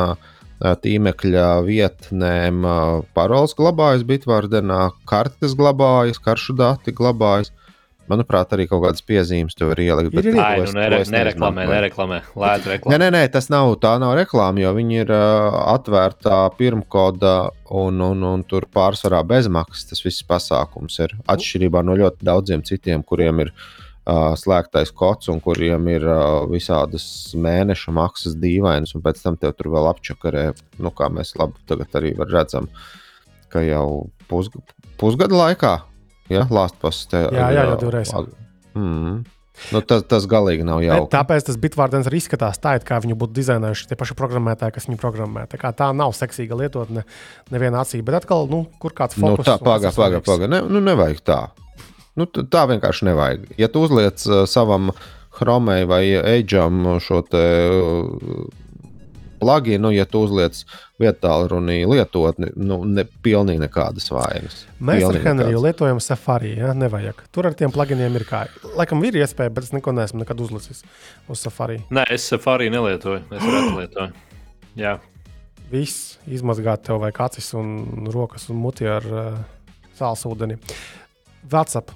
B: tīmekļa vietnēm paroles glabājas Bitvārdenā, kartes glabājas, karšu dati glabājas. Manuprāt, arī kaut kādas piezīmes tu vari ielikt.
C: Bet, Ai, nu, nere, nereklamē, nereklamē, lēta reklāmā.
B: Nē, nē, nē, tas nav, tā nav reklāma, jo viņi ir uh, atvērtā pirmkoda un, un, un tur pārsvarā bezmaksas. Tas viss pasākums ir atšķirībā no ļoti daudziem citiem, kuriem ir uh, slēgtais kods un kuriem ir uh, visādas mēneša maksas dīvainas, un pēc tam tev tur vēl apčakarē, nu, kā mēs labi tagad arī redzam, ka jau pusg pusgada laikā Ja, Lāstpas te
A: jā, jā, jau divreiz.
B: Mm. Nu, tas, tas galīgi nav jauki.
A: Tāpēc tas bitvārdens arī izskatās tā, it kā viņu būtu dizainējuši tie paši programmētāji, kas viņu programmē. Tā, tā nav seksīga lietotne nevienā acī, bet atkal, nu, kur kāds nu, fokus.
B: Nu, tā, pagā, pagā, pagā. Ne, nu, nevajag tā. Nu, tā vienkārši nevajag. Ja tu uzliec uh, savam Chromei vai Eģam šo te uh, pluginu, ja tu uzliec vietā runī lietotni, nu, ne, pilnīgi nekādas vainas.
A: Mēs ar Henriju lietojam Safari, ja? nevajag. Tur ar tiem pluginiem ir kā. Laikam ir iespēja, bet es neko neesmu nekad uzlicis uz Safari.
C: Nē, es Safari nelietoju, es reti lietoju. Jā.
A: Viss izmazgāt tev vajag acis un rokas un muti ar uh, sāls ūdeni. WhatsApp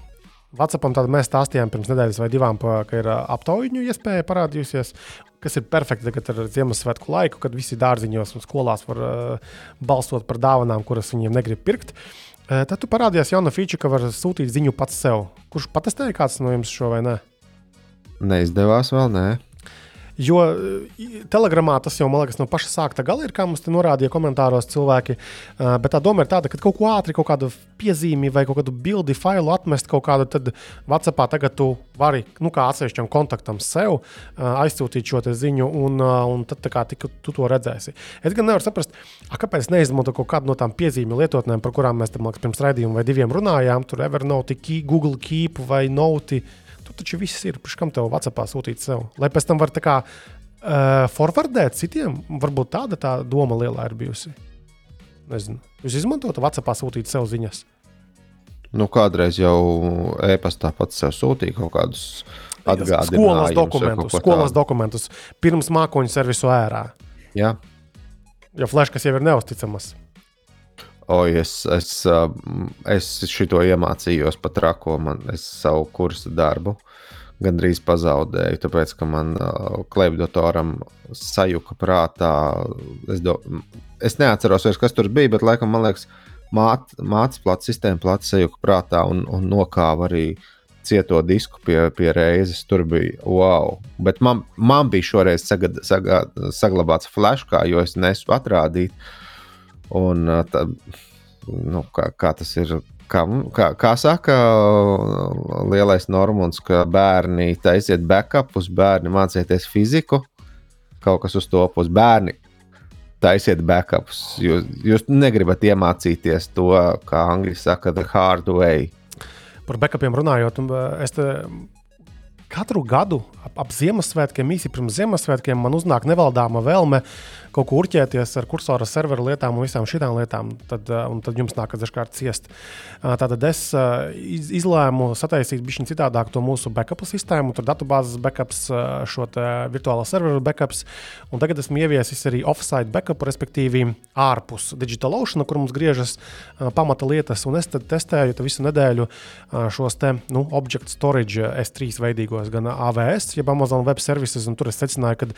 A: tad mēs stāstījām pirms nedēļas vai divām, pa, ka ir aptauju iespēja parādījusies, kas ir perfekti tagad ar Ziemassvētku laiku, kad visi dārziņos un skolās var uh, balsot par dāvanām, kuras viņiem negrib pirkt. Uh, tad tu parādījās jauna feature, ka var sūtīt ziņu pats sev. Kurš patestēja kāds no jums šo vai ne?
B: Neizdevās vēl, nē.
A: Jo telegramā tas jau, man liekas, no paša sākta gala ir, kā mums te norādīja komentāros cilvēki. Bet tā doma ir tāda, ka kaut ko ātri, kaut kādu piezīmi vai kaut kādu bildi, failu atmest kaut kādu, tad WhatsAppā tagad tu vari, nu, kā atsevišķam kontaktam sev aizsūtīt šo ziņu, un, un tad kā tik, tu to redzēsi. Es gan nevaru saprast, a, kāpēc neizmanto kaut kādu no tām piezīmju lietotnēm, par kurām mēs tam, liekas, pirms raidījuma vai diviem runājām. Tur Evernote, Google Keep vai Note Tu taču viss ir, kam tev Vācijā sūtīt sev. Lai pēc tam var tā kā uh, forwardēt citiem, varbūt tāda tā doma lielā ir bijusi. Nezinu. Jūs izmantojat Vācijā sūtīt sev ziņas?
B: Nu, kādreiz jau e-pastā pats sev sūtīja kaut kādus atgādinājumus.
A: Skolas dokumentus, skolas dokumentus pirms mākoņu servisu ērā.
B: Jā.
A: Jo flashkas jau ir neusticamas.
B: Oi, es, es, es šito iemācījos pat rako, man es savu kursu darbu gandrīz pazaudēju, tāpēc, ka man uh, klēpjdatoram sajuka prātā. Es, do, es neatceros, vairs, kas tur bija, bet laikam man liekas, mācīts plats, sistēma plats sajuka prātā un, un nokāva arī cieto disku pie, pie reizes. Tur bija wow. Bet man, man bija šoreiz sagad, sagad, saglabāts flashkā, jo es nesu atrādīt. Un, tā, nu, kā, kā tas ir kā, kā, kā saka lielais Normons, ka bērni taisiet backupus, bērni mācieties fiziku, kaut kas uz to puses bērni. Taisiet backupus. Jūs, jūs negribat iemācīties to, kā angļuiski saka, the hard way.
A: Par backupiem runājot, es katru gadu ap, ap Ziemassvētkiem, īsi pirms Ziemassvētkiem, man uznāk nevaldāma vēlme kaut ko urķēties ar kursora serveru lietām un visām šīm lietām. Tad, tad jums nākas dažkārt ciest. Tātad es izlēmu sataisīt bišķiņu citādāk to mūsu backup sistēmu, tur datubāzes backups, šo virtuālo serveru backups. Un tagad esmu ieviesis arī offsite backup, respektīvi ārpus DigitalOcean, kur mums griežas pamata lietas. Un es testēju visu nedēļu šos te nu, object storage S3 veidīgos, gan AVS, jeb Amazon Web Services. Tur es secināju, ka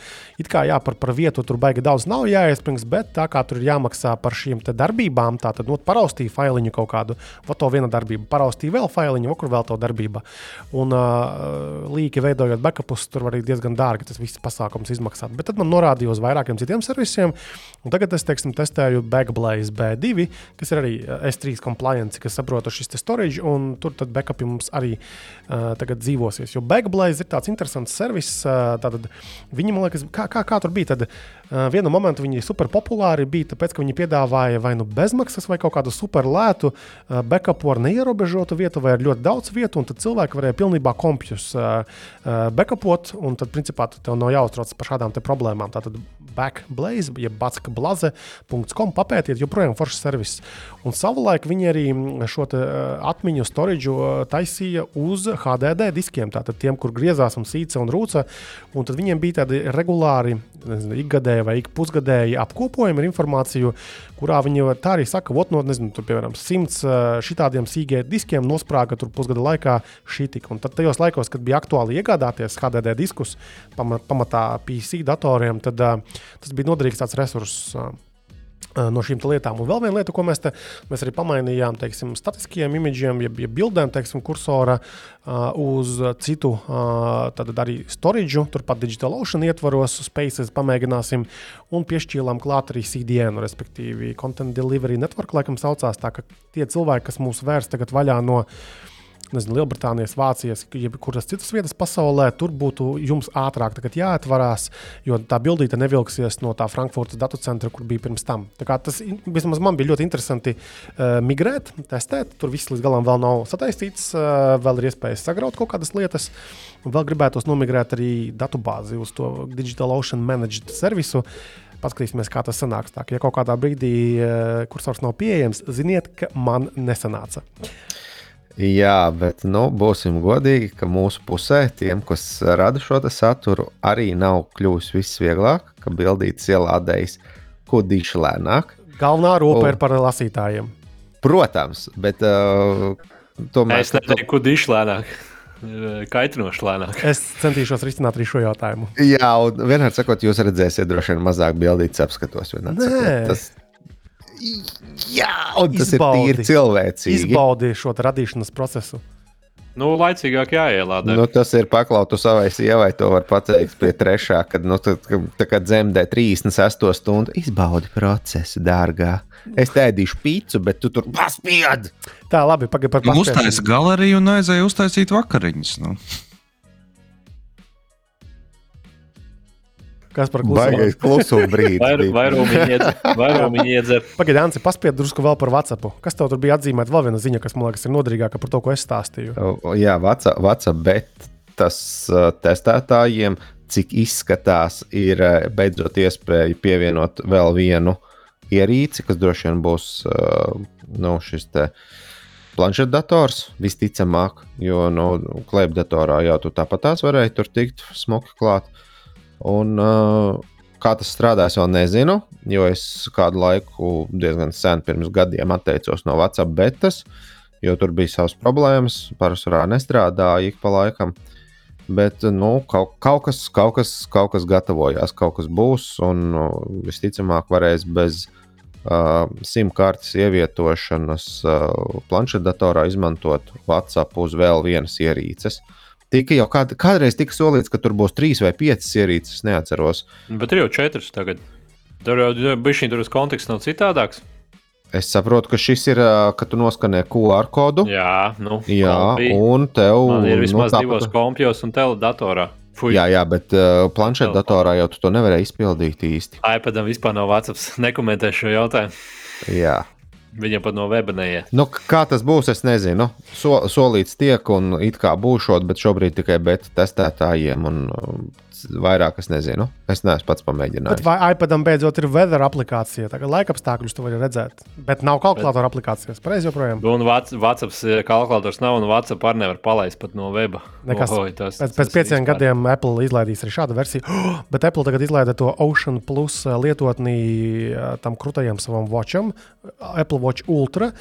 A: it kā jā, par, par vietu tur baigi daudz nav jāiesprings, bet tā kā tur ir jāmaksā par šīm darbībām, tā tad nu, paraustīja failiņu kaut kādu, va to viena darbība, paraustīja vēl failiņu, kur vēl to darbība. Un uh, līki veidojot backupus, tur arī diezgan dārgi tas viss pasākums izmaksāt. Bet tad man norādīja uz vairākiem citiem servisiem, un tagad es teiksim, testēju Backblaze B2, kas ir arī S3 compliance, kas saprotu šis storage, un tur tad backupi mums arī uh, tagad dzīvosies. Jo Backblaze ir tāds interesants servis, uh, tātad viņi man liekas, kā, kā, kā tur bija. Tad, uh, vienu momentu viņi super populāri bija, tāpēc, ka viņi piedāvāja vai nu bezmaksas, vai kaut kādu super lētu uh, backupu ar neierobežotu vietu, vai ar ļoti daudz vietu, un tad cilvēki varēja pilnībā kompjus uh, backupot, un tad, principā, tev nav jāuztraucas par šādām problēmām. Tātad backblaze, jeb batskablaze.com papētiet, joprojām foršs servis. Un savulaik viņi arī šo atmiņu storage taisīja uz HDD diskiem, tātad tiem, kur griezās un sīca un rūca, un tad viņiem bija tādi regulāri, nezinu, ikgadēji vai ik pusgadēji apkopojumi ar informāciju, kurā viņi tā arī saka, ot, no, nezinu, tur, piemēram, simts šitādiem sīgiem diskiem nosprāga tur pusgada laikā šī tika. Un tad tajos laikos, kad bija aktuāli iegādāties HDD diskus pamatā PC datoriem, tad uh, tas bija noderīgs tāds resurss no šīm lietām. Un vēl viena lieta, ko mēs, te, mēs arī pamainījām, teiksim, statiskiem imidžiem, jeb, jeb bildēm, teiksim, kursora uh, uz citu, uh, tad arī storage, turpat DigitalOcean ietvaros, spaces pamēģināsim un piešķīlām klāt arī CDN, respektīvi Content Delivery Network, laikam saucās tā, ka tie cilvēki, kas mūs vērs tagad vaļā no nezinu, Lielbritānijas, Vācijas, jebkuras citas vietas pasaulē, tur būtu jums ātrāk jāatvarās, jo tā bildīte nevilksies no tā Frankfurtas datu centra, kur bija pirms tam. Tas vismaz man bija ļoti interesanti uh, migrēt, testēt. Tur viss līdz galam vēl nav sataisīts, uh, vēl ir iespējas sagraut kaut kādas lietas. Un vēl gribētos nomigrēt arī datubāzi uz to DigitalOcean managed servisu. paskatīsimies, kā tas sanāks. Tā, ja kaut kādā brīdī uh, kursors nav pieejams, ziniet, ka man nesanāca.
B: Jā, bet nu, būsim godīgi, ka mūsu pusē tiem, kas rada šo saturu, arī nav kļuvis viss vieglāk, ka bildītas ielādējas kudīši lēnāk.
A: Galvenā ropa un, ir par lasītājiem.
B: Protams, bet uh, tomēr.
C: Es neteiktu, kudīši lēnāk. Kaitinoši lēnāk.
A: Es centīšos risināt arī šo jautājumu.
B: Jā, un vienmēr sakot, jūs redzēsiet, droši vien mazāk bildītas apskatos. Nē, sakot, tas, jā, un tas Izbaudi. ir tīri cilvēcīgi.
A: Izbaudi šo radīšanas procesu.
C: Nu, laicīgāk jāielādē.
B: Nu, tas ir paklautu savai sievai. To var pateikt pie trešā, kad nu, tad, kad dzemdē 36 stundu izbaudi procesu, dārgā. Es tēdīšu pīci, bet tu tur paspied.
A: Tā, labi, pagaidi par
D: paspēšanu. Uztaisīju galeriju un aizēju uztaisīt vakariņas. Nu.
A: Kas par klusumu?
B: Baigais klusuma brīdis.
C: Vairāk iedzer.
A: Pagaidiet, Anci, paspied drusku vēl par WhatsApp. Kas tev tur bija atzīmēta? Vēl viena ziņa, kas man liekas ir noderīgāka par to, ko es stāstīju.
B: O, jā, WhatsApp, WhatsApp bet tas uh, testētājiem, cik izskatās, ir uh, beidzot iespēja pievienot vēl vienu ierīci, kas droši vien būs uh, nu, šis te planšetdators visticamāk, jo no nu, klēpdatorā jau tu tāpat tās varēji tur tikt smuki klāt. Uh, Un, uh, kā tas strādās, vēl nezinu, jo es kādu laiku, diezgan sen pirms gadiem, atteicos no WhatsApp betas, jo tur bija savas problēmas. Parasti nestrādāja ik pa laikam. Bet nu, kaut, kaut, kas, kaut, kas, kaut kas gatavojās, kaut kas būs, un nu, visticamāk, varēs bez uh, simtkartes ievietošanas uh, planšetdatorā izmantot WhatsApp uz vēl vienas ierīces. Uh, Tika jau kād, kādreiz tika solīts, ka tur būs trīs vai piecas ierīces, es neatceros.
C: Bet ir jau četras tagad. Tur jau bija šī konteksts nav citādāks.
B: Es saprotu, ka šis ir, ka tu noskanē QR kodu.
C: Jā, nu,
B: jā kompī. un tev
C: Man ir vismaz nu, divos kompjos un teledatorā.
B: Fui. Jā, jā, bet uh, planšetdatorā jau tu to nevarēji izpildīt īsti.
C: iPadam vispār nav WhatsApp, nekomentēšu šo jautājumu.
B: Jā.
C: Viņam pat no weba neiet.
B: Nu, kā tas būs, es nezinu. So, solīts tiek, un it kā būšot, bet šobrīd tikai beta testētājiem. Un, vairāk es nezinu. Es neesmu pats pamēģinājis.
A: Bet vai iPadam beidzot ir weather aplikācija? Tagad laika apstākļus tu vari redzēt. Bet nav kalkulatora bet... aplikācijas. Pareizi joprojām.
C: Un WhatsApp eh, kalkulators nav, un WhatsApp arī nevar palaist pat no weba.
A: Nekas. Oh, tas, pēc, pēc pieciem vispār. gadiem Apple izlaidīs arī šādu versiju. Oh, bet Apple tagad izlaida to Ocean Plus eh, lietotni eh, tam krūtajam savam watcham, Apple Watch Ultra.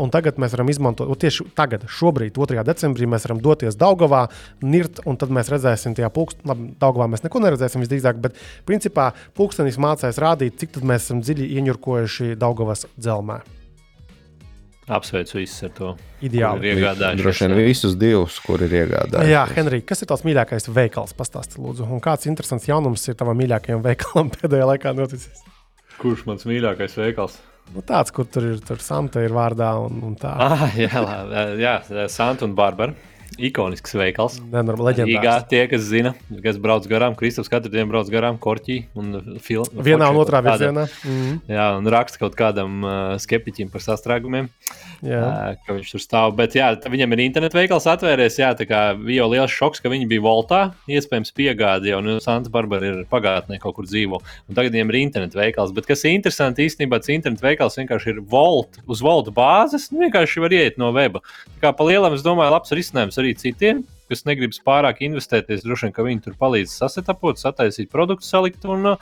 A: Un tagad mēs varam izmantot, tieši tagad, šobrīd, 2. decembrī, mēs varam doties Daugavā, nirt, un tad mēs redzēsim tajā pulkstenī, Daugavā mēs neko neredzēsim visdrīzāk, bet principā pulkstenis mācās rādīt, cik mēs esam dziļi ieņurkojuši Daugavas dzelzmē.
C: Apsveicu visus ar to.
A: Ideāli.
B: Droši vien visus divus, kur ir iegādājušies.
A: Jā, Henrij, kas ir tavs mīļākais veikals? Pastāsti, lūdzu. Un kāds interesants jaunums ir tavam mīļākajam veikalam pēdējā laikā noticis?
C: Kurš mans mīļākais veikals?
A: Nu, tāds, kur tur ir tur Santa ir vārdā un, un tā.
C: Ah, jā, jā, Santa un Barbara. Ikonisks veikals.
A: Leģendārs.
C: Tie, kas zina, kas brauc garām, Kristofs katru dienu brauc garām korķī un filmu.
A: Vienā un otrā virzienā. Mm
C: -hmm. Jā, un raksta kaut kādam uh, skeptiķim par sastrēgumiem. Jā. Uh, ka viņš tur stāv. Bet jā, viņam ir internetu veikals atvēries. Jā, tā kā bija jau liels šoks, ka viņi bija Voltā. Iespējams, piegādi jau nu, Santa Barbara ir pagātnē kaut kur dzīvo. Un tagad viņiem ir internetu veikals. Bet kas ir interesanti, īstenībā tas internetu veikals vienkārši ir Volt, uz Volta bāzes. Nu, vienkārši var iet no weba. Tā kā pa lielam, es domāju, labs risinājums arī citiem, kas negrib pārāk investēties. Droši vien, ka viņi tur palīdz sasetapot, sataisīt produktu, salikt. Un,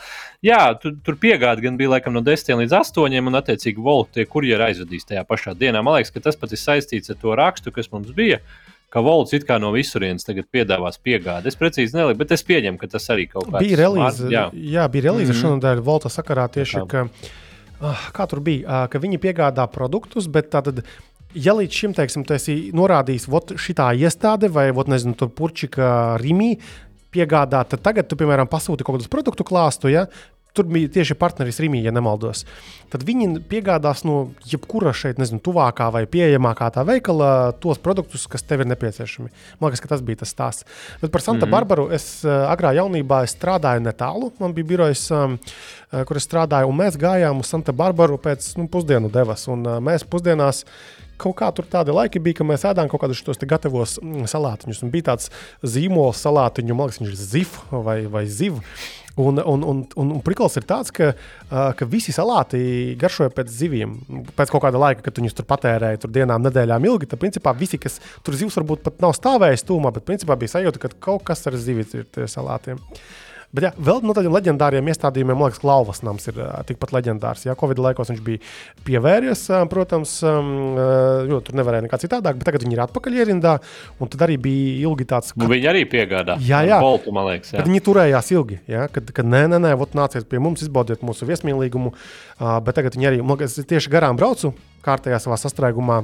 C: jā, tur, tur piegāde gan bija laikam no 10 līdz 8, un attiecīgi volti tie kurjeri aizvedīs tajā pašā dienā. Man liekas, ka tas pat ir saistīts ar to rakstu, kas mums bija. Ka Volts it kā no visurienes tagad piedāvās piegādi. Es precīzi nelieku, bet es pieņemu, ka tas arī kaut kādā
A: bija relīze. Jā. jā, bija relīze mm -hmm. šonadēļ Volta sakarā tieši, ka, uh, kā tur bija, uh, ka viņi piegādā produktus, bet tātad ja līdz šim, teiksim, tu esi norādījis, ka šī iestāde vai, vot, nezinu, tur Purčika Rīmī piegādā, tad tagad tu, piemēram, pasūti kaut kādus produktu klāstu, ja, Tur bija tieši partneris Rīgā, ja nemaldos. Tad viņi piegādās no jebkura šeit, nezinu, tuvākā vai pieejamākā tā veikala tos produktus, kas tev ir nepieciešami. Man liekas, ka tas bija tas stāsts. Bet par Santa mm -hmm. Barbaru es agrā jaunībā es strādāju netālu. Man bija birojas, um, kur es strādāju, un mēs gājām uz Santa Barbaru pēc nu, pusdienu devas. Un, mēs pusdienās kaut kā tur tādi laiki bija, ka mēs ēdām kaut kādus tos gatavos mm, salātiņus. Un bija tāds zīmols salātiņu, man liekas, viņš ir zif vai, vai ziv. Un, un, un, un, un prikals ir tāds, ka, ka visi salāti garšoja pēc zivīm. Pēc kaut kāda laika, kad viņus tur patērēja, tur dienām, nedēļām ilgi. Tad, principā, visi, kas tur zivs varbūt pat nav stāvējis tūmā, bet principā bija sajūta, ka kaut kas ar zivs ir tie salātiem. Uh, Bet jā, vēl no tādiem leģendāriem iestādījumiem, liekas, Klauvas nams ir tikpat leģendārs. Jā, Covid laikos viņš bija pievērties, protams, jo tur nevarēja nekā citādāk, bet tagad viņi ir atpakaļ ierindā. Un tad arī bija ilgi tāds,
C: ka nu, viņi arī piegādā.
A: Jā, jā.
C: Boltu, liekas,
A: jā. Viņi turējās ilgi, jā, kad, kad nē, nē, nē, vot nāciet pie mums, izbaudiet mūsu viesmīlīgumu. Bet tagad viņi arī, man liekas, tieši garām braucu kārtējā savā sastrēgumā.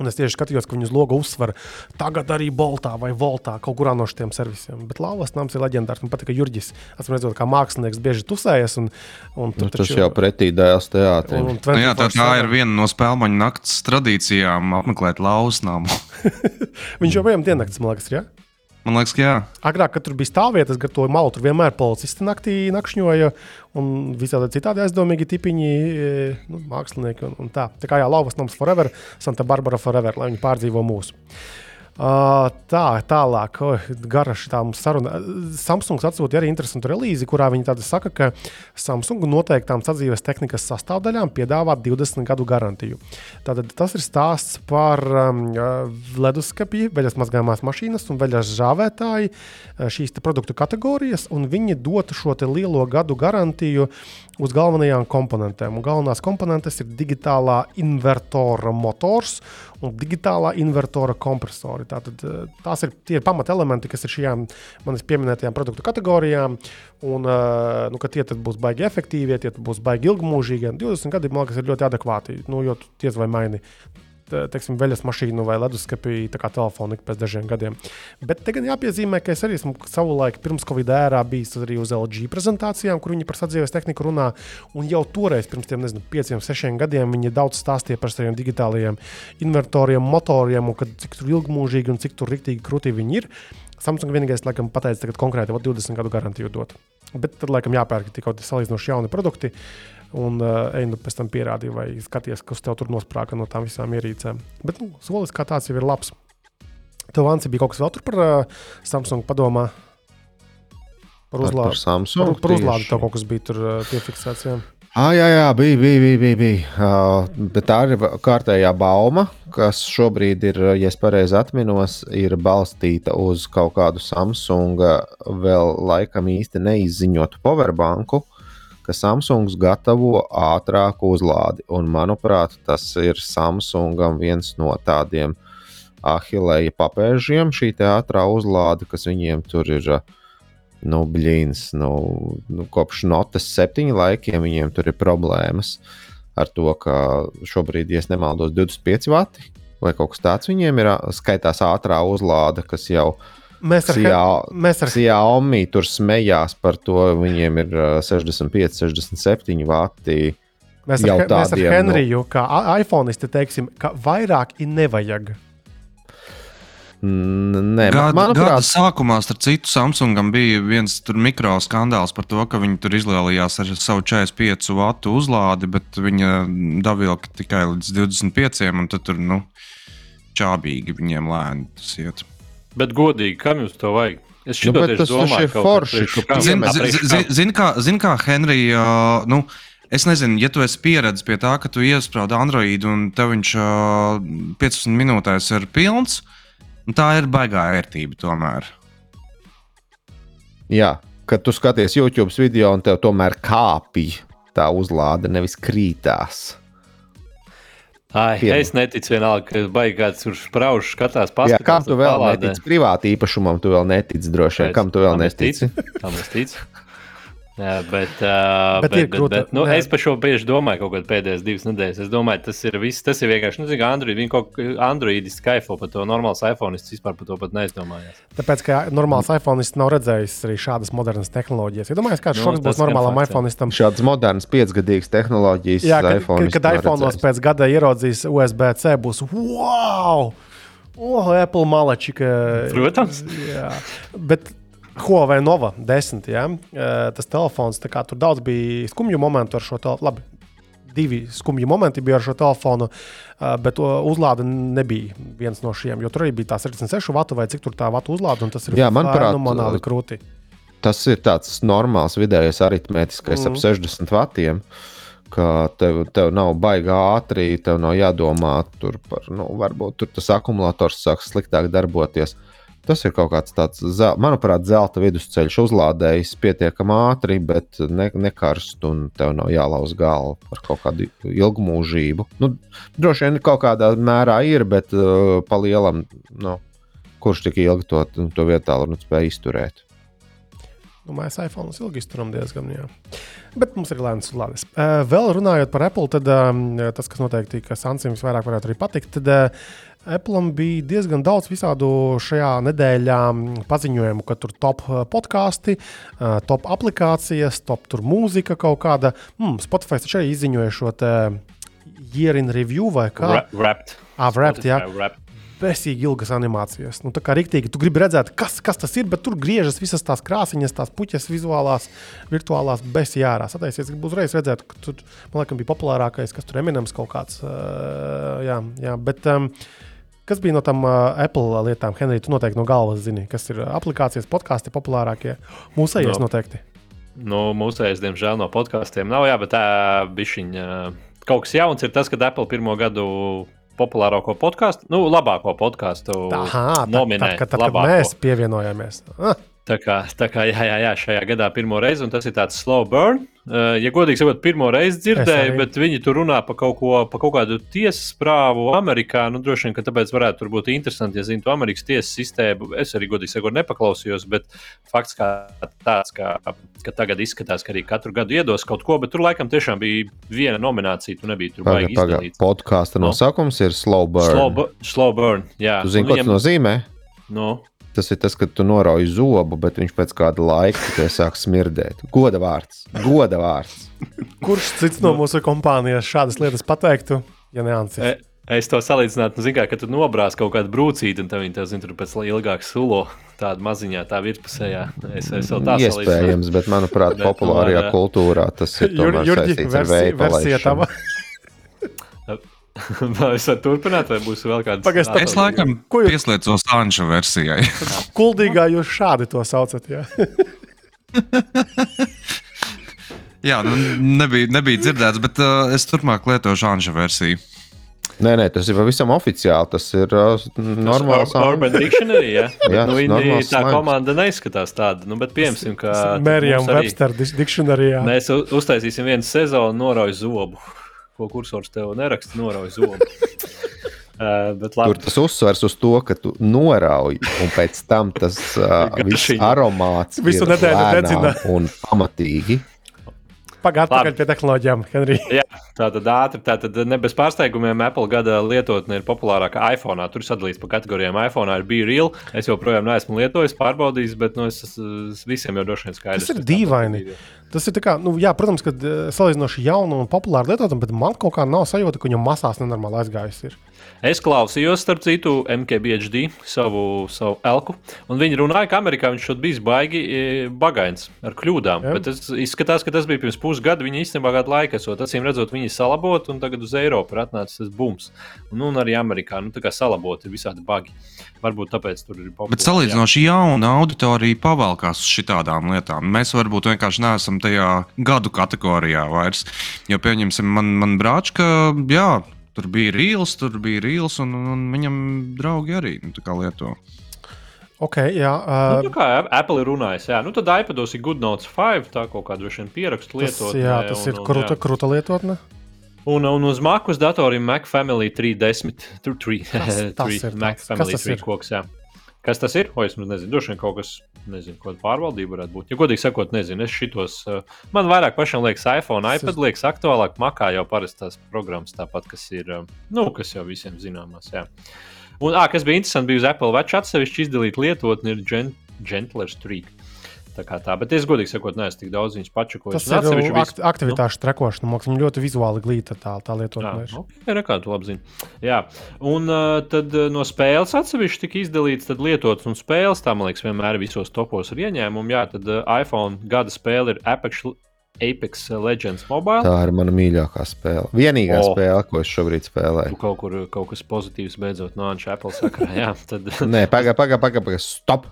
A: Un es tieši skatījos, ka viņu uz loga uzsver tagad arī Boltā vai Voltā, kaut kurā no šiem servisiem. Bet Lauvas nams ir leģendārs. Man patīk, ka Jurģis, atcīm redzot, kā mākslinieks, bieži tusējas. Un, un
B: nu, tas jau pretī dēls teātrim.
D: Nu, jā, tā, tā ir viena no spēļu naktas tradīcijām apmeklēt Lauvas namu.
A: Viņš joprojām diennakts, man liekas, ir. Ja?
D: Man liekas, ka jā.
A: Agrāk, kad tur bija stāvvietas, gar to malu, tur vienmēr policisti naktī nakšņoja, un visādi citādi aizdomīgi tipiņi, e, nu, mākslinieki un, un tā. Tā kā jā, Lauvas nams forever, Santa Barbara forever, lai viņi pārdzīvo mūsu. Uh, tā, tālāk, oh, gara šī saruna. Samsungs atsūtīja arī interesantu relīzi, kurā viņi saka, ka Samsung noteiktām sadzīves tehnikas sastāvdaļām piedāvā 20 gadu garantiju. Tātad tas ir stāsts par um, leduskapī, veļas mazgājumās mašīnas un veļas žāvētāju šīs produktu kategorijas, un viņi dotu šo lielo gadu garantiju uz galvenajām komponentēm. Un galvenās komponentes ir digitālā invertora motors un digitālā invertora kompresori. Tātad, eh, tās ir tie pamatelementi, kas ir šajām manis pieminētajām produktu kategorijām. Un, eh, nu, tie būs baigi efektīvi, tie būs baigi ilgmūžīgi. 20 gadi, man liekas, ir ļoti adekvāti. Nu, jo tiesa vai maini teiksim, veļas mašīnu vai leduskapī, telefonu pēc dažiem gadiem. Bet te gan jāpiezīmē, ka es arī esmu savulaik pirms Covid ērā bijis arī uz LG prezentācijām, kur viņi par sadzīves tehniku runā. Un jau toreiz, pirms tiem nezinu, pieciem, sešiem gadiem, viņi daudz stāstīja par saviem digitālajiem invertoriem, motoriem, un kad, cik ilgmūžīgi un cik tur rīktīgi krūtī viņi ir. Samsung vienīgais, laikam, pateica, ka konkrēti 20 gadu garantiju dot. Bet tad, laikam, jāpērk tikai salīdzinoši jauni produkti. Uh, un uh, ej, nu, pēc tam pierādīja, vai skaties, kas tev tur nosprāga no tām visām ierīcēm. Bet nu, solis kā tāds jau ir labs. Tev, Ansi, bija kaut kas vēl tur par uh, Samsung padomā?
B: Par uzlādi. Par, par Samsung.
A: Par, par uzlādi tev kaut kas bija tur uh, piefiksēts. Jā.
B: Ah, jā, jā, bija, bija, bija. bija, bija. Uh, bet tā ir kārtējā bauma, kas šobrīd ir, ja es pareizi atminos, ir balstīta uz kaut kādu Samsung vēl laikam īsti neizziņotu powerbanku ka Samsungs gatavo ātrāku uzlādi. Un, manuprāt, tas ir Samsungam viens no tādiem ahilēja papēžiem, šī ātrā uzlāde, kas viņiem tur ir. Nu, blīns, nu, nu, kopš notes septiņu laikiem viņiem tur ir problēmas ar to, ka šobrīd, ja nemaldos, 25 vati vai kaut kas tāds viņiem ir skaitās ātrā uzlāde, kas jau ir
A: Mēs ar, Xiao, mēs ar
B: Xiaomi tur smējās par to, viņiem ir 65, 67 vati.
A: Mēs ar, mēs ar Henriju, no... kā iPhoneisti, teiksim, ka vairāk ir nevajag.
B: Nē,
D: gada, manuprāt, gada sākumā, starp citu, Samsungam bija viens mikro skandāls par to, ka viņi tur izlielījās ar savu 45 vatu uzlādi, bet viņa davilka tikai līdz 25, un tad tur nu, čābīgi viņiem lēni tas iet.
C: Bet godīgi, kam jums to vajag?
B: Es nu, tas domāju, ir forši.
D: Zini, zin, zin, kā, zin kā Henrija, uh, nu, es nezinu, ja tu esi pieredzējis pie tā, ka tu iesprādi Android un tev viņš uh, 15 minūtēs ir pilns, tā ir baigā vērtība tomēr.
B: Jā, kad tu skaties YouTube video un tev tomēr kāpj tā uzlāde, nevis krītās.
C: Ai, Piedod. es neticu vienalga, ka baigās tur sprauž, skatās. Jā,
B: kam tu vēl palādē. netici? Privāti īpašumam tu vēl netici droši vien. Kam tu vēl netici?
C: Tam es ticu. Jā, bet, uh, bet, bet, bet, bet nu, es par šo bieži domāju, kaut kādā pēdējās divas nedēļas. Es domāju, tas ir viss. Tas ir vienkārši, nu, zināmā Android. Viņi kaut kā Androidis kaifo par to. Normāls iPhone vispār par to pat neizdomājās.
A: Tāpēc, ka normāls iPhone nav redzējis arī šādas modernas tehnoloģijas. Ja domāju, kāds nu, šoks būs normālam iPhone.
B: Šādas modernas, piecgadīgas tehnoloģijas. Jā, kad,
A: iPhone kad, kad iPhone pēc gada ieraudzīs USB-C, būs wow! Oh, Apple malači, ka.
C: Protams.
A: Jā, bet Huawei Nova 10. Ja? Tas telefons, kā, tur daudz bija skumju momentu ar šo telefonu. Divi skumji momenti bija ar šo telefonu, bet uzlāde nebija viens no šiem. Jo tur arī bija tā 76 vatu vai cik tur tā vatu uzlāde, un tas ir fenomenāli krūti.
B: tas ir tāds normāls vidējais aritmētiskais mm. ap 60 vatiem. Ka tev, tev nav baigā ātri, tev nav jādomā par, nu, varbūt tur tas akumulators sāks sliktāk darboties. Tas ir kaut kāds tāds, manuprāt, zelta vidusceļš uzlādējis pietiekami ātri, bet ne, nekarst, un tev nav jālauz galva par kaut kādu ilgu mūžību. Nu, droši vien kaut kādā mērā ir, bet uh, pa lielam, nu, kurš tik ilgi to, to vietā spēj izturēt?
A: Nu, mēs iPhone ilgi izturam diezgan, jā. Bet mums ir lēns lādes. Uh, vēl runājot par Apple, tad um, tas, kas noteikti, ka Sansim visvairāk varētu arī patikt, tad uh, Apple bija diezgan daudz visādu šajā nedēļā paziņojumu, ka tur top podkāsti, top aplikācijas, top mūzika kaut kāda. Mm, Spotify taču arī izziņoja šo year in review vai kā?
C: Wrapped.
A: Ah, wrapped, jā. Wrapped besīgi ilgas animācijas. Nu, tā kā rīktīgi, tu gribi redzēt, kas, kas tas ir, bet tur griežas visas tās krāsiņas, tās puķes, vizuālās, virtuālās, bez jārās. Ataisies, gribu uzreiz redzēt, ka tur, man liekas, bija populārākais, kas tur Eminems kaut kāds. Uh, jā, jā, bet, um, Kas bija no tām uh, Apple lietām, Henrij? Tu noteikti no galvas zini, kas ir aplikācijas, podkāsti populārākie. Mūsējais no, noteikti.
C: Nu, mūsējais, diemžēl, no podkāstiem nav, jā, bet tā bišķiņa. Kaut kas jauns ir tas, ka Apple pirmo gadu populārāko podkāstu, nu, labāko podkāstu nominēja.
A: Tā, tā, tā, kad mēs pievienojāmies. Ah.
C: Tā kā, tā kā jā, jā, jā, šajā gadā pirmo reizi, un tas ir tāds slow burn. Uh, ja godīgi sakot, pirmo reizi dzirdēju, bet viņi tur runā par kaut, ko, pa kaut kādu tiesas prāvu Amerikā. Nu, droši vien, ka tāpēc varētu būt interesanti, ja zinātu Amerikas tiesas sistēmu. Es arī godīgi sakot, nepaklausījos, bet fakts kā tāds, ka, ka tagad izskatās, ka arī katru gadu iedos kaut ko, bet tur laikam tiešām bija viena nominācija. Tu nebija tur baigi izdarīt.
B: Podkāsta no. nosaukums ir slow burn.
C: Slow, slow burn, jā.
B: Tu zini, ko tas nozīmē?
C: No.
B: Tas ir tas, ka tu norauj zobu, bet viņš pēc kāda laika sāk smirdēt. Goda vārds. Goda vārds.
A: Kurš cits no mūsu kompānijas šādas lietas pateiktu, ja ne Ansis? E
C: Es to salīdzinātu, nu, kā, ka tu nobrāzi kaut kādu brūcīti, un viņi tev zina, tur pēc ilgāka sulo, tāda maziņā, tā virspusējā. Es, es vēl tādu
B: iespējams, bet, manuprāt, populārajā kultūrā tas ir tomēr Jur, saistīts ar veidu.
C: Vai es varu turpināt, vai būs vēl kāds
D: tāds? Es laikam jūs... pieslēdzos Anža versijai.
A: Kuldīgā jūs šādi to saucat. Jā,
D: jā nu, nebija, nebija dzirdēts, bet uh, es turpmāk lietošu Anža versiju.
B: Nē, nē, tas ir pavisam oficiāli. Tas ir uh, normāls.
C: Urban Dictionary, ja? jā, nu, viņi, tā slēms. komanda neizskatās tāda. Nu, bet, piemēram, kā
A: Mērijam Webster Dictionary.
C: Mēs uztaisīsim vienu sezonu, norauj zobu ko kursors tev neraksta, norauj zobu. Uh,
B: Tur tas uzsvers uz to, ka tu norauj, un pēc tam tas uh, viss aromāts
A: visu nedēļu dedzina
B: un pamatīgi.
A: Pakaļ pie tehnoloģijām, Henrij.
C: Jā, tā tad ātri, tā tad ne bez pārsteigumiem Apple gada lietotne ir populārākā iPhone. Tur sadalīts pa kategorijām. iPhone ir bija real. Es joprojām neesmu lietojis, pārbaudījis, bet nu, es, es visiem jau droši vien skaidrs.
A: Tas ir dīvaini. Tas ir kā, nu, jā, protams, ka eh, salīdzinoši jaunu un populāru lietotam, bet man kaut kā nav sajūta, ka viņam masās nenormāli aizgājis. Ir.
C: Es klausījos, starp citu, MKBHD savu, savu elku, un viņi runāja, ka Amerikā viņš šodien bija baigi e, bagains ar kļūdām. Jā. Bet es izskatās, ka tas bija pirms pusgada. Viņi īstenībā gadu laiku esot, acīm redzot, viņi salabot, un tagad uz Eiropu ir atnācis tas bums. Un, un arī Amerikā, nu, tā kā salabot ir visādi bagi. Varbūt tāpēc tur ir populāri.
D: Bet salīdzinoši jauna auditorija pavalkās uz šitām lietām. Mēs varbūt vienkārši neesam tajā gadu kategorijā vairs. Jo, pieņemsim, man, man brāčka, jā, Tur bija rīls, tur bija rīls, un, un viņam draugi arī nu, lieto.
A: Okay, jā,
C: uh, nu, kā Apple ir runājis, jā, nu tad iPados ir GoodNotes 5, tā kaut kāda droši vien pierakstu lietotne.
A: Jā, tas un, ir krūta, krūta lietotne.
C: Un, un uz Mac uz datoriem Mac Family 310, tur 3,
A: tas, tas 3
C: Mac Family 3 koks, jā. Kas tas ir? O, es nezinu, droši vien kaut kas, nezinu, kāda pārvaldība varētu būt. Ja godīgi sakot, nezinu, es šitos, uh, man vairāk pašam liekas iPhone, iPad liekas aktuālāk, makā jau parastās programmas tāpat, kas ir, uh, nu, kas jau visiem zināmās, jā. Un, ā, kas bija interesanti, bija uz Apple Watch atsevišķi izdalīt lietotni, ir Gent Gentler Streak. Tā kā tā, bet es godīgi sakot, neesmu tik daudz viņas pačakoju.
A: Tas ir akt, vis... aktivitāšu nu? trekošana, mākslinieks. Viņa ļoti vizuāli glīta tā, tā lietotne.
C: Jā, okay, kā tu labi zini. Jā, un uh, tad no spēles atsevišķi tika izdalīts lietots un spēles. Tā, man liekas, vienmēr visos topos ir ieņēmumi. Jā, tad uh, iPhone gada spēle ir Apex. Apex Legends Mobile.
B: Tā ir mana mīļākā spēle. Vienīgā oh. spēle, ko es šobrīd spēlēju.
C: Tu kaut kur kaut kas pozitīvs beidzot no Anša Apple sakarā. Jā, tad...
B: Nē, pagaidi, pagaidi, pagaidi, paga, stop!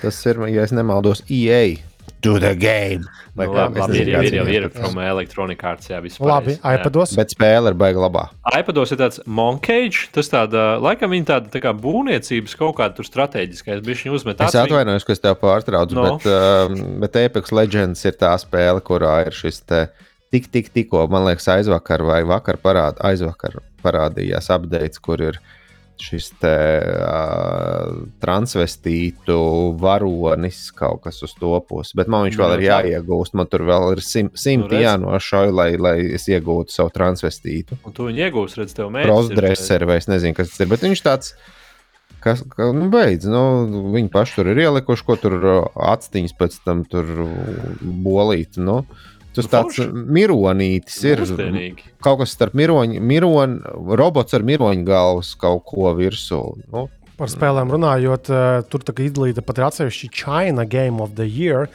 B: Tas ir, ja nemaldos, EA. Do the game.
C: Vai nu, labi, labi, ir, ir, ir, jau ir from Electronic Arts, jā, vispār.
A: Labi, iPados.
B: Bet spēle ir baigta labā.
C: iPados ir tāds monkage, tas tāda, laikam viņa tāda tā kā būvniecības kaut kāda tur strateģiskais, viņu uzmet.
B: Es atvainojos, ka es tev pārtraucu, no. bet, uh, bet Apex Legends ir tā spēle, kurā ir šis te tik, tik, tikko, man liekas, aizvakar vai vakar parād, aizvakar parādījās updates, kur ir uh, šis te, uh, transvestītu varonis kaut kas uz to puses. Bet man viņš vēl ir jāiegūst. Man tur vēl ir sim, simti nu, jānošauj, lai, lai es iegūtu savu transvestītu.
C: Un tu viņu iegūsi, redz, tev mērķis.
B: Crossdresser vai es nezinu, kas tas ir. Bet viņš tāds. Kas, ka, nu, beidz, nu, viņi paši tur ir ielikuši, ko tur atstiņas pēc tam tur bolīt. Nu. Uh, Tas nu, tāds mironītis ir. Mūsdienīgi. Kaut kas starp miroņu, miron, robots ar miroņu galvas kaut ko virsū. Nu.
A: Par spēlēm runājot, uh, tur tā kā izdalīta pat ir atsevišķi China Game of the Year,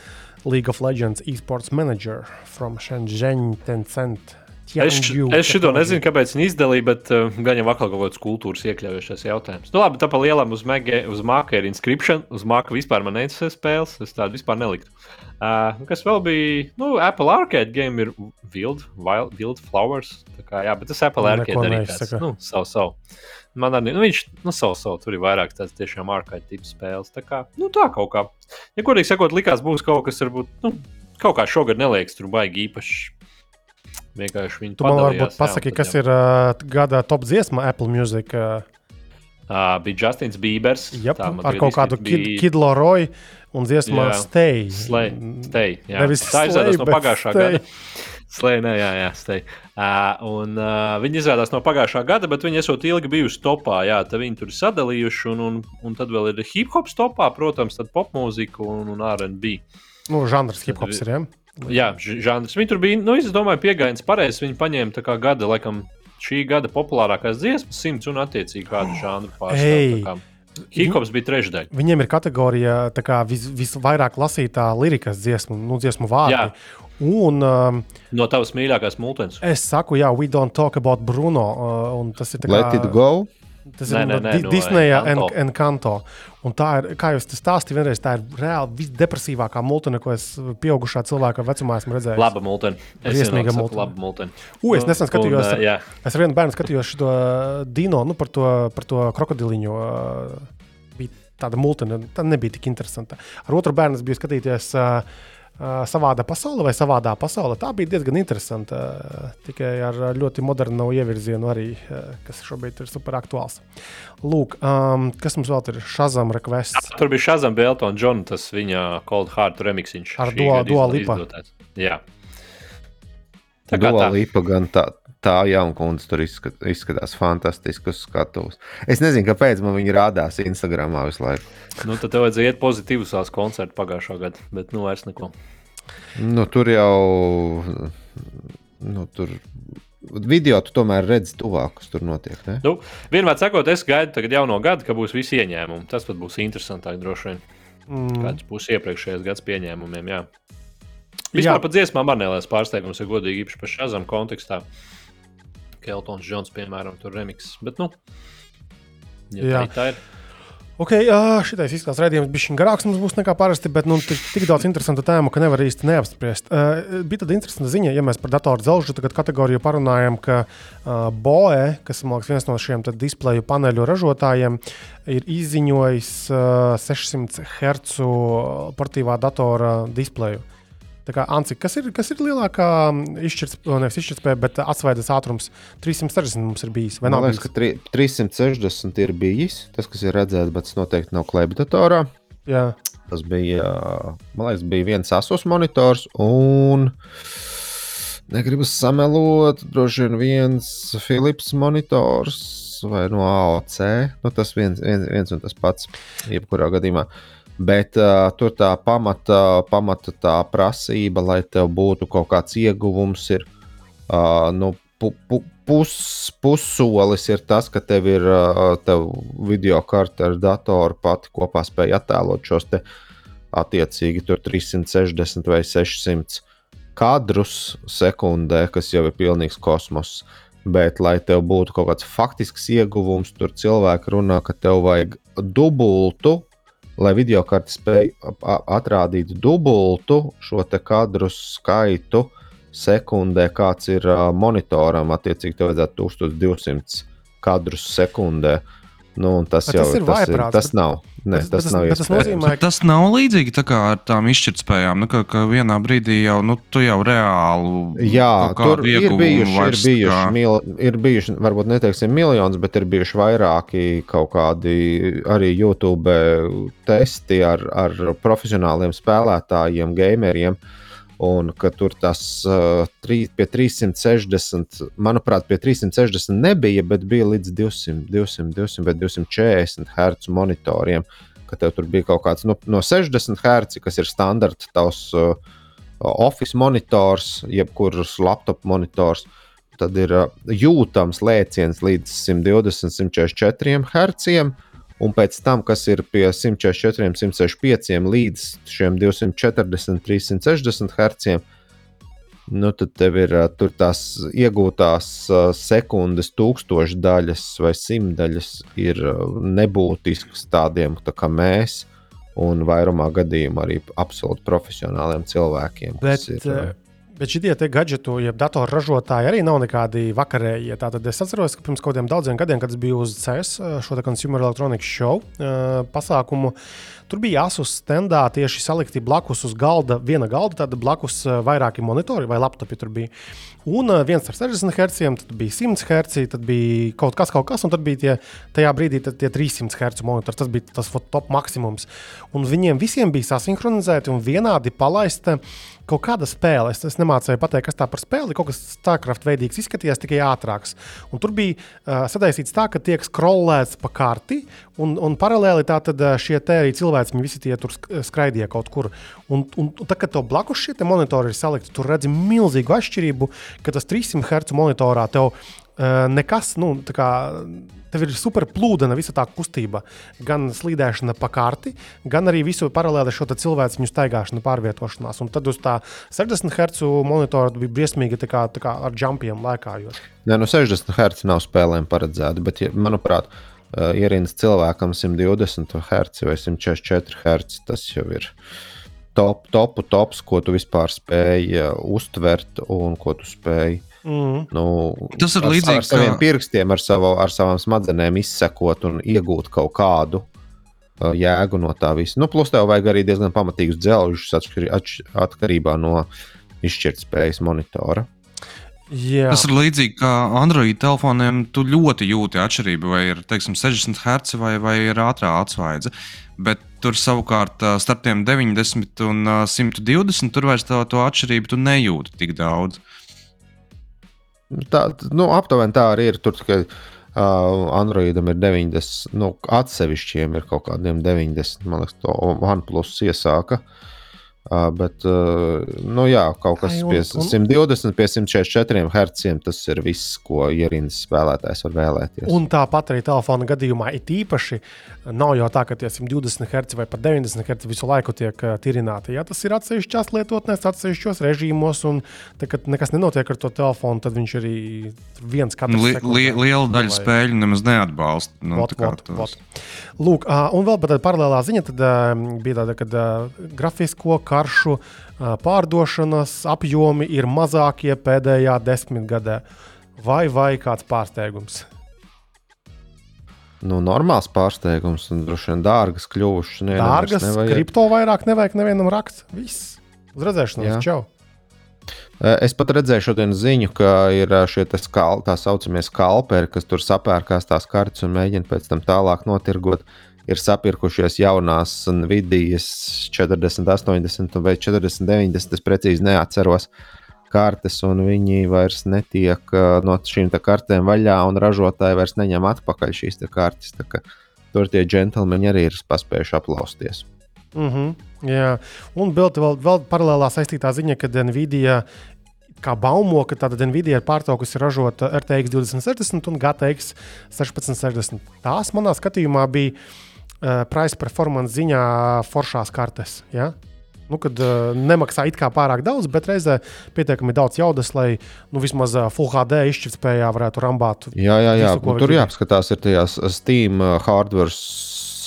A: League of Legends eSports Manager from Shenzhen Tencent.
C: Es, es šito nezinu, kāpēc viņi izdalīja, bet uh, gan jau atkal kaut kādas kultūras iekļaujošais jautājums. Nu, labi, tā pa lielam uz māka ir inscription, uz māka vispār man neinteresē spēles, es tādu vispār neliktu. Uh, kas vēl bija? Nu, Apple Arcade game ir Wild, Wild, Wild Flowers. Kā, jā, bet tas Apple Arcade arī tāds nu, savu, savu. Man arī, nu, viņš, nu, savu, savu, tur ir vairāk tāds tiešām arcade tips spēles. Tā kā, nu, tā kaut kā. Ja godīgi sakot, likās būs kaut kas, varbūt, nu, kaut kā šogad neliekas tur baigi īpaši Vienkārši viņi to
A: man varbūt pasaki, kas jā. ir uh, gada top dziesma Apple Music. Uh,
C: uh, bija Justins Biebers.
A: Jep, ar kaut kādu bija... Kid, Kid Leroy un dziesmu Stay.
C: Slay, stay jā. Nevis tā izrādās no pagājušā stay. gada. Slēj, nē, jā, jā, stay. Uh, un, uh, viņi izrādās no pagājušā gada, bet viņi esot ilgi bijuši topā. Jā, tad viņi tur ir sadalījuši, un, un, un tad vēl ir hip hop topā, protams, tad popmūzika un, un RB.
A: Nu, žanrs hip hops ir. Ja?
C: Jā, žanrs. Viņi tur bija, nu, es domāju, pieejams pareizi. Viņi paņēma tā kā gada, laikam, šī gada populārākās dziesmas, simts un attiecīgi kādu žanru pārstāvju. Hiphops bija trešdaļa.
A: Viņiem ir kategorija vis, visvairāk lasītā lirikas dziesmu, nu, dziesmu vārdi. Jā. Un, um,
C: no tavas mīļākās mūtens.
A: Es saku, jā, we don't talk about Bruno. Uh, tas ir kā.
B: Let it go.
A: Tas nē, ir nē, no, nē, no Disneja un Encanto. Un tā ir, kā jau es stāstīju, vienreiz tā ir reāli visdepresīvākā multene, ko es pieaugušā cilvēka vecumā esmu redzējis.
C: Laba multene.
A: Briesmīga
C: multene.
A: U, es nesen skatījos, un, uh, es ar vienu bērnu skatījos šo dino, nu, par to, par to krokodiliņu. Uh, bija tāda multene, tā nebija tik interesanta. Ar otru bērnu es biju skatīties. Uh, savāda pasaule vai savādā pasaule. Tā bija diezgan interesanta. Tikai ar ļoti modernu ievirzienu, arī, kas šobrīd ir super aktuāls. Lūk, um, kas mums vēl ir? Shazam requests.
C: Tur bija Shazam Belton John, tas viņa Cold Heart remixiņš.
A: Ar duo lipa.
C: Jā.
B: Tā kā tā lipa gan tā, tā jaunkundze tur izskat, izskatās fantastiski uz skatuves. Es nezinu, kāpēc man viņa rādās Instagramā visu laiku.
C: Nu, tad tev vajadzēja iet pozitīvus tās koncertus pagājušā gada, bet nu vairs neko.
B: Nu, tur jau. Nu, tur video tu tomēr redzi tuvāk, kas tur notiek. Ne?
C: Nu, vienmēr sakot, es gaidu jauno gadu, ka būs visi ieņēmumi. Tas pat būs interesantāk droši vien. Mm. Kāds būs iepriekšējais gads pieņēmumiem? Jā. Vispār par dziesmām man neliekas pārsteigums, ja godīgi īpaši par šādām kontekstā. Keltons Džons, piemēram, tur remix. Bet, nu, ja tā, tā ir.
A: Ok, šitais izskatās redzējums, bija garāks mums būs nekā parasti, bet nu, tik, tik daudz interesantu tēmu, ka nevar īsti neapspriest. Uh, bija tāda interesanta ziņa, ja mēs par datoru dzelžu kategoriju parunājam, ka uh, BOE, kas ir viens no šiem displeju paneļu ražotājiem, ir izziņojis uh, 600 Hz portīvā datora displeju. Uh, Kā, Anci, kas, ir, kas ir lielākā izšķirtspēja, bet atsvaidas ātrums? 360 mums ir bijis.
B: Man liekas, ka 3, 360 ir bijis. Tas, kas ir redzēts, bet tas noteikti nav klēpdatorā.
A: Jā.
B: Tas bija, man liekas, bija viens asos monitors un. Negribu samelot, droši vien viens Philips monitors vai no AOC. Nu, tas viens, viens, viens un tas pats, jebkurā gadījumā. Uh, Bet uh, tur tā pamata, pamata tā prasība, lai tev būtu kaut kāds ieguvums, ir uh, nu, pu, pu, pus, pussolis ir tas, ka tev ir uh, tev video karte ar datoru pati kopā spēj attēlot šos te attiecīgi 360 vai 600 kadrus sekundē, kas jau ir pilnīgs kosmos. Bet, lai tev būtu kaut kāds faktisks ieguvums, tur cilvēki runā, ka tev vajag dubultu lai video karte spēj atrādīt dubultu šo kadru skaitu sekundē, kāds ir uh, monitoram. Attiecīgi, tev vajadzētu 1200 kadrus sekundē. Nu, tas bet jau tas ir tas, ir, tas nav. Ne, bet, tas, bet, nav bet, tas,
D: nozīmē, ka... tas nav līdzīgi ar tām izšķirtspējām. Nu, ka, ka vienā brīdī jau nu, tu jau reāli.
B: Jā, tur ir bijuši, ir bijuši, kā... mil, ir bijuši, varbūt neteiksim miljonus, bet ir bijuši vairāki kaut kādi arī YouTube testi ar, ar profesionāliem spēlētājiem, gameriem. Uh, Un ka tur tas uh, pie 360, manuprāt, pie 360 nebija, bet bija līdz 200, 200, 200 vai 240 Hz monitoriem. Tev tur bija kaut kāds nu, no 60 Hz, kas ir standarta tavs uh, office monitors, jebkurš laptop monitors. Tad ir uh, jūtams lēciens līdz 120, 144 Hz un pēc tam, kas ir pie 144, 165 līdz šiem 240, 360 Hz, nu, tad tev ir tur tās iegūtās sekundes, tūkstošu daļas vai simtdaļas ir nebūtiskas tādiem tā kā mēs. Un vairumā gadījumā arī absolūti profesionāliem cilvēkiem.
A: Bet, ir, Bet šie gadgetu, jeb datoru ražotāji arī nav nekādi vakarējie. Tātad es atceros, ka pirms kaut kādiem daudziem gadiem, kad es biju uz CS, šo Consumer Electronics Show pasākumu, tur bija Asus standā tieši salikti blakus uz galda, viena galda, tad blakus vairāki monitori vai laptopi tur bija. Un viens ar 60 Hz, tad bija 100 Hz, tad bija kaut kas, kaut kas, un tad bija tie, tajā brīdī tie 300 Hz monitori. Tas bija tas top maksimums. Un viņiem visiem bija sasinhronizēti un vienādi palaista kaut kāda spēle. Es, es nemācīju pateikt, kas tā par spēli. Kaut kas StarCraft veidīgs izskatījās, tikai ātrāks. Un tur bija uh, sadaisīts tā, ka tiek scrollēts pa karti, un, un paralēli tātad šie arī cilvēki, visi tie tur skraidīja kaut kur. Un, un, un tā, kad to blakus šie monitori ir salikti, tur redzi milzīgu atšķirību, ka tas 300 Hz monitorā tev uh, nekas, nu, tā kā tev ir super plūdena visa tā kustība. Gan slīdēšana pa karti, gan arī visu paralēli šo cilvēku staigāšanu, pārvietošanās. Un tad uz tā 60 Hz monitora bija briesmīgi tā kā, tā kā ar jumpiem lēkājot.
B: Nē, no 60 Hz nav spēlēm paredzēta, bet, manuprāt, uh, ierīnas cilvēkam 120 Hz vai 144 Hz tas jau ir. Top, topu tops, ko tu vispār spēj uh, uztvert un ko tu spēj Mm. Nu,
D: Tas ir līdzīgs ar,
B: ar saviem kā... pirkstiem, ar, savu, ar savām smadzenēm izsekot un iegūt kaut kādu uh, jēgu no tā visa. Nu, plus, tev vajag arī diezgan pamatīgus dzelžus atkarībā no izšķirtspējas monitora.
D: Jā. Tas ir līdzīgi kā Android telefoniem. Tu ļoti jūti atšķirību, vai ir teiksim, 60 Hz vai, vai ir ātrā atsvaidze. Bet tur savukārt uh, starp tiem 90 un 120 tur vairs to, to atšķirību nejūti tik daudz.
B: Tā, nu, aptuveni tā arī ir. Tur tikai uh, Androidam ir 90, nu, atsevišķiem ir kaut kādiem 90, man liekas, to OnePlus iesāka. Uh, Uh, bet, uh, nu jā, kaut kas pie 120, pie 144 Hz. Tas ir viss, ko ierīnas spēlētājs var vēlēties.
A: Un tāpat arī telefona gadījumā ir īpaši. Nav jau tā, ka tie 120 Hz vai pat 90 Hz visu laiku tiek tirināti. Ja tas ir atsevišķās lietotnēs, atsevišķos režīmos, un tā, nekas nenotiek ar to telefonu, tad viņš arī viens katrs.
D: Li, li, liela daļa vai... spēļu nemaz neatbalsta. Nu, vot, vot,
A: vot. Lūk, uh, un vēl tāda paralēlā ziņa tad, bija tāda, ka grafisko karšu pārdošanas apjomi ir mazākie pēdējā desmitgadē. Vai, vai kāds pārsteigums?
B: Nu, normāls pārsteigums, un droši vien dārgas kļuvušas.
A: Dārgas, kripto vairāk nevajag nevienam rakt. Viss. Uz redzēšanos, čau!
B: Es pat redzēju šodien ziņu, ka ir šie skal, tā saucamie skalperi, kas tur sapērkās tās kartes un mēģina pēc tam tālāk notirgot. Uh, ir sapirkušies jaunās Nvidijas 40, 80 vai 40, 90. Es precīzi neatceros kartes, un viņi vairs netiek no šīm kartēm vaļā, un ražotāji vairs neņem atpakaļ šīs kartes. Tur tie džentlmeņi arī ir paspējuši aplausties.
A: Mm -hmm, jā, un vēl, vēl, paralēlā saistītā ziņa, ka Nvidia kā baumo, ka tāda Nvidia ir pārtraukusi ražot RTX 2060 un GTX 1660. Tās manā skatījumā bija uh, price performance ziņā foršās kartes. Ja? Nu, kad uh, nemaksā it kā pārāk daudz, bet reizē pietiekami daudz jaudas, lai nu, vismaz uh, Full HD izšķirtspējā varētu rambāt.
B: Jā, jā, jā. Visu, tur jāapskatās, ir tajās Steam hardware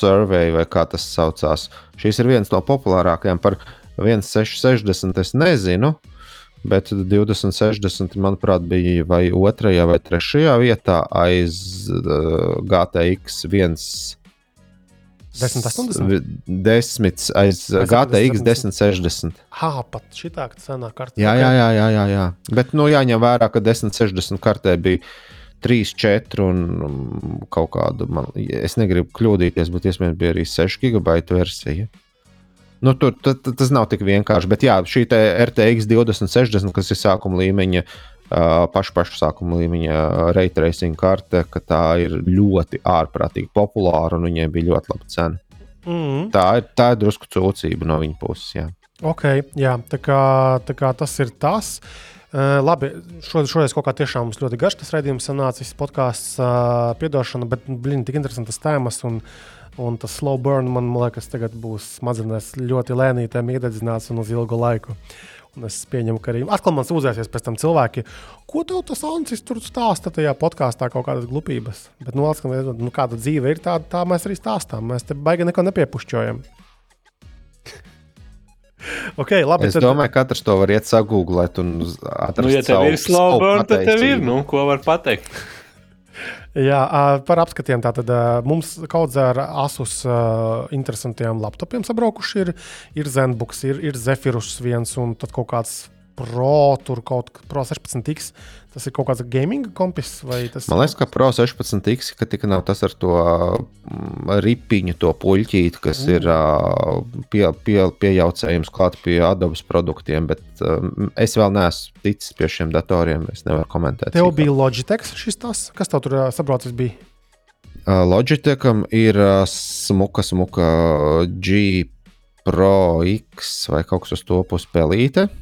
B: Survey vai kā tas saucās. Šīs ir viens no populārākajiem par 1660. Es nezinu, bet 2060, manuprāt, bija vai otrajā vai trešajā vietā aiz uh, GTX 1.
A: 1080.
B: Desmit aiz GTX 1060.
A: Ah, pat šī tā, ka senā kartē.
B: Jā, jā, jā, jā, jā, jā. Bet, nu, jāņem vērā, ka 1060 kartē bija 3, 4 un um, kaut kāda, man, es negribu kļūdīties, bet iespējams bija arī 6 gigabaitu versija. Nu, tur t, t, tas nav tik vienkārši, bet jā, šī RTX 2060, kas ir sākuma līmeņa, uh, pašu, pašu sākuma līmeņa ray tracing karte, ka tā ir ļoti ārprātīgi populāra un viņai bija ļoti laba cena.
A: Mm.
B: Tā ir, tā ir drusku cūcība no viņa puses. Jā.
A: Ok, jā, tā kā, tā kā tas ir tas. Uh, labi, šodien, šodien kaut kā tiešām mums ļoti garš tas raidījums sanāca, šis podkāsts, uh, piedošana, bet, blin, tik interesantas tēmas un, un tas slow burn, man, liekas, tagad būs smadzenēs ļoti lēnītēm iededzināts un uz ilgu laiku. Un es pieņemu, ka arī atkal man sūdzēsies pēc tam cilvēki, ko tev tas Ancis tur stāsta tajā podkāstā, kaut kādas glupības. Bet, nu, atkal, nu kāda dzīve ir, tā, tā mēs arī stāstām. Mēs te baigi neko nepiepušķojam. okay, labi,
B: es tad... domāju, ka katrs to var iet sagūglēt un atrast.
C: Nu, ja tev ir burn, tad tev ir, nu, ko var pateikt.
A: Jā, par apskatiem. Tātad mums kaut kādā ar Asus interesantiem laptopiem sabraukuši ir, ir Zenbooks, ir, ir Zephyrus viens un tad kaut kāds Pro, tur kaut Pro 16X. Tas ir kaut kāds gaming kompis vai tas?
B: Man liekas, ka Pro 16X, ka tik nav tas ar to mm, ripiņu, to puļķīti, kas mm. ir pie, pie, piejaucējums klāt pie Adobe produktiem, bet um, es vēl neesmu ticis pie šiem datoriem. Es nevaru komentēt.
A: Tev bija Logitech šis tas, kas tev tur sabraucis bija?
B: Logitecham ir smuka, smuka G Pro X vai kaut kas uz to. Uh,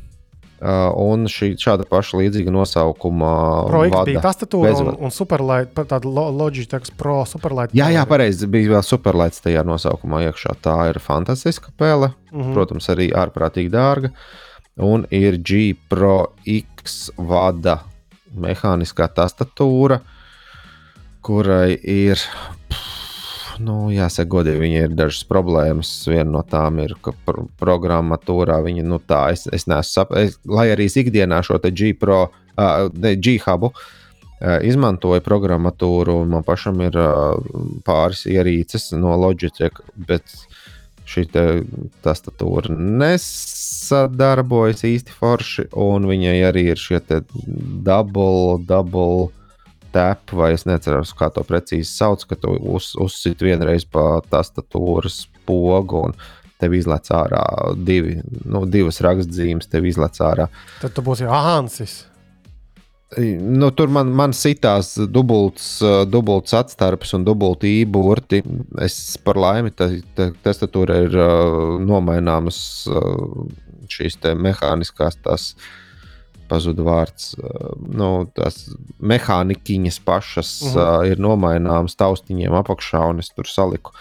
B: un šī šāda paša līdzīga nosaukuma
A: projekts bija tastatūra un, un superlight, tāda Logitech Pro superlight.
B: Jā, jā, pareizi, bija vēl superlights tajā nosaukumā iekšā. Tā ir fantastiska pele, mm -hmm. protams, arī ārprātīgi dārga. Un ir G Pro X vada mehāniskā tastatūra, kurai ir nu, jāsaka, godīgi, viņai ir dažas problēmas. Viena no tām ir, ka pr programmatūrā viņa, nu, tā, es, es neesmu sapratis, lai arī ikdienā šo G-Pro, uh, G-Hubu uh, izmantoju programmatūru, un man pašam ir uh, pāris ierīces no Logitech, bet šī tastatūra nesadarbojas īsti forši, un viņai arī ir šie double, double tap, vai es neceros, kā to precīzi sauc, ka tu uz, uzsit vienreiz pa tastatūras pogu. Un, Tev izlaiž ārā divi, nu, divas rakstzīmes, tev izlaiž ārā.
A: Tad tu būsi Hansis.
B: Nu, tur man, man sitās dubults, dubults atstarps un dubulti īburti. Es par laimi, tastatūra ir uh, nomaināmas uh, šīs mehāniskās tās uh, pazuda vārds. Nu, tās mehāniķiņas pašas uh -huh. uh, ir nomaināmas taustiņiem apakšā, un es tur saliku.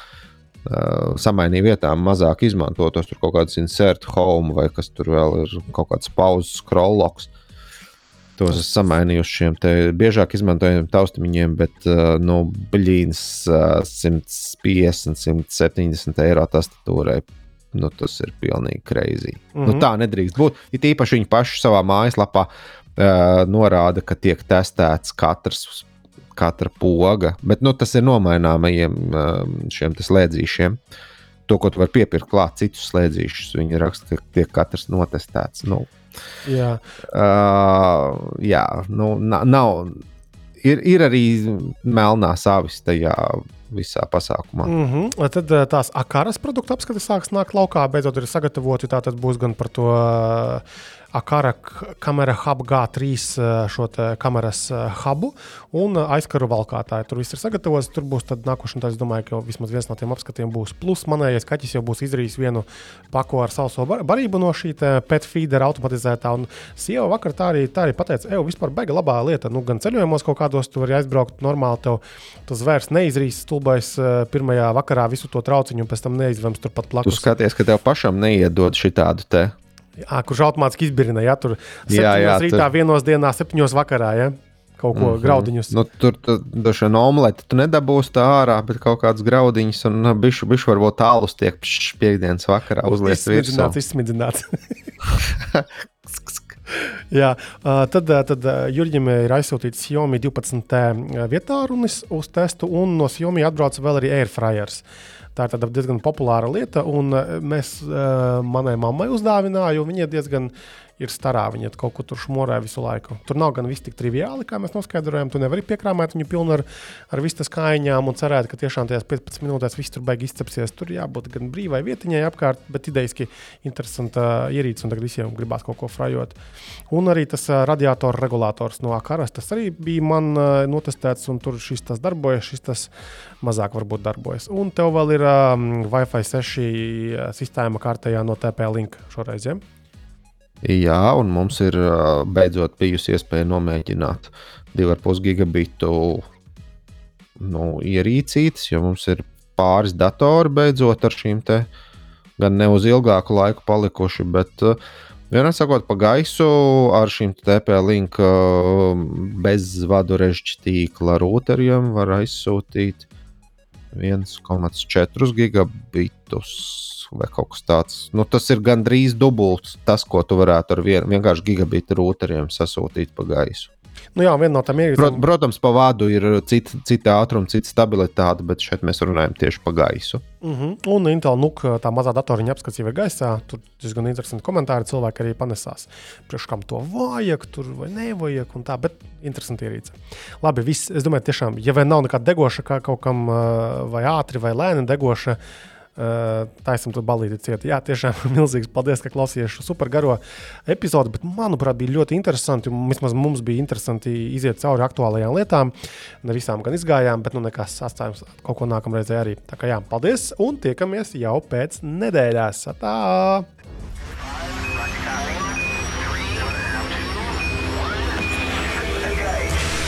B: Uh, samainīju vietām, mazāk izmantotos, tur kaut kāds insert home vai kas tur vēl ir, kaut kāds pauzes scrolloks. Tos es samainīju uz šiem biežāk izmantojamiem taustiņiem, bet, uh, nu, blīns, uh, 150, 170 eiro tastatūrai nu, tas ir pilnīgi kreizī. Mm -hmm. nu, mhm. tā nedrīkst būt. It īpaši viņi paši savā mājaslapā uh, norāda, ka tiek testēts katrs. Katra poga, bet nu, tas ir nomaināmajiem šiem slēdzīšiem. To, ko tu vari piepirkt klāt, citus slēdzīšus, viņi raksta, ka tiek katrs notestēts. Nu,
A: jā,
B: uh, jā nu, nav. Ir, ir arī melnā savis tajā visā pasākumā.
A: Mm -hmm. Tad eh, tās akaras produktu apskates sāks nākt laukā, beidzot ir sagatavoti. Tā tad būs gan par to Akara kamera hub G3 šo kameras hubu un aizkaru valkātāju. Tur viss ir sagatavots. Tur būs nākošais, es domāju, ka vismaz viens no tiem apskatiem būs. Plus manējais kaķis jau būs izdarījis vienu pako ar sauso barību no šī pet feedera automatizētā. Un sieva vakar tā arī, tā arī pateica, ej, vispār beiga labā lieta. Nu, gan ceļojumos kaut kādos tu vari aizbraukt normāli, tev tas zvērs neizrīs stulbais pirmajā vakarā visu to trauciņu un pēc tam neizvems turpat blakus.
B: Tu skaties, ka tev pašam neiedod šī tādu te
A: Jā, kurš automātiski izbirina, ja tur 7 jā, jā, rītā, tur... vienos dienā, 7 vakarā. Ja? kaut ko mm -hmm. graudiņus.
B: Nu, tur dažs no omleta tu nedabūsi tā ārā, bet kaut kādas graudiņas un nu, bišu, bišu varbūt tālus tiek piekdienas vakarā uzliest
A: virsū. Izsmidzināts, izsmidzināts. Jā, tad, tad Jurģim ir aizsūtīts Xiaomi 12. vietā runis uz testu, un no Xiaomi atbrauc vēl arī Airfryers. Tā ir diezgan populāra lieta, un mēs manai mammai uzdāvinājām, jo viņa diezgan ir starā. Viņa kaut kur tur šmorē visu laiku. Tur nav gan viss tik triviāli, kā mēs noskaidrojam. Tu nevari piekrāmēt viņu pilnu ar, ar vistas kājām un cerēt, ka tiešām tajās 15 minūtēs viss tur beigas izcepsies. Tur jābūt gan brīvai vietiņai apkārt, bet idejiski interesanta ierīce un tagad visiem gribās kaut ko frajot. Un arī tas uh, radiatoru regulators no Akaras, tas arī bija man uh, notestēts, un tur šis tas darbojas, šis tas mazāk varbūt darbojas. Un tev vēl ir um, Wi-Fi 6 sistēma kārtējā no TP-Link šoreiz. Ja?
B: Jā, un mums ir beidzot bijusi iespēja nomēģināt 2,5 gigabitu nu, ierīcītes, jo mums ir pāris datori beidzot ar šīm te gan ne uz ilgāku laiku palikuši, bet vienā sakot, pa gaisu ar šīm TP-Link bezvadu režģītīkla routeriem var aizsūtīt 1,4 gigabitus vai kaut kas tāds. Nu, tas ir gandrīz dubults tas, ko tu varētu ar vien, vienkārši gigabita routeriem sasūtīt pa gaisu.
A: Nu jā, viena no tām ir.
B: Prot, protams, pa vadu ir cita, cita ātruma, cita stabilitāte, bet šeit mēs runājam tieši par gaisu.
A: Mhm. -huh. Un Intel NUK tā mazā datoriņa ir gaisā. Tur diezgan interesanti komentāri cilvēki arī panesās. Priekš kam to vajag, tur vai nevajag, un tā, bet interesanti ierīce. Labi, viss, es domāju, tiešām, ja vien nav nekāda degoša, kā kaut kam vai ātri vai lēni degoša, taisam tur balīti ciet. Jā, tiešām milzīgs paldies, ka klausījāties šo super garo epizodi, bet manuprāt bija ļoti interesanti. Vismaz mums bija interesanti iziet cauri aktuālajām lietām. Ne visām gan izgājām, bet nu nekas atstājums kaut ko nākamreizē arī. Tā kā jā, paldies un tiekamies jau pēc nedēļas. Tā!